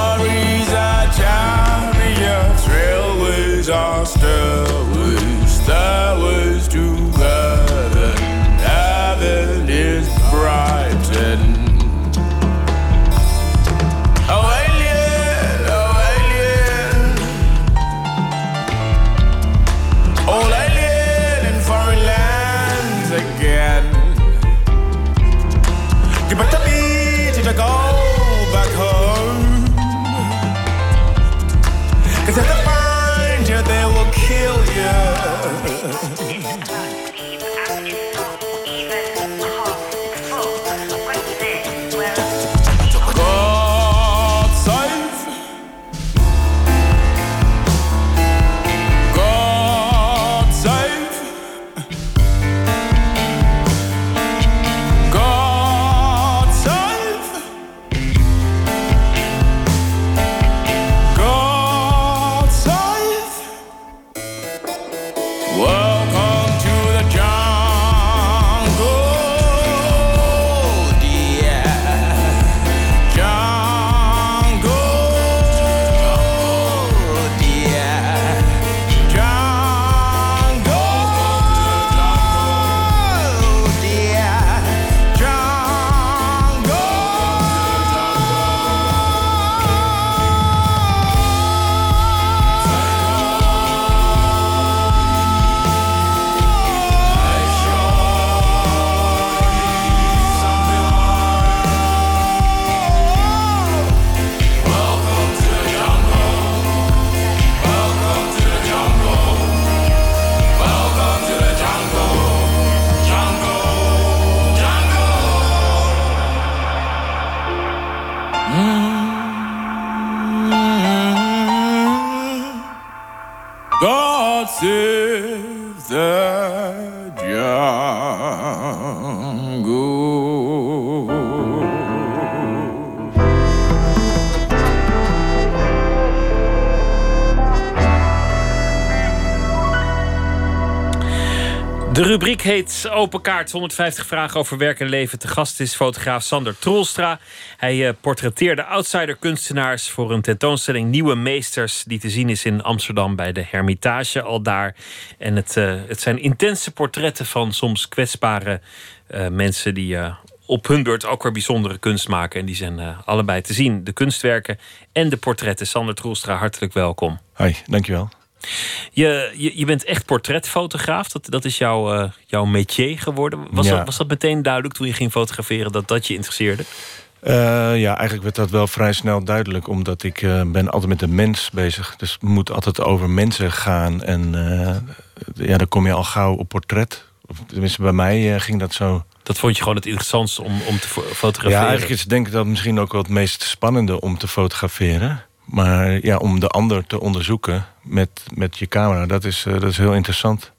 Open Kaart. 150 vragen over werk en leven. Te gast is fotograaf Sander Troelstra. Hij eh, portretteerde outsider-kunstenaars voor een tentoonstelling Nieuwe Meesters. die te zien is in Amsterdam bij de Hermitage al daar. En het, eh, het zijn intense portretten van soms kwetsbare eh, mensen die. op hun beurt ook weer bijzondere kunst maken. En die zijn allebei te zien. De kunstwerken en de portretten. Sander Troelstra, hartelijk welkom. Hoi, dankjewel. Je, je, je bent echt portretfotograaf. Dat, dat is jouw, uh, jouw métier geworden. Was, Ja. dat, was dat meteen duidelijk toen je ging fotograferen dat dat je interesseerde? Eh, ja, eigenlijk werd dat wel vrij snel duidelijk, omdat ik eh, ben altijd met de mens bezig. Dus het moet altijd over mensen gaan. En ja, dan kom je al gauw op portret. Of tenminste, bij mij ging dat zo. Dat vond je gewoon het interessantste om, om te fo- fotograferen? Ja, eigenlijk is denk ik dat misschien ook wel het meest spannende om te fotograferen. Maar ja, om de ander te onderzoeken met, met je camera, dat is, eh, dat is heel interessant.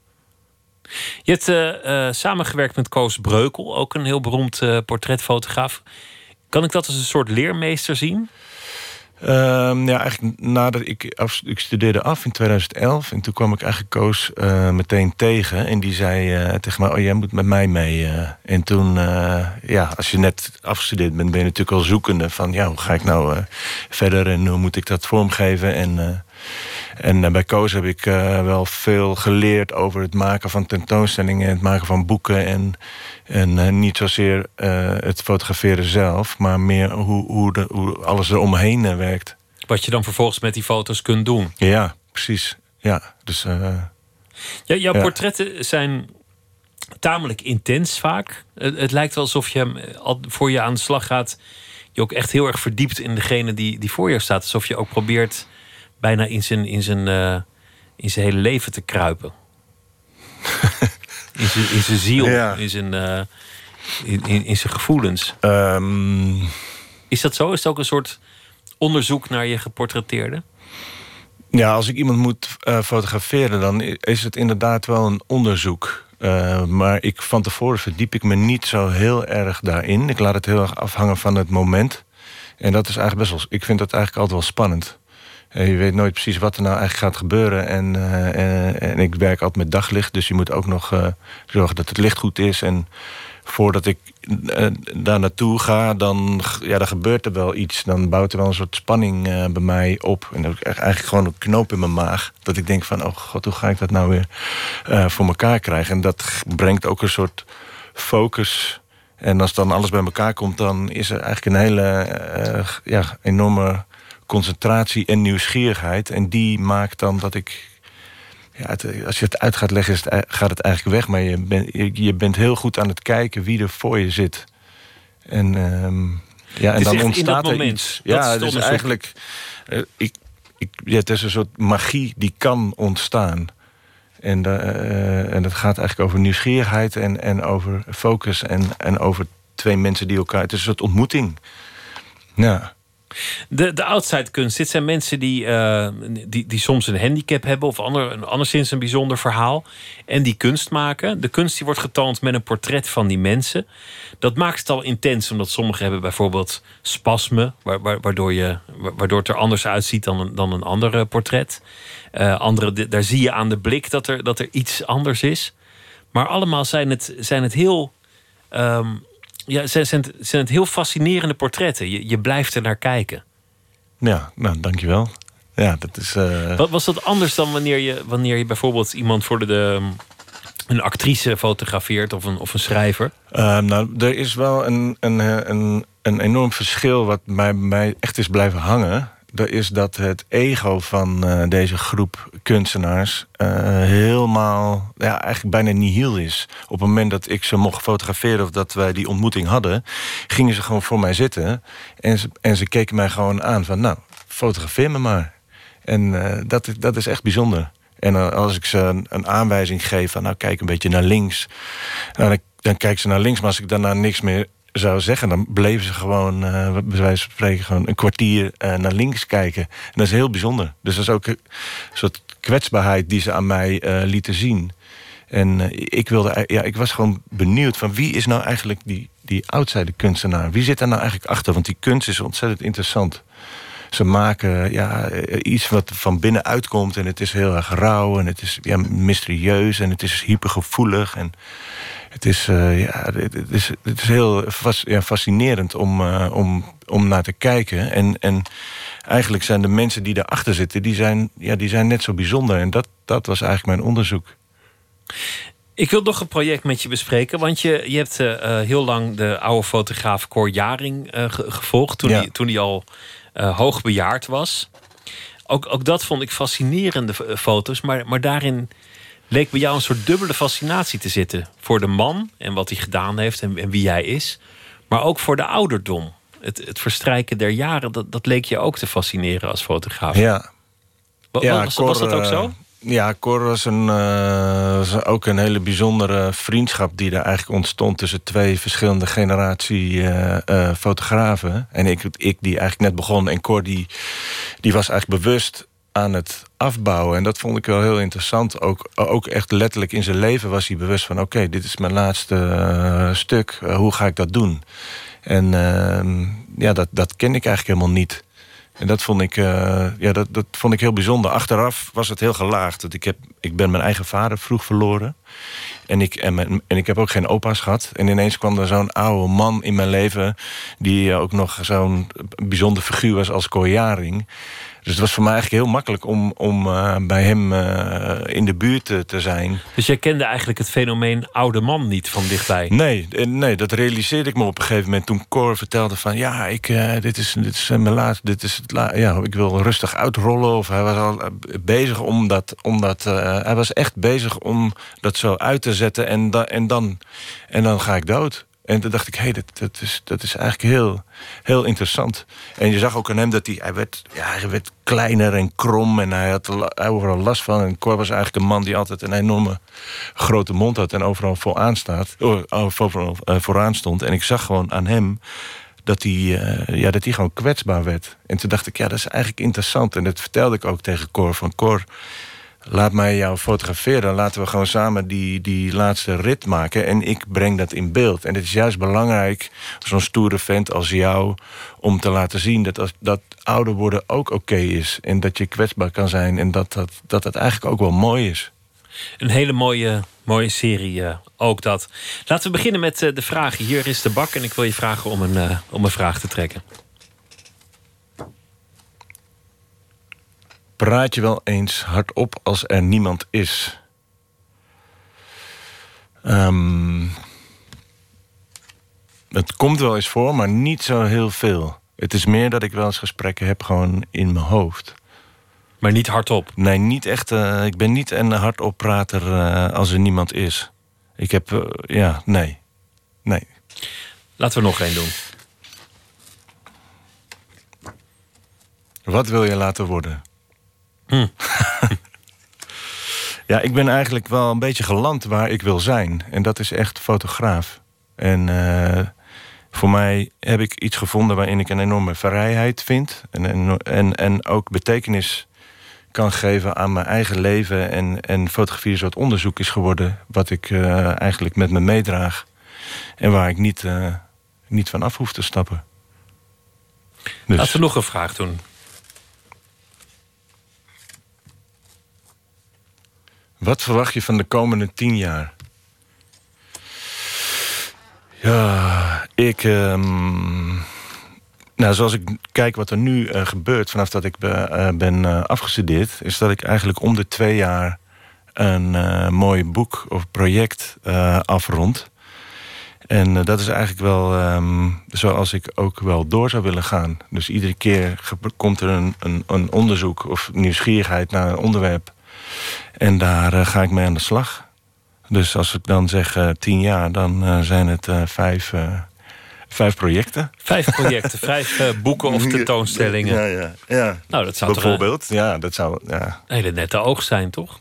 Je hebt eh, eh, samengewerkt met Koos Breukel, ook een heel beroemd portretfotograaf. Kan ik dat als een soort leermeester zien? Ehm, ja, eigenlijk nadat ik, af, ik studeerde af in 2011 en toen kwam ik eigenlijk Koos eh, meteen tegen en die zei eh, tegen mij: "Oh, jij moet met mij mee." eh. en toen, ja, als je net afgestudeerd bent, ben je natuurlijk al zoekende van, ja, hoe ga ik nou verder en hoe moet ik dat vormgeven en en eh, bij Koos heb ik eh, wel veel geleerd over het maken van tentoonstellingen, het maken van boeken. En, en eh, niet zozeer het fotograferen zelf, maar meer hoe, hoe, de, hoe alles eromheen werkt. Wat je dan vervolgens met die foto's kunt doen. Ja, precies. Ja, dus. Ja, jouw Ja. portretten zijn tamelijk intens vaak. Het, het lijkt wel alsof je voor je aan de slag gaat, je ook echt heel erg verdiept in degene die, die voor je staat. Alsof je ook probeert bijna in zijn, in zijn, eh, in zijn hele leven te kruipen. in, zijn, in zijn ziel, Ja. in, zijn, eh, in, in, in zijn gevoelens. Ehm, Is dat zo? Is het ook een soort onderzoek naar je geportretteerde? Ja, als ik iemand moet eh, fotograferen, dan is het inderdaad wel een onderzoek. Maar ik, van tevoren verdiep ik me niet zo heel erg daarin. Ik laat het heel erg afhangen van het moment. En dat is eigenlijk best wel. Ik vind dat eigenlijk altijd wel spannend. Eh, je weet nooit precies wat er nou eigenlijk gaat gebeuren. En, eh, en, en ik werk altijd met daglicht, dus je moet ook nog eh, zorgen dat het licht goed is. En voordat ik daar naartoe ga, dan, ja, dan gebeurt er wel iets. Dan bouwt er wel een soort spanning bij mij op. En dan heb eigenlijk gewoon een knoop in mijn maag. Dat ik denk van, oh god, hoe ga ik dat nou weer voor elkaar krijgen? En dat brengt ook een soort focus. En als dan alles bij elkaar komt, dan is er eigenlijk een hele ja, enorme concentratie en nieuwsgierigheid. En die maakt dan dat ik ja, het- als je het uit gaat leggen, is het, ei- gaat het eigenlijk weg. Maar je, bent je, je bent heel goed aan het kijken wie er voor je zit. En, ehm, ja, en dan ontstaat er moment. iets. Dat is Ja, het dus eigenlijk... eh, ik, ik, ja, het is een soort magie die kan ontstaan. En, eh, en dat gaat eigenlijk over nieuwsgierigheid en, en over focus... En, en over twee mensen die elkaar... Het is een soort ontmoeting. Ja. De, de outside kunst, dit zijn mensen die, eh, die, die soms een handicap hebben of ander, anderszins een bijzonder verhaal. En die kunst maken. De kunst die wordt getoond met een portret van die mensen. Dat maakt het al intens, omdat sommigen hebben bijvoorbeeld spasmen, wa- wa- waardoor, je, wa- waardoor het er anders uitziet dan een, dan een ander portret. Eh andere, daar zie je aan de blik dat er, dat er iets anders is. Maar allemaal zijn het, zijn het heel. ehm, ja, zijn, zijn, het- zijn het heel fascinerende portretten. Je, je blijft er naar kijken. Ja, nou, dankjewel. Ja, dat is... eh, Wat was dat anders dan wanneer je, wanneer je bijvoorbeeld iemand voor de, de een actrice fotografeert of een, of een schrijver? Ehm, nou, er is wel een, een, eh, een, een enorm verschil wat bij mij echt is blijven hangen. Is dat het ego van eh, deze groep kunstenaars eh, helemaal, ja, eigenlijk bijna nihil is. Op het moment dat ik ze mocht fotograferen of dat wij die ontmoeting hadden, gingen ze gewoon voor mij zitten en ze, en ze keken mij gewoon aan van, nou, fotografeer me maar. En eh, dat, dat is echt bijzonder. En als ik ze een, een aanwijzing geef van, nou, kijk een beetje naar links. Nou, dan, dan kijken ze naar links, maar als ik daarna niks meer zou zeggen, dan bleven ze gewoon, uh, bij wijze van spreken, gewoon een kwartier uh, naar links kijken. En dat is heel bijzonder. Dus dat is ook een soort kwetsbaarheid die ze aan mij uh, lieten zien. En ik, wilde, ja, ik was gewoon benieuwd van wie is nou eigenlijk die, die outsider kunstenaar? Wie zit daar nou eigenlijk achter? Want die kunst is ontzettend interessant. Ze maken ja, iets wat van binnenuit komt en het is heel erg rauw en het is ja, mysterieus en het is hypergevoelig. En het is, uh, ja, het, is, het is heel ja, fascinerend om, uh, om, om naar te kijken. En, en eigenlijk zijn de mensen die daarachter zitten, die zijn, ja, die zijn net zo bijzonder. En dat, dat was eigenlijk mijn onderzoek. Ik wil nog een project met je bespreken. Want je, je hebt uh, heel lang de oude fotograaf Cor Jaring gevolgd. Toen, ja. hij, toen hij al hoogbejaard was. Ook, ook dat vond ik fascinerende foto's. Maar, maar daarin leek bij jou een soort dubbele fascinatie te zitten. Voor de man en wat hij gedaan heeft en, en wie hij is. Maar ook voor de ouderdom. Het, het verstrijken der jaren, dat, dat leek je ook te fascineren als fotograaf. Ja. Was, ja, was, was dat ook zo? Uh, ja, Cor was, een, uh, was ook een hele bijzondere vriendschap... die er eigenlijk ontstond tussen twee verschillende generatie uh, fotografen. En ik, ik die eigenlijk net begon en Cor die, die was eigenlijk bewust aan het afbouwen. En dat vond ik wel heel interessant. Ook, ook echt letterlijk in zijn leven was hij bewust van... oké, dit is mijn laatste uh, stuk. Uh, hoe ga ik dat doen? En uh, ja, dat, dat ken ik eigenlijk helemaal niet. En dat vond ik, uh, ja, dat, dat vond ik heel bijzonder. Achteraf was het heel gelaagd. Ik, heb, ik ben mijn eigen vader vroeg verloren. En ik, en, mijn, en ik heb ook geen opa's gehad. En ineens kwam er zo'n oude man in mijn leven... die ook nog zo'n bijzonder figuur was als Cor Jaring... Dus het was voor mij eigenlijk heel makkelijk om, om uh, bij hem uh, in de buurt te, te, zijn. Dus jij kende eigenlijk het fenomeen oude man niet van dichtbij? Nee, nee dat realiseerde ik me op een gegeven moment toen Cor vertelde van... ja, ik, uh, dit is, dit is mijn laatste, dit is het la ja, ik wil rustig uitrollen. Of hij was al bezig om dat... Om dat hij was echt bezig om dat zo uit te zetten en, en, dan, en dan ga ik dood. En toen dacht ik, hé, hey, dat, dat, is, dat is eigenlijk heel, heel interessant. En je zag ook aan hem dat hij, werd, ja, hij werd kleiner en krom... en hij had er overal last van. En Cor was eigenlijk een man die altijd een enorme grote mond had... en overal vooraan, staat, oh, overal, uh, vooraan stond. En ik zag gewoon aan hem dat hij, uh, ja, dat hij gewoon kwetsbaar werd. En toen dacht ik, ja, dat is eigenlijk interessant. En dat vertelde ik ook tegen Cor, van Cor laat mij jou fotograferen. Laten we gewoon samen die, die laatste rit maken. En ik breng dat in beeld. En het is juist belangrijk, zo'n stoere vent als jou... om te laten zien dat, dat ouder worden ook oké is. En dat je kwetsbaar kan zijn. En dat dat, dat dat eigenlijk ook wel mooi is. Een hele mooie, mooie serie, uh, ook dat. Laten we beginnen met uh, de vragen. Hier is de bak en ik wil je vragen om een, uh, om een vraag te trekken. Praat je wel eens hardop als er niemand is? Um, het komt wel eens voor, maar niet zo heel veel. Het is meer dat ik wel eens gesprekken heb gewoon in mijn hoofd. Maar niet hardop? Nee, niet echt. Uh, ik ben niet een hardopprater uh, als er niemand is. Ik heb, uh, ja, nee. Nee. Laten we nog één doen. Wat wil je laten worden? Hm. ja, ik ben eigenlijk wel een beetje geland waar ik wil zijn. En dat is echt fotograaf. En uh, voor mij heb ik iets gevonden waarin ik een enorme vrijheid vind. En, en, en ook betekenis kan geven aan mijn eigen leven. En, en fotografie een soort onderzoek is geworden... wat ik uh, eigenlijk met me meedraag. En waar ik niet, uh, niet van af hoef te stappen. Dus. Laten we nog een vraag doen. Wat verwacht je van de komende tien jaar? Ja, ik. Um, nou, zoals ik kijk wat er nu uh, gebeurt vanaf dat ik be, uh, ben uh, afgestudeerd, is dat ik eigenlijk om de twee jaar een mooi boek of project afrond. En dat is eigenlijk wel um, zoals ik ook wel door zou willen gaan. Dus iedere keer komt er een, een, een onderzoek of nieuwsgierigheid naar een onderwerp en daar uh, ga ik mee aan de slag. Dus als ik dan zeg uh, tien jaar, dan uh, zijn het vijf, vijf projecten. Vijf projecten, vijf boeken of tentoonstellingen. Ja, ja, ja. Nou, dat zou Bijvoorbeeld, ja, dat zou... Ja. Een hele nette oog zijn, toch?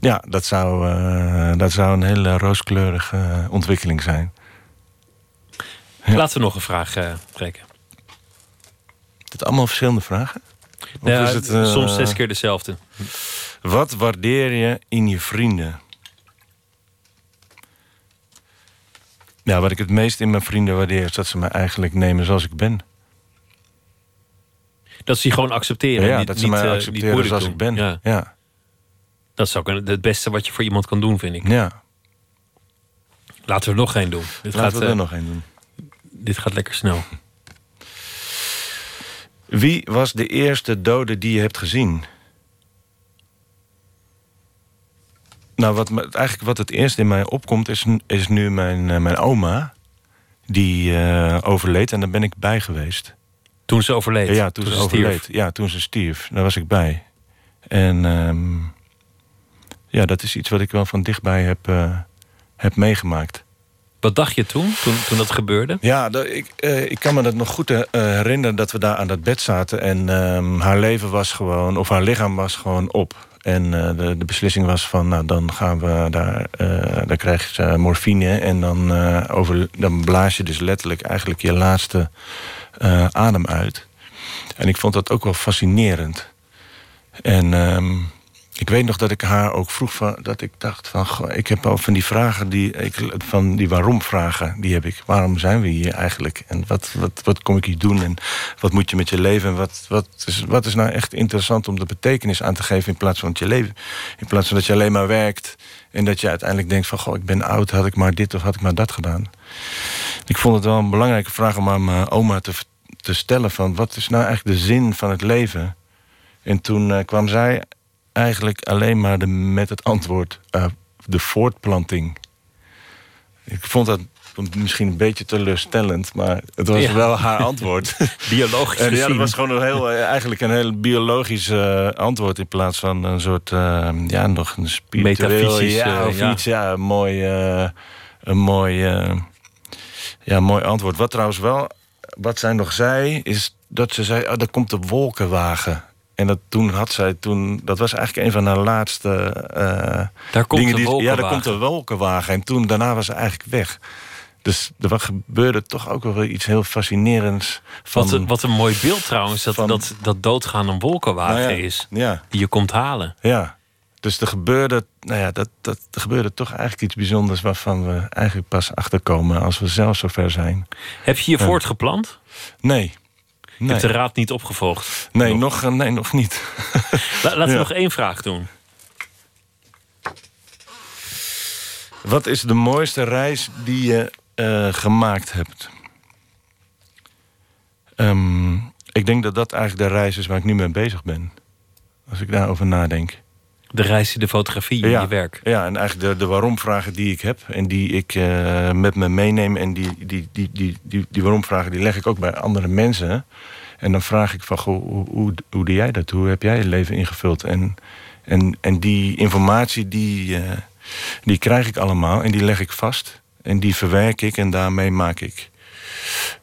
Ja, dat zou, dat zou een hele rooskleurige ontwikkeling zijn. Laten we nog een vraag uh, trekken. Het allemaal verschillende vragen? Of is het, soms zes keer dezelfde. Wat waardeer je in je vrienden? Ja, wat ik het meest in mijn vrienden waardeer... is dat ze me eigenlijk nemen zoals ik ben. Dat ze je gewoon accepteren. Ja, dat ze mij accepteren zoals ik ben. Ja. ja. Dat is ook het beste wat je voor iemand kan doen, vind ik. Ja. Laten we er nog geen doen. Dit Laten gaat, we er uh, nog één doen. Dit gaat lekker snel. Wie was de eerste dode die je hebt gezien? Nou, wat, eigenlijk wat het eerst in mij opkomt, is, is nu mijn, uh, mijn oma. Die uh, overleed en daar ben ik bij geweest. Toen ze overleed? Ja, toen, toen ze, overleed. Ja, toen ze stierf. Daar was ik bij. En um, ja, dat is iets wat ik wel van dichtbij heb, uh, heb meegemaakt. Wat dacht je toen, toen, toen dat gebeurde? Ja, ik, uh, ik kan me dat nog goed uh, herinneren dat we daar aan dat bed zaten. En um, haar leven was gewoon, of haar lichaam was gewoon op. En uh, de, de, beslissing was van, nou dan gaan we daar, dan krijg je morfine. En dan, over, dan blaas je dus letterlijk eigenlijk je laatste adem uit. En ik vond dat ook wel fascinerend. En um, ik weet nog dat ik haar ook vroeg van, dat ik dacht van, goh, ik heb al van die vragen die, ik, van die waarom vragen, die heb ik. Waarom zijn we hier eigenlijk? En wat, wat, wat kom ik hier doen? En wat moet je met je leven? En wat, wat, is, wat is nou echt interessant om de betekenis aan te geven in plaats van dat je leven, in plaats van dat je alleen maar werkt en dat je uiteindelijk denkt van, goh, ik ben oud, had ik maar dit of had ik maar dat gedaan. Ik vond het wel een belangrijke vraag om aan mijn oma te, te stellen van, wat is nou eigenlijk de zin van het leven? En toen uh, kwam zij eigenlijk alleen maar de, met het antwoord uh, de voortplanting. Ik vond dat misschien een beetje teleurstellend, maar het was wel haar antwoord. Biologisch en, Ja, dat was gewoon een heel, eh, eigenlijk een heel biologisch uh, antwoord... in plaats van een soort, uh, ja, nog een spiritueel... Ja, of ja. iets, ja, een mooi, een mooi, ja, mooi antwoord. Wat trouwens wel, wat zij nog zei, is dat ze zei... Oh, er komt de wolkenwagen. En dat, toen had zij, toen, dat was eigenlijk een van haar laatste uh, daar komt dingen. Die, ja, daar komt een wolkenwagen. En toen, daarna was ze eigenlijk weg. Dus er gebeurde toch ook wel iets heel fascinerends. Van, wat, een, wat een mooi beeld trouwens, dat, van, dat, dat doodgaan een wolkenwagen nou ja, is. Ja. Die je komt halen. Ja, dus er gebeurde, nou ja, dat, dat, er gebeurde toch eigenlijk iets bijzonders... waarvan we eigenlijk pas achterkomen als we zelf zover zijn. Heb je je voortgeplant? Nee. Nee. Je hebt de raad niet opgevolgd? Nee, nog, nog nee, nog niet. laten we ja. nog één vraag doen. Wat is de mooiste reis die je uh, gemaakt hebt? Um, ik denk dat dat eigenlijk de reis is waar ik nu mee bezig ben. Als ik daarover nadenk. De reis in de fotografie in ja, je werk. Ja, en eigenlijk de, de waarom-vragen die ik heb... en die ik uh, met me meeneem... en die, die, die, die, die, die waarom-vragen die leg ik ook bij andere mensen. En dan vraag ik van, goh, hoe, hoe, hoe doe jij dat? Hoe heb jij je leven ingevuld? En, en, en die informatie, die, uh, die krijg ik allemaal en die leg ik vast. En die verwerk ik en daarmee maak ik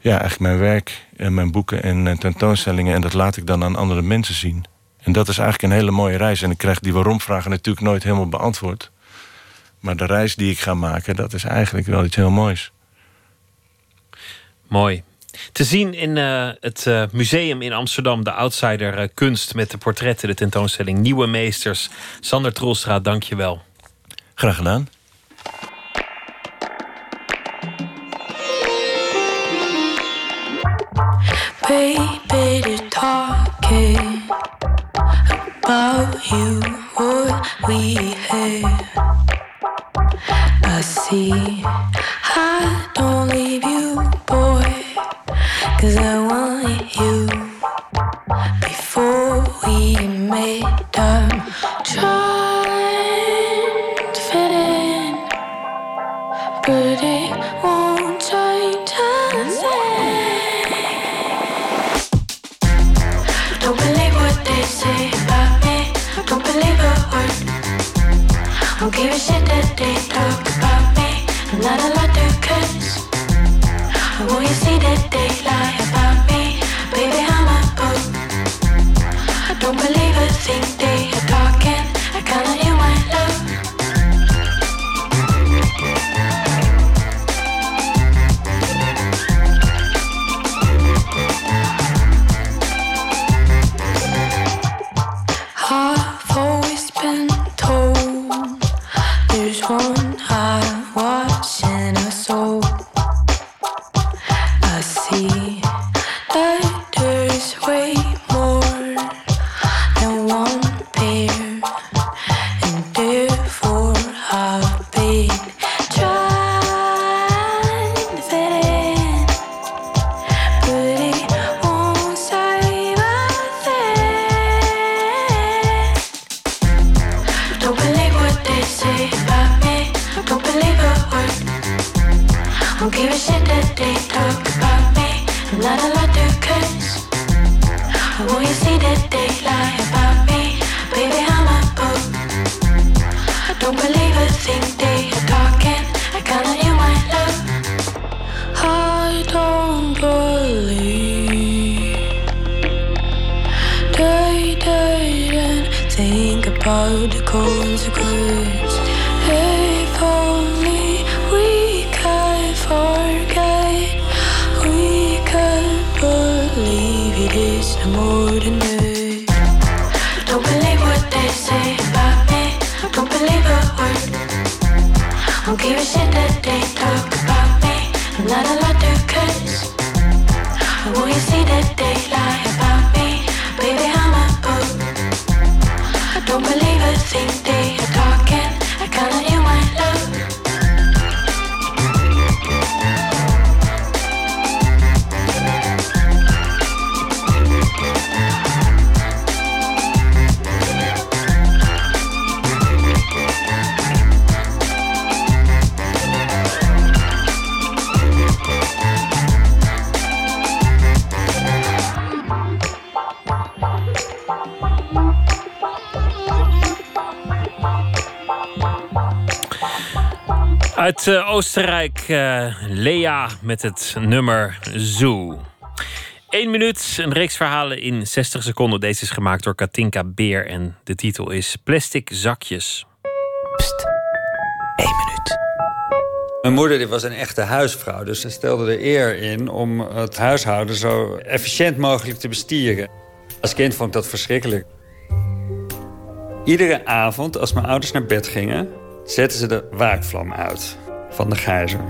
ja, eigenlijk mijn werk... en mijn boeken en tentoonstellingen... en dat laat ik dan aan andere mensen zien... En dat is eigenlijk een hele mooie reis. En ik krijg die waarom-vragen natuurlijk nooit helemaal beantwoord. Maar de reis die ik ga maken, dat is eigenlijk wel iets heel moois. Mooi. Te zien in uh, het uh, museum in Amsterdam, de Outsider uh, Kunst... met de portretten, de tentoonstelling Nieuwe Meesters. Sander Trolstra, dank je wel. Graag gedaan. Baby, about you, what we have. I see, I don't leave you, boy, cause I Oostenrijk, eh, Lea met het nummer Zoo. Eén minuut, een reeks verhalen in 60 seconden. Deze is gemaakt door Katinka Beer en de titel is Plastic Zakjes. Mijn moeder die was een echte huisvrouw, dus ze stelde er eer in om het huishouden zo efficiënt mogelijk te bestieren. Als kind vond ik dat verschrikkelijk. Iedere avond als mijn ouders naar bed gingen, zetten ze de waakvlam uit van de gijzer,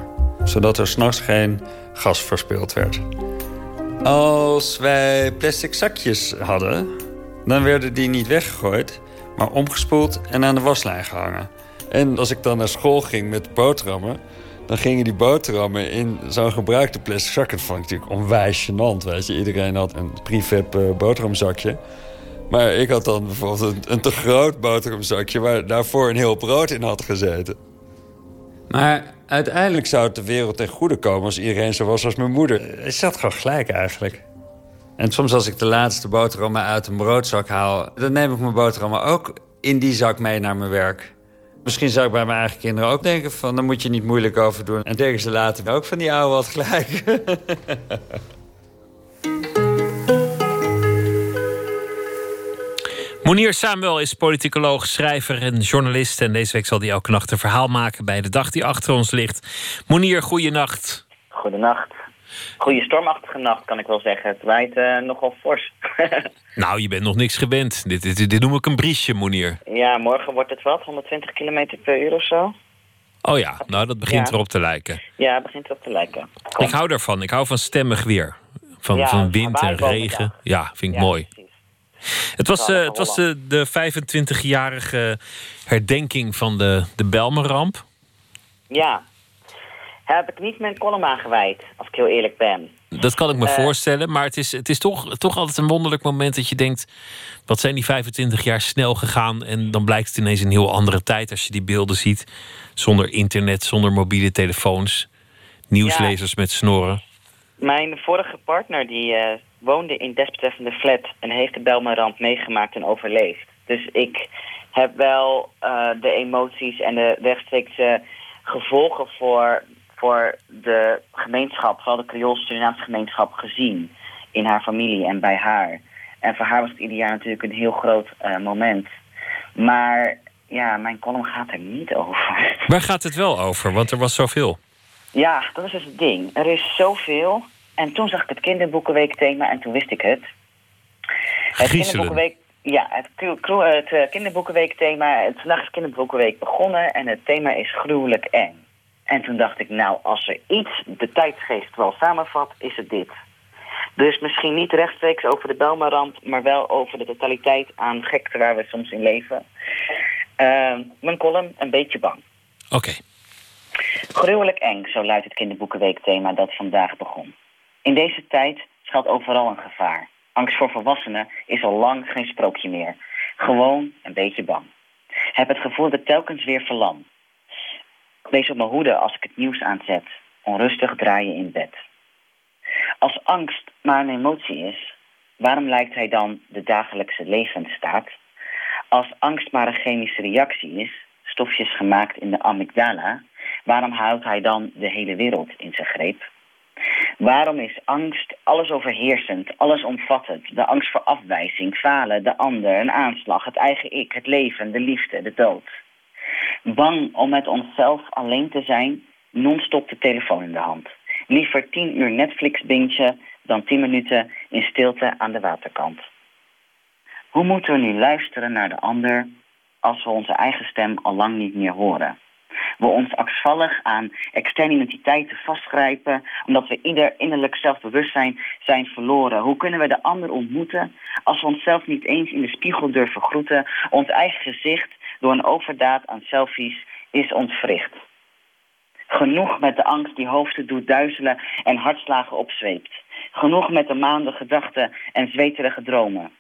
zodat er s'nachts geen gas verspild werd. Als wij plastic zakjes hadden, dan werden die niet weggegooid, maar omgespoeld en aan de waslijn gehangen. En als ik dan naar school ging met boterhammen, dan gingen die boterhammen in zo'n gebruikte plastic zak. Dat vond ik natuurlijk onwijs gênant, weet je. Iedereen had een prefab eh, boterhamzakje. Maar ik had dan bijvoorbeeld een, een te groot boterhamzakje... waar daarvoor een heel brood in had gezeten. Maar uiteindelijk zou het de wereld ten goede komen... als iedereen zo was als mijn moeder. Is dat gewoon gelijk eigenlijk? En soms als ik de laatste boterhammen uit een broodzak haal... dan neem ik mijn boterhammen ook in die zak mee naar mijn werk. Misschien zou ik bij mijn eigen kinderen ook denken van... daar moet je niet moeilijk over doen. En denken ze later ook van die oude wat gelijk. Monier Samuel is politicoloog, schrijver en journalist. En deze week zal hij elke nacht een verhaal maken bij de dag die achter ons ligt. Monier, goeienacht. Goedenacht. Goeie stormachtige nacht, kan ik wel zeggen. Het waait eh, nogal fors. Nou, je bent nog niks gewend. Dit, dit, dit noem ik een briesje, Monier. ja, morgen wordt het wat, 120 km per uur of zo. Oh ja, nou dat begint Ja. erop te lijken. Ja, het begint erop te lijken. Ik hou daarvan. Ik hou van stemmig weer. Van, Ja, van wind en regen. Ja, vind ik Ja, mooi. Het was, eh, het was de, de 25-jarige herdenking van de, de Belmenramp. Ja. Heb ik niet mijn column aangeweid, als ik heel eerlijk ben. Dat kan ik me Eh. voorstellen. Maar het is, het is toch, toch altijd een wonderlijk moment dat je denkt... wat zijn die 25 jaar snel gegaan? En dan blijkt het ineens een heel andere tijd als je die beelden ziet. Zonder internet, zonder mobiele telefoons. Nieuwslezers met snorren. Mijn vorige partner die eh, woonde in desbetreffende flat en heeft de Belmenramp meegemaakt en overleefd. Dus ik heb wel eh, de emoties en de rechtstreekse gevolgen voor, voor de gemeenschap, vooral de Creool-Surinaamse gemeenschap, gezien in haar familie en bij haar. En voor haar was het ieder jaar natuurlijk een heel groot eh, moment. Maar ja, mijn column gaat er niet over. Waar gaat het wel over? Want er was zoveel. Ja, dat is dus het ding. Er is zoveel. En toen zag ik het kinderboekenweek thema en toen wist ik het. Het kinderboekenweek, Ja, het, het eh, kinderboekenweekthema. Het, vandaag is kinderboekenweek begonnen en het thema is gruwelijk eng. En toen dacht ik, nou, als er iets de tijdsgeest wel samenvat, is het dit. Dus misschien niet rechtstreeks over de Belmarand, maar wel over de totaliteit aan gekte waar we soms in leven. Eh, mijn column, een beetje bang. Oké. Gruwelijk eng, zo luidt het kinderboekenweekthema dat vandaag begon. In deze tijd schuilt overal een gevaar. Angst voor volwassenen is al lang geen sprookje meer. Gewoon een beetje bang. Heb het gevoel dat telkens weer verlam. Wees op mijn hoede als ik het nieuws aanzet. Onrustig draaien in bed. Als angst maar een emotie is, waarom lijkt hij dan de dagelijkse levensstaat? Als angst maar een chemische reactie is, stofjes gemaakt in de amygdala, waarom houdt hij dan de hele wereld in zijn greep? Waarom is angst alles overheersend, allesomvattend? De angst voor afwijzing, falen, de ander, een aanslag, het eigen ik, het leven, de liefde, de dood. Bang om met onszelf alleen te zijn, non-stop de telefoon in de hand. Liever tien uur Netflix bingen dan tien minuten in stilte aan de waterkant. Hoe moeten we nu luisteren naar de ander als we onze eigen stem al lang niet meer horen? We ons angstvallig aan externe identiteiten vastgrijpen, omdat we ieder innerlijk zelfbewustzijn zijn verloren. Hoe kunnen we de ander ontmoeten als we onszelf niet eens in de spiegel durven groeten? Ons eigen gezicht door een overdaad aan selfies is ontwricht. Genoeg met de angst die hoofden doet duizelen en hartslagen opzweept. Genoeg met de maanden gedachten en zweterige dromen.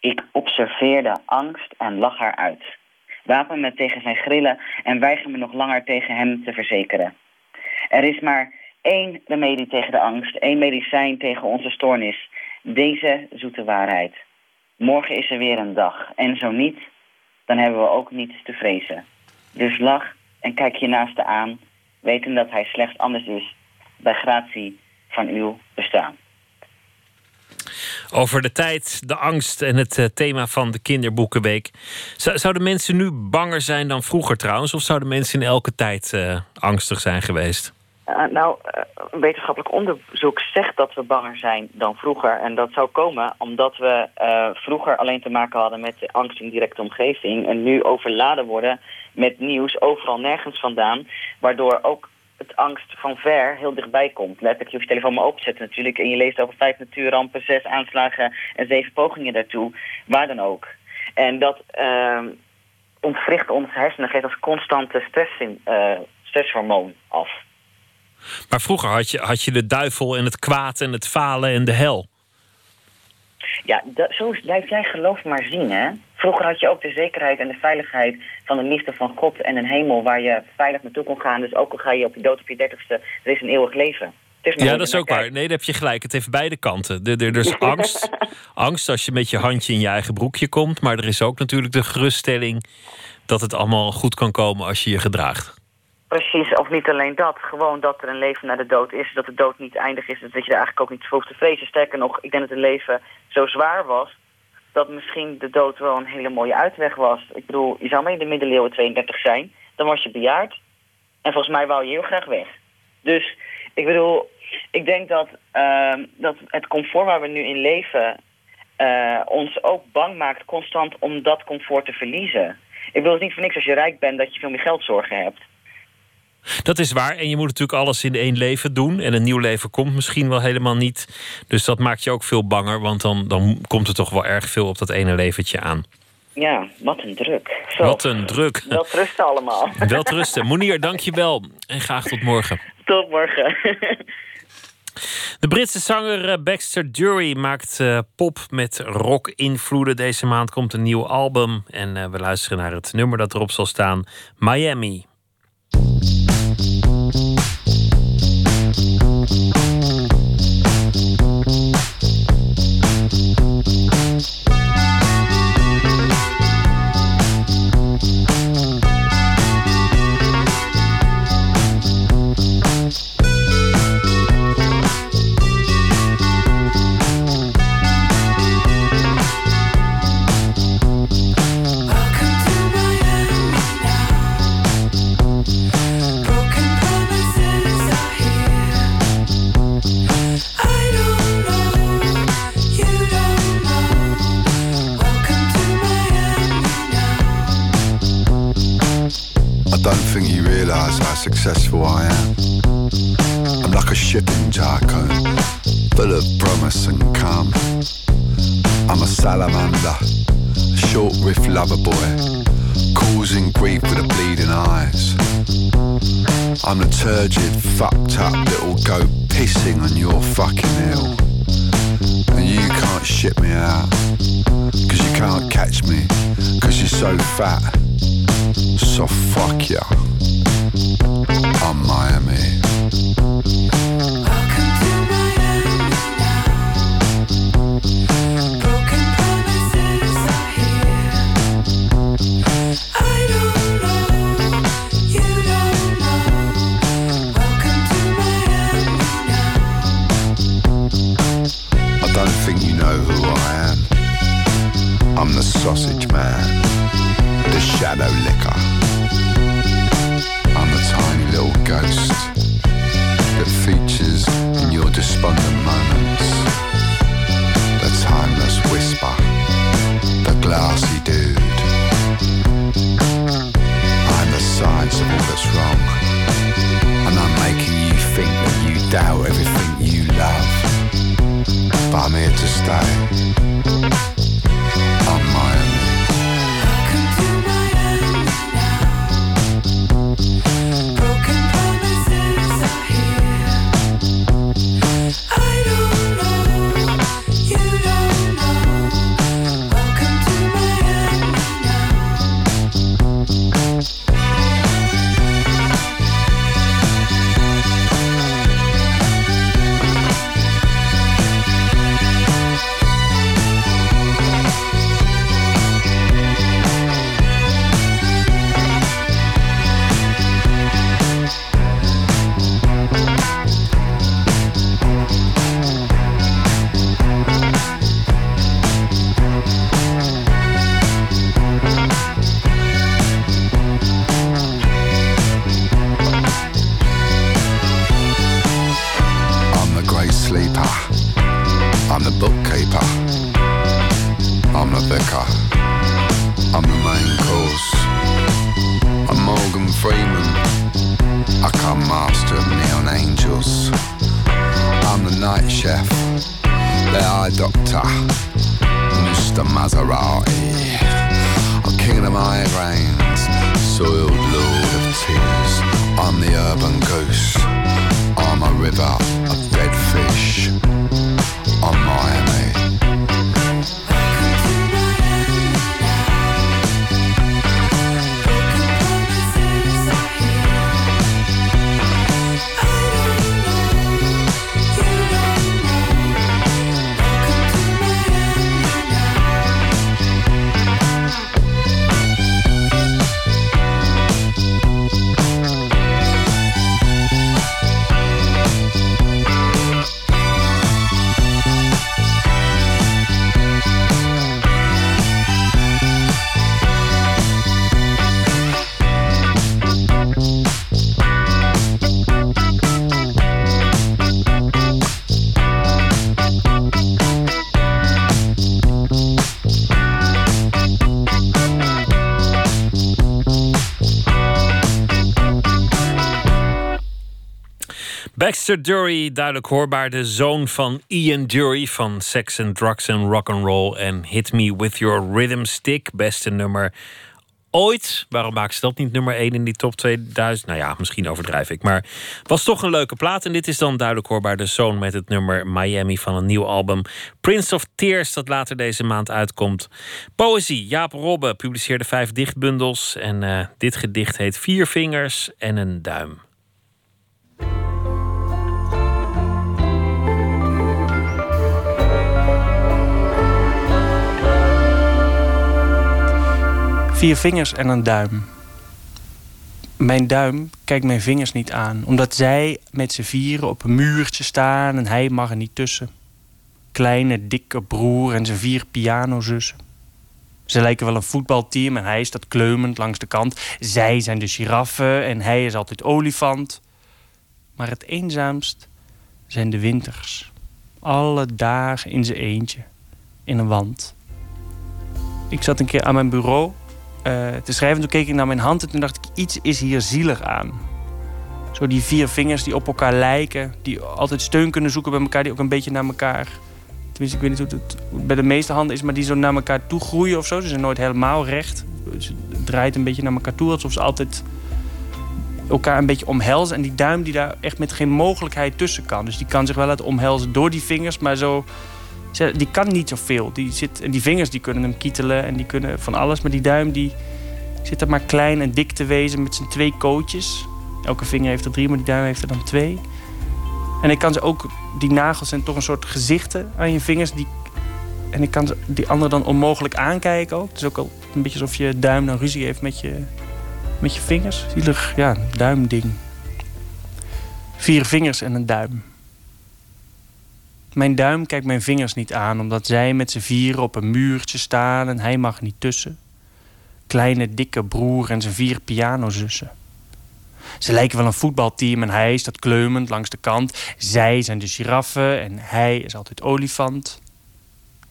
Ik observeerde angst en lach haar uit. Wapen me tegen zijn grillen en weiger me nog langer tegen hem te verzekeren. Er is maar één remedie tegen de angst, één medicijn tegen onze stoornis. Deze zoete waarheid. Morgen is er weer een dag. En zo niet, dan hebben we ook niets te vrezen. Dus lach en kijk je naaste aan, weten dat hij slechts anders is bij gratie van uw bestaan. Over de tijd, de angst en het eh, thema van de kinderboekenweek. Zou- Zouden mensen nu banger zijn dan vroeger trouwens? Of zouden mensen in elke tijd eh, angstig zijn geweest? Nou, een wetenschappelijk onderzoek zegt dat we banger zijn dan vroeger. En dat zou komen omdat we vroeger alleen te maken hadden met angst in directe omgeving. En nu overladen worden met nieuws overal nergens vandaan. Waardoor ook het angst van ver heel dichtbij komt. Letterlijk, je hoeft je telefoon maar open te zetten natuurlijk. En je leest over vijf natuurrampen, zes aanslagen en zeven pogingen daartoe. Waar dan ook. En dat uh, ontwricht onze hersenen, geeft als constante stress in, stresshormoon af. Maar vroeger had je, had je de duivel en het kwaad en het falen en de hel. Ja, dat, zo blijf jij geloof maar zien, hè? Vroeger had je ook de zekerheid en de veiligheid van de liefde van God en een hemel waar je veilig naartoe kon gaan. Dus ook al ga je op je dood op je dertigste, er is een eeuwig leven. Ja, dat is ook waar. Nee, daar heb je gelijk. Het heeft beide kanten. Er, er, er is angst. angst als je met je handje in je eigen broekje komt. Maar er is ook natuurlijk de geruststelling dat het allemaal goed kan komen als je je gedraagt. Precies, of niet alleen dat. Gewoon dat er een leven na de dood is. Dat de dood niet eindig is. Dat je er eigenlijk ook niet voor hoeft te vrezen. Sterker nog, ik denk dat het leven zo zwaar was... dat misschien de dood wel een hele mooie uitweg was. Ik bedoel, je zou maar in de middeleeuwen 32 zijn. Dan was je bejaard. En volgens mij wou je heel graag weg. Dus ik bedoel, ik denk dat, uh, dat het comfort waar we nu in leven... Uh, ons ook bang maakt constant om dat comfort te verliezen. Ik bedoel het niet voor niks als je rijk bent dat je veel meer geldzorgen hebt. Dat is waar. En je moet natuurlijk alles in één leven doen. En een nieuw leven komt misschien wel helemaal niet. Dus dat maakt je ook veel banger. Want dan, dan komt er toch wel erg veel op dat ene leventje aan. Ja, wat een druk. Zo. Wat een druk. Wel rusten allemaal. Wel rusten. Monier, dank je wel. En graag tot morgen. Tot morgen. De Britse zanger Baxter Dury maakt uh, pop met rock-invloeden. Deze maand komt een nieuw album. En uh, we luisteren naar het nummer dat erop zal staan: Miami. Don't think you realise how successful I am. I'm like a shipping tycoon, full of promise and calm. I'm a salamander, a short riff lover boy, causing grief with the bleeding eyes. I'm the turgid, fucked up little goat pissing on your fucking hill. And you can't ship me out, cause you can't catch me, cause you're so fat. So fuck ya. I'm Miami. I don't think you know who I am. I'm the sausage man, shadow licker. I'm a tiny little ghost that features in your despondent moments. The timeless whisper, the glassy dude. I'm the signs of all that's wrong, and I'm making you think that you doubt everything you love. But I'm here to stay. Baxter Dury, duidelijk hoorbaar de zoon van Ian Dury van Sex and Drugs and Rock and Roll en Hit Me With Your Rhythm Stick, beste nummer ooit. Waarom maken ze dat niet nummer 1 in die top 2000? Nou ja, misschien overdrijf ik, maar was toch een leuke plaat en dit is dan duidelijk hoorbaar de zoon met het nummer Miami van een nieuw album Prince of Tears dat later deze maand uitkomt. Poëzie, Jaap Robbe publiceerde vijf dichtbundels en eh, dit gedicht heet Vier vingers en een duim. Vier vingers en een duim. Mijn duim kijkt mijn vingers niet aan, omdat zij met z'n vieren op een muurtje staan en hij mag er niet tussen. Kleine, dikke broer en zijn vier pianozussen. Ze lijken wel een voetbalteam en hij staat kleumend langs de kant. Zij zijn de giraffen en hij is altijd olifant. Maar het eenzaamst zijn de winters. Alle dagen in zijn eentje, in een wand. Ik zat een keer aan mijn bureau te schrijven. Toen keek ik naar mijn hand en toen dacht ik, iets is hier zielig aan. Zo die vier vingers die op elkaar lijken, die altijd steun kunnen zoeken bij elkaar, die ook een beetje naar elkaar. Tenminste, ik weet niet hoe het bij de meeste handen is, maar die zo naar elkaar toe groeien of zo. Ze zijn nooit helemaal recht. Ze draait een beetje naar elkaar toe, alsof ze altijd elkaar een beetje omhelzen. En die duim die daar echt met geen mogelijkheid tussen kan. Dus die kan zich wel laten omhelzen door die vingers, maar zo. Die kan niet zoveel. Die, zit, en die vingers die kunnen hem kietelen en die kunnen van alles. Maar die duim die zit er maar klein en dik te wezen met zijn twee kootjes. Elke vinger heeft er drie, maar die duim heeft er dan twee. En ik kan ze ook, die nagels zijn toch een soort gezichten aan je vingers. Die, en ik kan die andere dan onmogelijk aankijken ook. Het is ook al een beetje alsof je duim dan ruzie heeft met je, met je vingers. Zielig, ja, duimding. Vier vingers en een duim. Mijn duim kijkt mijn vingers niet aan, omdat zij met z'n vieren op een muurtje staan en hij mag niet tussen. Kleine, dikke broer en zijn vier pianozussen. Ze lijken wel een voetbalteam en hij staat kleumend langs de kant. Zij zijn de giraffen en hij is altijd olifant.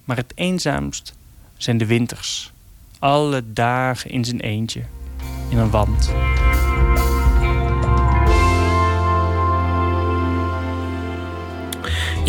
Maar het eenzaamst zijn de winters. Alle dagen in zijn eentje. In een wand.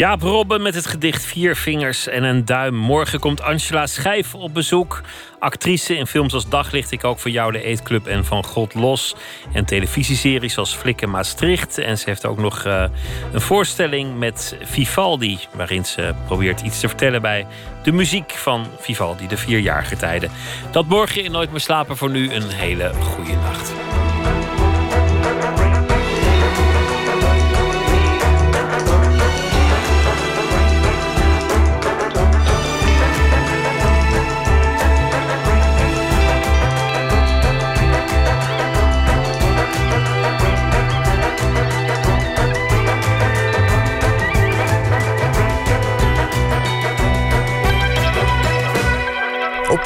Jaap Robben met het gedicht Vier Vingers en een Duim. Morgen komt Angela Schijf op bezoek. Actrice in films als Daglicht, ik ook voor jou de Eetclub en Van God Los. En televisieseries als Flikken Maastricht. En ze heeft ook nog uh, een voorstelling met Vivaldi... waarin ze probeert iets te vertellen bij de muziek van Vivaldi, de vierjarige tijden. Dat morgen in Nooit meer slapen voor nu een hele goede nacht.